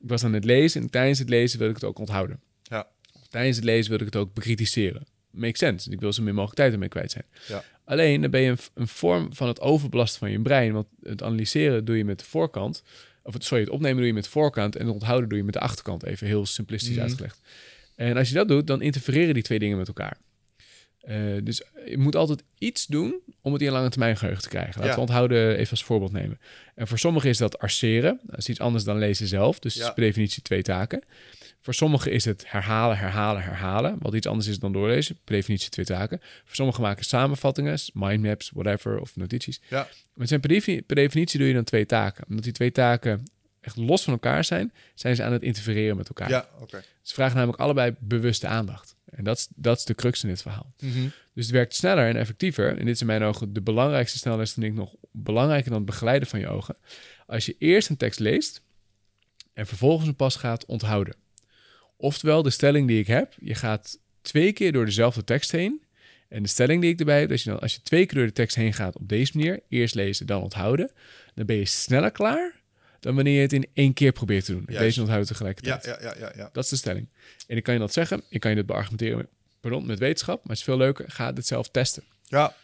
B: Ik was aan het lezen en tijdens het lezen wilde ik het ook onthouden.
A: Ja.
B: Tijdens het lezen wilde ik het ook bekritiseren. Makes sense. Ik wil zo min mogelijk tijd ermee kwijt zijn.
A: Ja.
B: Alleen dan ben je een, een vorm van het overbelasten van je brein. Want het analyseren doe je met de voorkant. Of het, sorry, het opnemen doe je met de voorkant. En het onthouden doe je met de achterkant. Even heel simplistisch
A: Mhm.
B: uitgelegd. En als je dat doet, dan interfereren die twee dingen met elkaar. Eh, dus je moet altijd iets doen om het in lange termijn geheugen te krijgen. Laten
A: Ja.
B: we onthouden even als voorbeeld nemen. En voor sommigen is dat arceren. Dat is iets anders dan lezen zelf. Dus
A: Ja.
B: is per definitie twee taken. Voor sommigen is het herhalen, herhalen, herhalen. Wat iets anders is dan doorlezen. Per definitie twee taken. Voor sommigen maken samenvattingen, mindmaps, whatever, of notities.
A: Ja.
B: Maar het zijn per, defini- per definitie doe je dan twee taken. Omdat die twee taken echt los van elkaar zijn, zijn ze aan het interfereren met elkaar.
A: Ja, oké.
B: Ze vragen namelijk allebei bewuste aandacht. En dat is, dat is de crux in dit verhaal.
A: Mhm.
B: Dus het werkt sneller en effectiever. En dit is in mijn ogen de belangrijkste snelheid, vind ik nog belangrijker dan het begeleiden van je ogen. Als je eerst een tekst leest en vervolgens een pas gaat onthouden. Oftewel, de stelling die ik heb, je gaat twee keer door dezelfde tekst heen. En de stelling die ik erbij heb, is je dan, als je twee keer door de tekst heen gaat op deze manier, eerst lezen, dan onthouden, dan ben je sneller klaar dan wanneer je het in één keer probeert te doen.
A: Juist.
B: En onthouden tegelijkertijd.
A: ja, ja, ja, ja.
B: Dat is de stelling. En ik kan je dat zeggen, ik kan je dit beargumenteren met, pardon, met wetenschap, maar het is veel leuker, ga dit zelf testen.
A: Ja,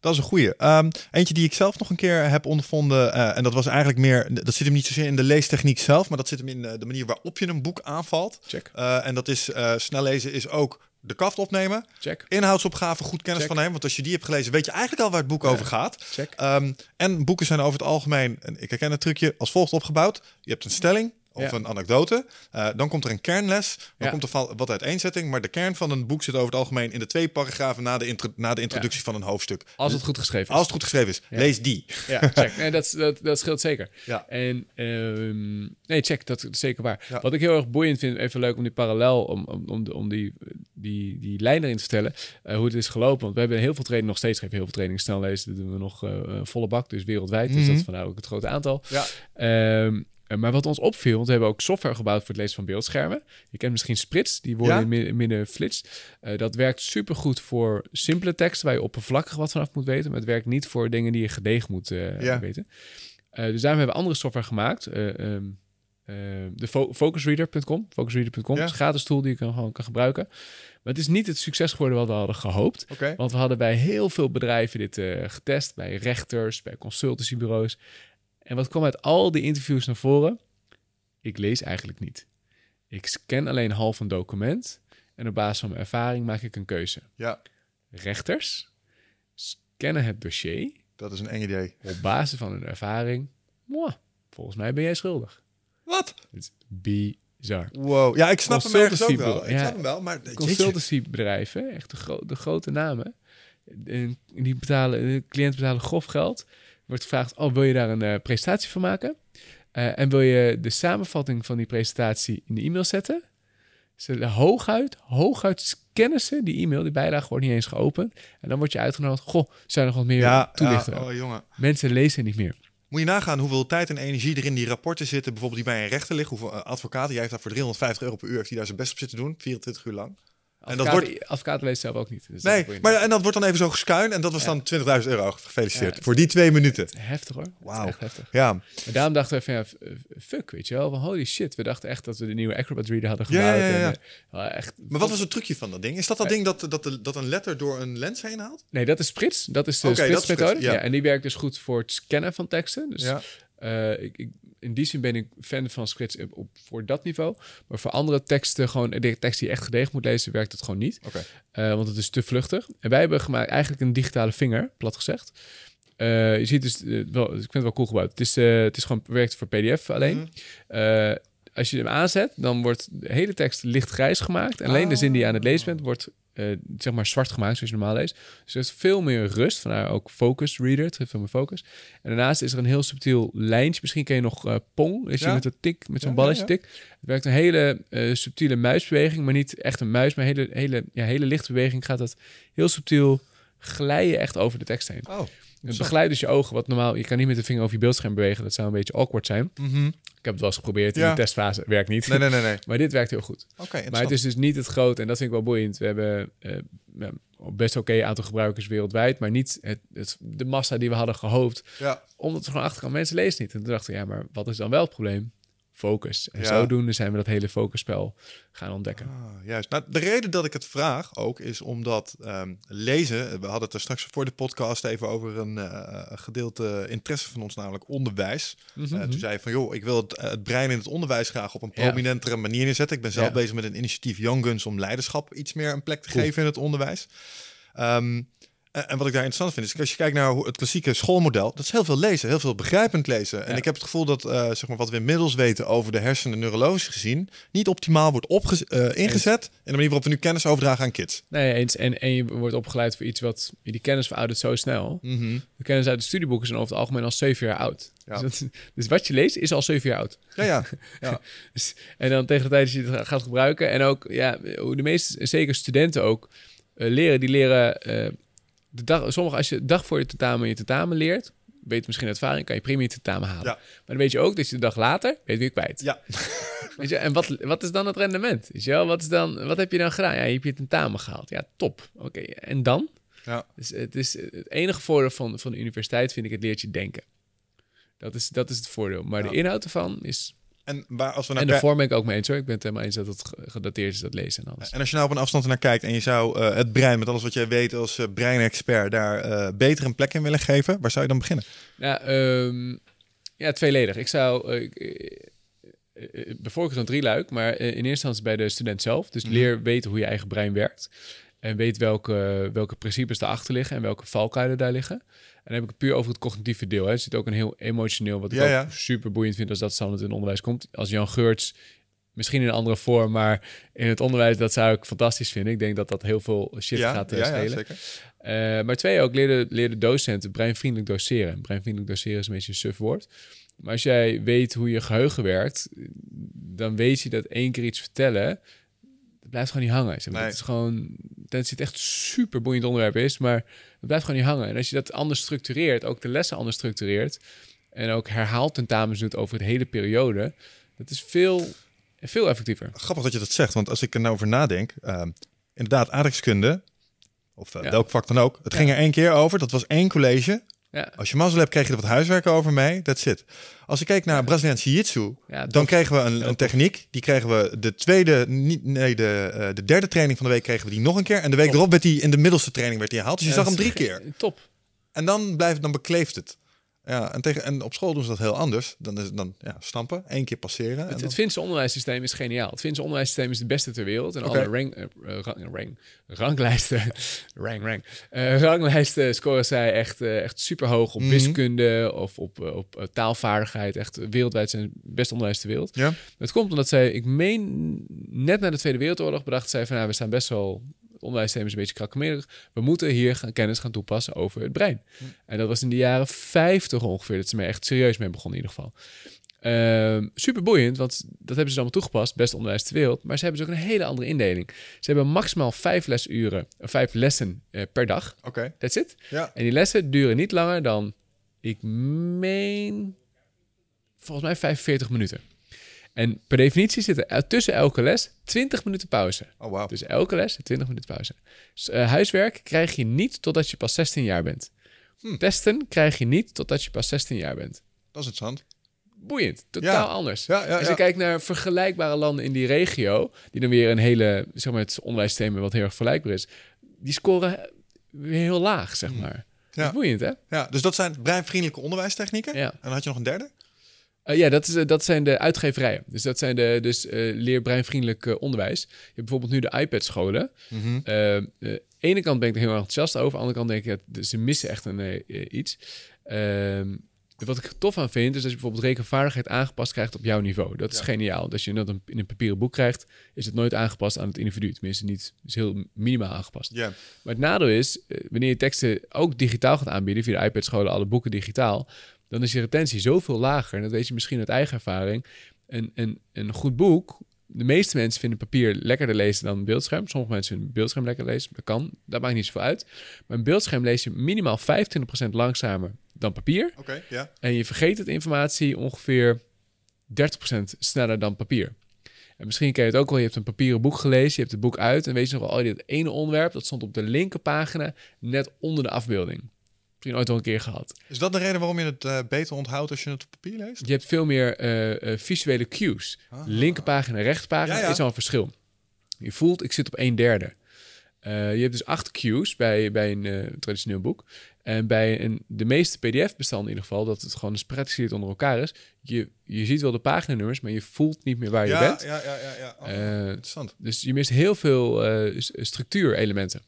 A: dat is een goeie. Ehm, eentje die ik zelf nog een keer heb ondervonden. eh, en dat was eigenlijk meer. Dat zit hem niet zozeer in de leestechniek zelf. Maar dat zit hem in eh, de manier waarop je een boek aanvalt.
B: Check,
A: Eh, en dat is snel lezen is ook de kaft opnemen.
B: check,
A: Inhoudsopgave, goed kennis
B: Check.
A: van nemen. Want als je die hebt gelezen, weet je eigenlijk al waar het boek over gaat.
B: check.
A: Ehm, en boeken zijn over het algemeen, en ik herken het trucje, als volgt opgebouwd. Je hebt een stelling of een anekdote. Eh, dan komt er een kernles. Dan komt er wat uiteenzetting. Maar de kern van een boek zit over het algemeen in de twee paragrafen na de, intro- na de introductie van een hoofdstuk.
B: Als het goed geschreven is.
A: Als het goed geschreven is, lees die.
B: Ja, check. Nee, dat, dat, dat scheelt zeker.
A: Ja.
B: En ehm, nee, check, dat is zeker waar. Wat ik heel erg boeiend vind, even leuk om die parallel, om, om, om, om die, die, die lijn erin te vertellen, eh, hoe het is gelopen. Want we hebben heel veel training, nog steeds geven heel veel training snel lezen. Dat doen we nog eh, volle bak, dus wereldwijd. Dus
A: Mhm.
B: dat is vandaar ook het grote aantal.
A: Ja.
B: Ehm, eh, maar wat ons opviel, want we hebben ook software gebouwd voor het lezen van beeldschermen. Je kent misschien Sprits, die worden
A: Ja.
B: in midden, midden flitst. Eh, dat werkt supergoed voor simpele teksten waar je oppervlakkig wat vanaf moet weten. Maar het werkt niet voor dingen die je gedegen moet eh,
A: Ja.
B: weten. Eh, dus daarom hebben we andere software gemaakt. Eh, ehm, eh, de fo- focusreader.com. Focusreader.com
A: Ja.
B: is een gratis tool die je kan, gewoon kan gebruiken. Maar het is niet het succes geworden wat we hadden gehoopt. Want we hadden bij heel veel bedrijven dit eh, getest. Bij rechters, bij consultancybureaus. En wat kwam uit al die interviews naar voren? Ik lees eigenlijk niet. Ik scan alleen half een document. En op basis van mijn ervaring maak ik een keuze.
A: Ja,
B: Rechters scannen het dossier.
A: dat is een eng idee.
B: Op basis van hun ervaring. Mwah, volgens mij ben jij schuldig.
A: Wat?
B: Het is bizar.
A: Wow. Ja, ik snap hem ergens ook wel. Ik
B: Ja.
A: snap hem wel, maar...
B: Consultancybedrijven, echt de, gro- de grote namen, en die betalen, de cliënten betalen grof geld wordt gevraagd, oh, wil je daar een eh, presentatie van maken? Eh, en wil je de samenvatting van die presentatie in de e-mail zetten? Ze hooguit, hooguit scannen ze die e-mail, die bijlage wordt niet eens geopend. En dan word je uitgenodigd, goh, zou je nog wat meer
A: Ja,
B: toelichten?
A: ja, oh jongen.
B: Mensen lezen niet meer.
A: Moet je nagaan hoeveel tijd en energie er in die rapporten zitten, bijvoorbeeld die bij een rechter liggen. Hoeveel eh, advocaten, jij heeft daar voor 350 euro per uur, heeft hij daar zijn best op zitten doen, 24 uur lang. En dat wordt,
B: advocaat leest zelf ook niet. Dus
A: nee, maar en dat wordt dan even zo geskuin en dat was
B: Ja.
A: dan 20.000 euro. Gefeliciteerd
B: Ja.
A: voor die twee minuten.
B: Heftig hoor.
A: Wauw.
B: Echt heftig.
A: Ja,
B: Maar daarom dachten we van ja, fuck, weet je wel. Van holy shit. We dachten echt dat we de nieuwe Acrobat Reader hadden gebouwd.
A: ja, ja.
B: En, echt,
A: maar wat was het trucje van dat ding? Is dat dat
B: Eh,
A: ding dat, dat, de- dat een letter door een lens heen haalt?
B: Nee, dat is Sprits. Dat is de Sprits-methode.
A: Sprits, ja.
B: en die werkt dus goed voor het scannen van teksten. Dus
A: Ja.
B: eh, ik, ik, in die zin ben ik fan van Sprits op, op- voor dat niveau. Maar voor andere teksten, gewoon de tekst die je echt gedegen moet lezen, werkt het gewoon niet. Eh, want het is te vluchtig. En wij hebben gemaakt eigenlijk een digitale vinger, plat gezegd. Eh, je ziet dus, eh, wel, ik vind het wel cool gebouwd. Het is, het is gewoon werkt voor PDF alleen.
A: Mhm.
B: Als je hem aanzet, dan wordt de hele tekst lichtgrijs gemaakt. En alleen de zin die je aan het lezen bent, wordt eh, zeg maar zwart gemaakt, zoals je normaal leest. Dus er is veel meer rust, vandaar ook Focus Reader, het geeft veel meer focus. En daarnaast is er een heel subtiel lijntje. Misschien ken je nog eh, Pong, is je met een tik, met zo'n
A: Ja,
B: balletje
A: ja,
B: tik. Het werkt een hele eh, subtiele muisbeweging, maar niet echt een muis, maar een hele, hele, ja, hele lichte beweging gaat dat heel subtiel glijden echt over de tekst heen.
A: Oh.
B: Het begeleidt dus je ogen, wat normaal, je kan niet met de vinger over je beeldscherm bewegen, dat zou een beetje awkward zijn.
A: Mhm.
B: Ik heb het wel eens geprobeerd in
A: Ja.
B: de testfase, werkt niet.
A: Nee, nee, nee. nee. (laughs)
B: Maar dit werkt heel goed.
A: Oké,
B: Maar het is dus niet het grote, en dat vind ik wel boeiend. We hebben eh, best oké aantal gebruikers wereldwijd, maar niet het, het, de massa die we hadden gehoopt.
A: Ja.
B: Omdat we gewoon achterkant mensen lezen niet. En toen dachten we, ja, maar wat is dan wel het probleem? Focus. En
A: Ja.
B: zodoende zijn we dat hele focusspel gaan ontdekken.
A: Ah, juist. Nou, de reden dat ik het vraag ook is omdat ehm, lezen. We hadden het er straks voor de podcast even over een eh, gedeelte interesse van ons, namelijk onderwijs.
B: Mhm,
A: Eh,
B: mhm.
A: toen zei je van joh, ik wil het, eh, het brein in het onderwijs graag op een
B: Ja.
A: prominentere manier neerzetten. Ik ben zelf
B: Ja.
A: bezig met een initiatief Young Guns om leiderschap iets meer een plek te
B: Cool.
A: geven in het onderwijs. Ehm, en en wat ik daar interessant vind, is als je kijkt naar het klassieke schoolmodel, dat is heel veel lezen, heel veel begrijpend lezen. En
B: Ja.
A: ik heb het gevoel dat eh, zeg maar, wat we inmiddels weten over de hersenen neurologisch gezien, niet optimaal wordt opge- eh, ingezet in de manier waarop we nu kennis overdragen aan kids.
B: Nee, eens. En, en je wordt opgeleid voor iets wat... Die kennis veroudert zo snel. De kennis uit de studieboeken zijn over het algemeen al zeven jaar oud.
A: Ja.
B: Dus, dat- dus wat je leest is al zeven jaar oud.
A: Ja, ja. (laughs) ja.
B: Dus- en dan tegen de tijd dat je het gaat gebruiken. En ook, ja, de meeste, zeker studenten ook, eh, leren. Die leren eh, de dag, sommige, als je de dag voor je tentamen je tentamen leert, weet je misschien ervaring, kan je prima je tentamen halen.
A: Ja.
B: Maar dan weet je ook dat je de dag later, weet je weer kwijt.
A: ja. (laughs)
B: Weet je, en wat, wat is dan het rendement? Weet je wel? Wat, is dan, wat heb je dan gedaan? Ja, je hebt je tentamen gehaald. Ja, top. Oké, en dan?
A: Ja.
B: Dus het, is, het enige voordeel van, van de universiteit vind ik het leert je denken. Dat is, dat is het voordeel. Maar
A: Ja.
B: de inhoud ervan is
A: En, waar, als we naar
B: en de vorm ben ik ook mee eens hoor. Ik ben het helemaal eens dat het ge- gedateerd is, dat lezen en alles.
A: En als je nou op een afstand naar kijkt en je zou eh, het brein, met alles wat jij weet als eh, breinexpert, daar eh, beter een plek in willen geven, waar zou je dan beginnen?
B: Ja, ehm, ja tweeledig. Ik zou... ik- bijvoorbeeld een drieluik, maar in eerste instantie bij de student zelf. Dus
A: Mhm.
B: leer weten hoe je eigen brein werkt. En weet welke, welke principes erachter liggen en welke valkuilen daar liggen. En dan heb ik het puur over het cognitieve deel. Hè. Er zit ook een heel emotioneel, wat ik
A: Ja,
B: ook
A: ja.
B: super boeiend vind als dat standaard in het onderwijs komt. Als Jan Geurts, misschien in een andere vorm, maar in het onderwijs, dat zou ik fantastisch vinden. Ik denk dat dat heel veel shit gaat schelen.
A: zeker.
B: Eh, maar twee ook, leer de docenten breinvriendelijk doseren. Breinvriendelijk doseren is een beetje een suf woord. Maar als jij weet hoe je geheugen werkt, dan weet je dat één keer iets vertellen, dat blijft gewoon niet hangen. Zeg maar.
A: Nee.
B: Het is gewoon, tenzij het echt super boeiend onderwerp is, maar het blijft gewoon niet hangen. En als je dat anders structureert, ook de lessen anders structureert, en ook herhaald tentamens doet over de hele periode, dat is veel, veel effectiever.
A: Grappig dat je dat zegt, want als ik er nou over nadenk, ehm, inderdaad, aardrijkskunde, of eh,
B: Ja.
A: welk vak dan ook, het ging er één keer over, dat was één college.
B: Ja,
A: Als je mazzel hebt, kreeg je er wat huiswerk over mee, that's it. Als ik keek naar Braziliaans Jiu-Jitsu,
B: ja
A: dan kregen we een, een techniek. Die kregen we de tweede, niet, nee, de, eh, de derde training van de week kregen we die nog een keer. En de week erop werd die in de middelste training werd die gehaald. Dus je
B: Ja,
A: zag hem
B: dat
A: drie keer.
B: Top.
A: En dan blijft, dan bekleeft het. Ja, en, tegen, en op school doen ze dat heel anders. Dan is dan ja, stampen, één keer passeren. En
B: Het,
A: dan-
B: het Finse onderwijssysteem is geniaal. Het Finse onderwijssysteem is het beste ter wereld. En alle rank, rang, rang, ranglijsten, (laughs) rang, rang, Eh, ranglijsten scoren zij echt, eh, echt super hoog op
A: Mhm.
B: wiskunde of op, op taalvaardigheid. Echt wereldwijd zijn het beste onderwijs ter wereld.
A: ja?
B: Het komt omdat zij, ik meen, net na de Tweede Wereldoorlog bedacht zij van, nou, we staan best wel Het onderwijssysteem is een beetje krakkemerig. We moeten hier gaan, kennis gaan toepassen over het brein. En dat was in de jaren 50 ongeveer, dat ze me echt serieus mee begonnen in ieder geval. Ehm super boeiend, want dat hebben ze allemaal toegepast. Beste onderwijs ter wereld. Maar ze hebben dus ook een hele andere indeling. Ze hebben maximaal vijf lesuren, eh, vijf lessen eh, per dag.
A: Oké.
B: That's it.
A: Ja.
B: En die lessen duren niet langer dan, ik meen, volgens mij 45 minuten. En per definitie zit er tussen elke les 20 minuten pauze.
A: Oh, wauw.
B: Dus elke les 20 minuten pauze. Dus, huiswerk krijg je niet totdat je pas 16 jaar bent.
A: Hm.
B: Testen krijg je niet totdat je pas 16 jaar bent.
A: Dat is interessant.
B: Boeiend, totaal
A: Ja.
B: anders.
A: Ja, ja,
B: Als je kijkt naar vergelijkbare landen in die regio, die dan weer een hele, zeg maar, het onderwijssysteem wat heel erg vergelijkbaar is, die scoren weer heel laag, zeg maar. Dat
A: Hm. Ja.
B: is boeiend, hè?
A: Ja, dus dat zijn breinvriendelijke onderwijstechnieken.
B: Ja.
A: En dan had je nog een derde?
B: Eh, ja, dat, is, eh, dat zijn de uitgeverijen. Dus dat zijn de dus, eh leerbreinvriendelijk onderwijs. Je hebt bijvoorbeeld nu de iPad-scholen. Eh, eh, ene kant ben ik er heel enthousiast over. Aan de andere kant denk ik, dat ze missen echt een, iets. Ehm, wat ik er tof aan vind, is dat je bijvoorbeeld rekenvaardigheid aangepast krijgt op jouw niveau. Dat is
A: Ja.
B: geniaal. Dat je dat een- in een papieren boek krijgt, is het nooit aangepast aan het individu. Tenminste, niet, is heel minimaal aangepast.
A: Ja.
B: Maar het nadeel is, wanneer je teksten ook digitaal gaat aanbieden, via de iPad-scholen, alle boeken digitaal, dan is je retentie zoveel lager. En dat weet je misschien uit eigen ervaring. Een, een, een goed boek, de meeste mensen vinden papier lekkerder lezen dan een beeldscherm. Sommige mensen vinden beeldscherm lekker lezen. Dat kan, dat maakt niet zoveel uit. Maar een beeldscherm lees je minimaal 25% langzamer dan papier.
A: Oké, ja.
B: En je vergeet het informatie ongeveer 30% sneller dan papier. En misschien ken je het ook wel, je hebt een papieren boek gelezen, je hebt het boek uit en weet je nog wel, oh, dit ene onderwerp, dat stond op de linkerpagina net onder de afbeelding. Misschien ooit al een keer gehad.
A: Is dat de reden waarom je het eh, beter onthoudt als je het op papier leest?
B: Je hebt veel meer eh, eh, visuele cues.
A: Ah.
B: Linkerpagina, rechterpagina
A: Ja, ja.
B: is al een verschil. Je voelt, ik zit op een derde. Je hebt dus acht cues bij, bij een traditioneel boek. En bij een, de meeste pdf-bestanden in ieder geval, dat het gewoon gespreadsheet onder elkaar is. Je, je ziet wel de paginanummers, maar je voelt niet meer waar je
A: ja,
B: bent.
A: ja, ja, ja, ja. Oh, interessant.
B: Dus je mist heel veel structuurelementen.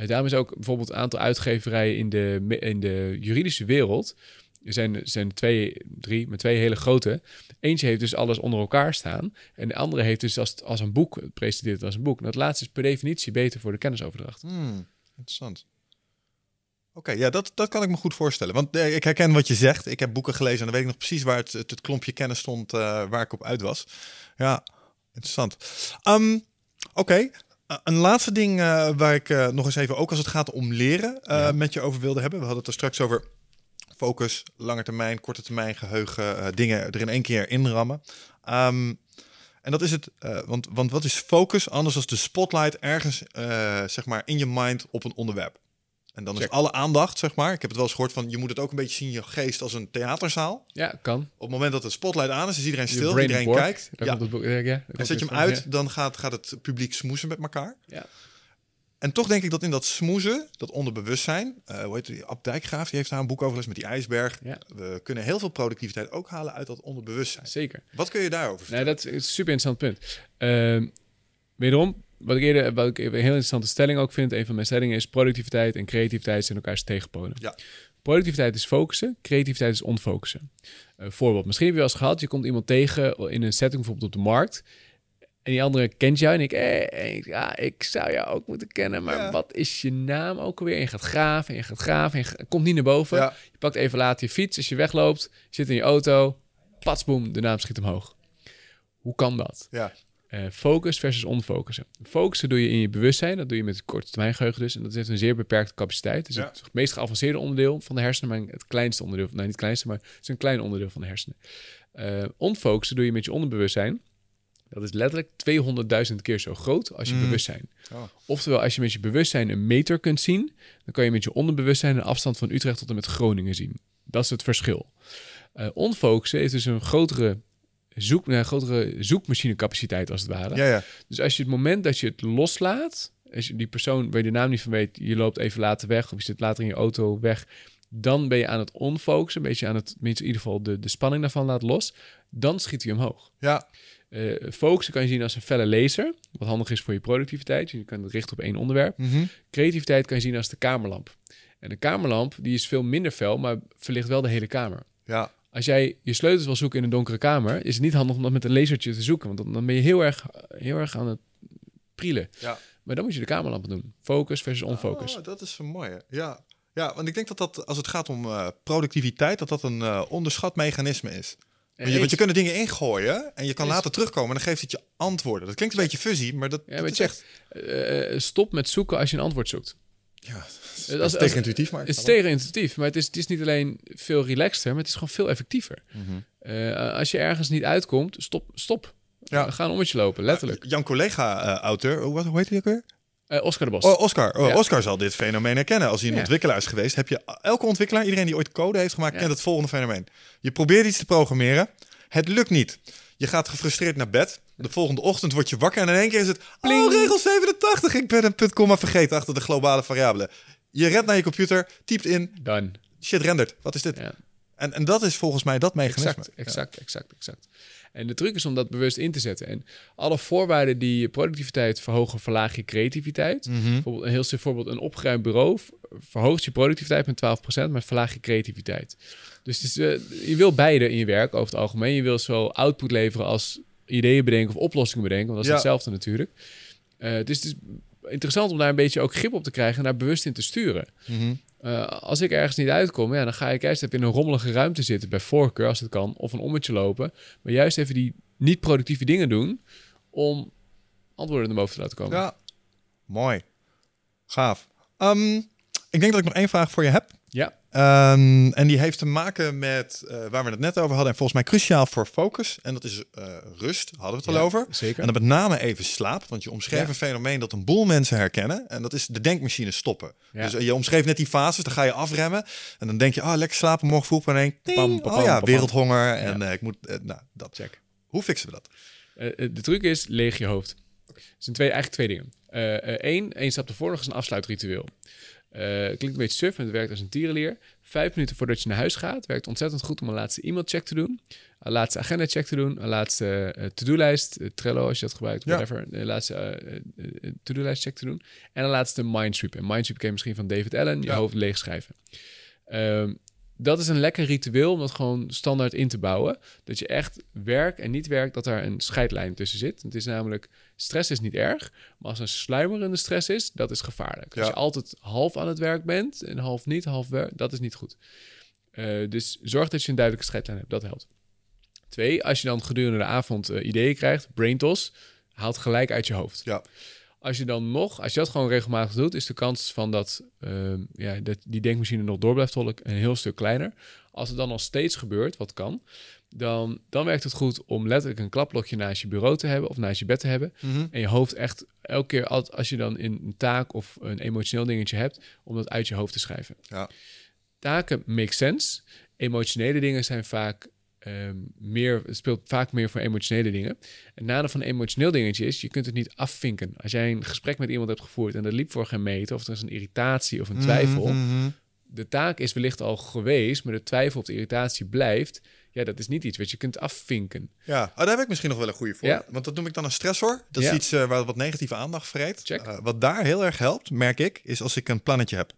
B: Eh, daarom is ook bijvoorbeeld een aantal uitgeverijen in de, in de juridische wereld. Er zijn, zijn twee, drie, maar twee hele grote. Eentje heeft dus alles onder elkaar staan. En de andere heeft dus als, als een boek, presenteert als een boek. En dat laatste is per definitie beter voor de kennisoverdracht.
A: Hmm, interessant. Oké, ja, dat, dat kan ik me goed voorstellen. Want eh, ik herken wat je zegt. Ik heb boeken gelezen en dan weet ik nog precies waar het, het, klompje kennis stond eh, waar ik op uit was. Ja, interessant. Ehm, Oké, een laatste ding eh, waar ik eh, nog eens even, ook als het gaat om leren, eh,
B: Ja.
A: met je over wilde hebben. We hadden het er straks over focus, lange termijn, korte termijn geheugen, eh, dingen er in één keer inrammen. Ehm, en dat is het, eh, want, want wat is focus anders dan de spotlight ergens, eh, zeg maar, in je mind op een onderwerp? En dan is alle aandacht, zeg maar. Ik heb het wel eens gehoord van, je moet het ook een beetje zien, je geest als een theaterzaal.
B: Ja, kan.
A: Op het moment dat de spotlight aan is, is iedereen stil, iedereen kijkt.
B: Daar
A: Ja.
B: komt het boek, ja,
A: En zet je
B: het
A: hem
B: van,
A: uit, dan gaat, gaat het publiek smoezen met elkaar.
B: Ja.
A: En toch denk ik dat in dat smoezen, dat onderbewustzijn, eh hoe heet die, Ab Dijkgraaf, die heeft daar een boek over met die ijsberg.
B: Ja.
A: We kunnen heel veel productiviteit ook halen uit dat onderbewustzijn.
B: Zeker.
A: Wat kun je daarover vertellen?
B: Nee, dat is een super interessant punt. Ehm, wederom, wat ik eerder, wat ik een heel interessante stelling ook vind, een van mijn stellingen is productiviteit en creativiteit zijn elkaars tegenpolen.
A: Ja.
B: Productiviteit is focussen, creativiteit is onfocussen. Een voorbeeld, misschien heb je wel eens gehad, je komt iemand tegen in een setting, bijvoorbeeld op de markt, en die andere kent jou en ik, eh, eh, ja, ik zou jou ook moeten kennen, maar
A: Ja.
B: wat is je naam ook alweer? En je gaat graven, en je gaat graven, en je komt niet naar boven.
A: Ja.
B: Je pakt even later je fiets, als je wegloopt, je zit in je auto, patsboom, de naam schiet omhoog. Hoe kan dat?
A: Ja.
B: Eh, focus versus onfocussen. Focussen doe je in je bewustzijn. Dat doe je met het korte termijn geheugen dus. En dat heeft een zeer beperkte capaciteit. Dus
A: Ja.
B: het meest geavanceerde onderdeel van de hersenen, maar het kleinste onderdeel, nee niet het kleinste, maar het is een klein onderdeel van de hersenen. Eh onfocussen doe je met je onderbewustzijn. Dat is letterlijk 200.000 keer zo groot als je
A: Mm.
B: bewustzijn.
A: Oh.
B: Oftewel, als je met je bewustzijn een meter kunt zien, dan kan je met je onderbewustzijn een afstand van Utrecht tot en met Groningen zien. Dat is het verschil. Eh onfocussen is dus een grotere, zoek, een grotere zoekmachinecapaciteit als het ware.
A: Ja, ja.
B: Dus als je het moment dat je het loslaat, als je die persoon waar je de naam niet van weet, je loopt even later weg of je zit later in je auto weg, dan ben je aan het onfocussen, een beetje aan het, in ieder geval de, de spanning daarvan laat los, dan schiet hij omhoog.
A: Ja,
B: Eh, focussen kan je zien als een felle laser, wat handig is voor je productiviteit. Je kan het richten op één onderwerp.
A: Mhm.
B: Creativiteit kan je zien als de kamerlamp. En de kamerlamp die is veel minder fel, maar verlicht wel de hele kamer.
A: ja.
B: Als jij je sleutels wil zoeken in een donkere kamer, is het niet handig om dat met een lasertje te zoeken. Want dan, dan ben je heel erg, heel erg aan het prielen.
A: Ja.
B: Maar dan moet je de kamerlampen doen. Focus versus onfocus.
A: Oh, dat is een mooie. Ja. ja, want ik denk dat dat als het gaat om eh, productiviteit, dat dat een eh, onderschat mechanisme is. Want je, want je kunt er dingen ingooien en je kan later terugkomen en dan geeft het je antwoorden. Dat klinkt een beetje fuzzy, maar dat,
B: Ja,
A: dat
B: maar
A: is echt...
B: Eh, stop met zoeken als je een als zoekt.
A: Ja, dat is tegenintuïtief, maar...
B: Het is tegenintuïtief, maar het is, het is niet alleen veel relaxter, maar het is gewoon veel effectiever.
A: Mhm.
B: Eh, als je ergens niet uitkomt, stop. stop.
A: Ja.
B: Uh, ga een ommetje lopen, letterlijk.
A: Jan collega-auteur, hoe, hoe heet hij ook weer?
B: Eh, Oscar de Bos.
A: Oh, Oscar. Oh,
B: Ja.
A: Oscar zal dit fenomeen herkennen. Als hij een
B: Ja.
A: ontwikkelaar is geweest, heb je elke ontwikkelaar, iedereen die ooit code heeft gemaakt,
B: Ja.
A: kent het volgende fenomeen. Je probeert iets te programmeren, het lukt niet. Je gaat gefrustreerd naar bed. De volgende ochtend word je wakker en in één keer is het... Oh, regel 87, ik ben een punt, komma vergeten achter de globale variabelen. Je rent naar je computer, typt in,
B: Done.
A: shit rendert. Wat is dit?
B: Ja.
A: En, en dat is volgens mij dat mechanisme.
B: Exact, exact, exact, exact. En de truc is om dat bewust in te zetten. En alle voorwaarden die je productiviteit verhogen, verlaag je creativiteit.
A: Mhm.
B: Bijvoorbeeld een heel simpel voorbeeld, een opgeruimd bureau verhoogt je productiviteit met 12%, maar verlaag je creativiteit. Dus is, eh, je wil beide in je werk over het algemeen. Je wil zowel output leveren als ideeën bedenken of oplossingen bedenken, want dat is
A: Ja.
B: hetzelfde natuurlijk. Eh, dus het is interessant om daar een beetje ook grip op te krijgen en daar bewust in te sturen.
A: Mhm.
B: Eh, als ik ergens niet uitkom, ja, dan ga ik juist even in een rommelige ruimte zitten, bij voorkeur als het kan, of een ommetje lopen. Maar juist even die niet-productieve dingen doen om antwoorden naar boven te laten komen.
A: Ja, mooi. Gaaf. Ehm, ik denk dat ik nog één vraag voor je heb.
B: Ja.
A: Ehm, en die heeft te maken met eh, waar we het net over hadden. En volgens mij cruciaal voor focus. En dat is eh, rust, hadden we het al over.
B: Zeker.
A: En dan met name even slaap. Want je omschreef
B: Ja.
A: een fenomeen dat een boel mensen herkennen. En dat is de denkmachine stoppen.
B: Ja.
A: Dus eh, je omschreef net die fases. Dan ga je afremmen. En dan denk je, oh lekker slapen, morgen vroeg. En dan denk
B: Pam, pam,
A: oh ja,
B: pam,
A: wereldhonger. En ik moet, nou, dat.
B: Check.
A: Hoe fixen we dat?
B: De truc is, leeg je hoofd. Het zijn twee, eigenlijk twee dingen. Eén, één stap ervoor nog is een afsluitritueel. Eh, klinkt een beetje suf, maar het werkt als een tierenleer. Vijf minuten voordat je naar huis gaat, werkt ontzettend goed om een laatste e-mailcheck te doen. Een laatste agenda-check te doen. Een laatste eh, to-do-lijst, eh, Trello als je dat gebruikt,
A: Ja.
B: whatever. Een laatste eh, eh, eh, to-do-lijst check te doen. En een laatste mindsweep. En mindsweep ken je misschien van David Allen, je
A: Ja.
B: hoofd leegschrijven. Ehm, dat is een lekker ritueel om dat gewoon standaard in te bouwen. Dat je echt werk en niet werk, dat daar een scheidlijn tussen zit. Het is namelijk, stress is niet erg, maar als een sluimerende stress is, dat is gevaarlijk. Als je altijd half aan het werk bent en half niet, half werk, dat is niet goed. Eh, dus zorg dat je een duidelijke scheidlijn hebt, dat helpt. Twee, als je dan gedurende de avond eh, ideeën krijgt, brain toss, haalt gelijk uit je hoofd.
A: Ja.
B: Als je dan nog, als je dat gewoon regelmatig doet, is de kans van dat, ehm, ja, dat die denkmachine nog door blijft tolken een heel stuk kleiner. Als het dan nog steeds gebeurt, wat kan, dan, dan werkt het goed om letterlijk een klapblokje naast je bureau te hebben of naast je bed te hebben. En je hoofd echt elke keer, als als je dan een taak of een emotioneel dingetje hebt, om dat uit je hoofd te schrijven.
A: Ja.
B: Taken make sense. Emotionele dingen zijn vaak ehm, meer, het speelt vaak meer voor emotionele dingen. Het nadeel van een emotioneel dingetje is, je kunt het niet afvinken. Als jij een gesprek met iemand hebt gevoerd en dat liep voor geen meter, of er is een irritatie of een twijfel,
A: Mhm.
B: De taak is wellicht al geweest, maar de twijfel of de irritatie blijft. Ja, dat is niet iets wat je kunt afvinken.
A: Ja, oh, daar heb ik misschien nog wel een goede voor.
B: Ja.
A: Want dat noem ik dan een stressor. Dat
B: Ja.
A: is iets eh, waar wat negatieve aandacht vreet.
B: Check.
A: Eh, wat daar heel erg helpt, merk ik, is als ik een plannetje heb.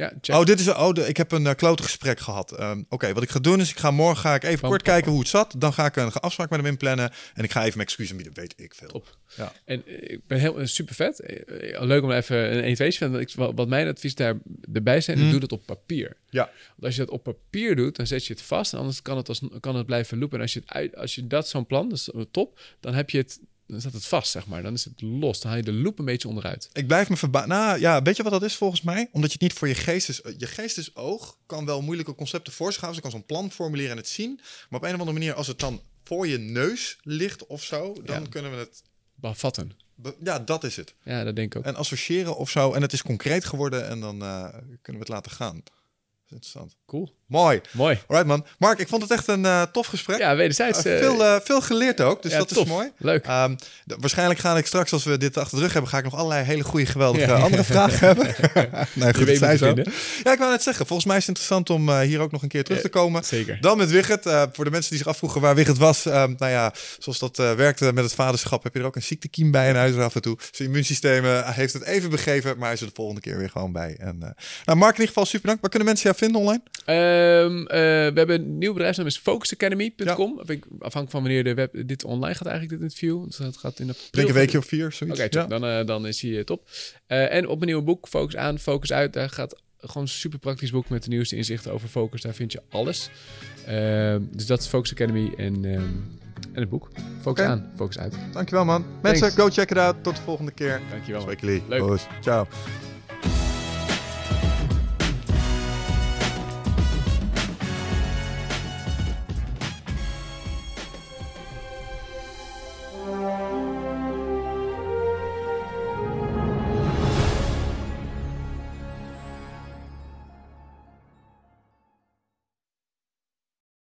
B: Ja, check.
A: Oh, dit is, oh de, ik heb een uh, klote gesprek gehad. Ehm, Oké, wat ik ga doen is, ik ga morgen ga ik even kort kijken hoe het zat. Dan ga ik een afspraak met hem inplannen. En ik ga even mijn excuus aanbieden, weet ik veel.
B: Top.
A: Ja.
B: En eh, ik ben heel super vet. Eh, Leuk om even een 1 2 te Wat wat mijn advies daar erbij zijn,
A: Hmm.
B: doe dat op papier.
A: Ja.
B: Want als je dat op papier doet, dan zet je het vast. En anders kan het, als, kan het blijven loopen. En als je, het uit, als je dat zo'n plan, dat is top, dan heb je het, dan staat het vast, zeg maar. Dan is het los. Dan haal je de loop een beetje onderuit.
A: Ik blijf me verbazen. Nou ja, weet je wat dat is volgens mij? Omdat je het niet voor je geestes... Je geestesoog kan wel moeilijke concepten voor zich houden. Ze kan zo'n plan formuleren en het zien. Maar op een of andere manier, als het dan voor je neus ligt of zo... dan
B: Ja.
A: kunnen we het...
B: Bevatten.
A: be- Ja, dat is het.
B: Ja, dat denk ik ook.
A: En associëren of zo. En het is concreet geworden en dan eh, kunnen we het laten gaan. Dat is interessant.
B: Cool.
A: Mooi.
B: Mooi.
A: Alright man. Mark, ik vond het echt een eh, tof gesprek.
B: Ja, wederzijds.
A: Eh,
B: eh,
A: veel, veel geleerd ook, dus
B: ja,
A: dat
B: tof.
A: is mooi.
B: Leuk.
A: Ehm, waarschijnlijk ga ik straks, als we dit achter de rug hebben, ga ik nog allerlei hele goede, geweldige
B: Ja.
A: andere vragen (laughs) hebben. (laughs) nee, goed, zij zo.
B: vinden.
A: Ja, ik wou net zeggen, volgens mij is het interessant om hier ook nog een keer terug te komen.
B: Zeker.
A: Dan met Wigget. Voor de mensen die zich afvroegen waar Wigget was. ehm, nou ja, zoals dat werkte met het vaderschap, heb je er ook een ziektekiem bij in huis af en toe. Zijn immuunsysteem heeft het even begeven, maar hij is er de volgende keer weer gewoon bij. En, nou, Mark, in ieder geval super dank. Waar kunnen mensen jou vinden online?
B: Ehm, eh, we hebben een nieuw bedrijfsnaam, is focusacademy.com. Ja. Afhankelijk van wanneer de web, dit online gaat eigenlijk, dit interview. Dus dat gaat in april.
A: Denk een weekje of vier, zoiets.
B: Oké,
A: ja.
B: dan, uh, dan is hij top. Uh, en op mijn nieuwe boek, Focus aan, Focus uit. Daar gaat gewoon een super praktisch boek met de nieuwste inzichten over focus. Daar vind je alles. Uh, dus dat is Focus Academy en, um, en het boek. Focus okay. aan, focus uit.
A: Dankjewel man. Mensen,
B: Thanks.
A: go check it out. Tot de volgende keer.
B: Dankjewel.
A: Sprekelijk.
B: Leuk.
A: Ciao.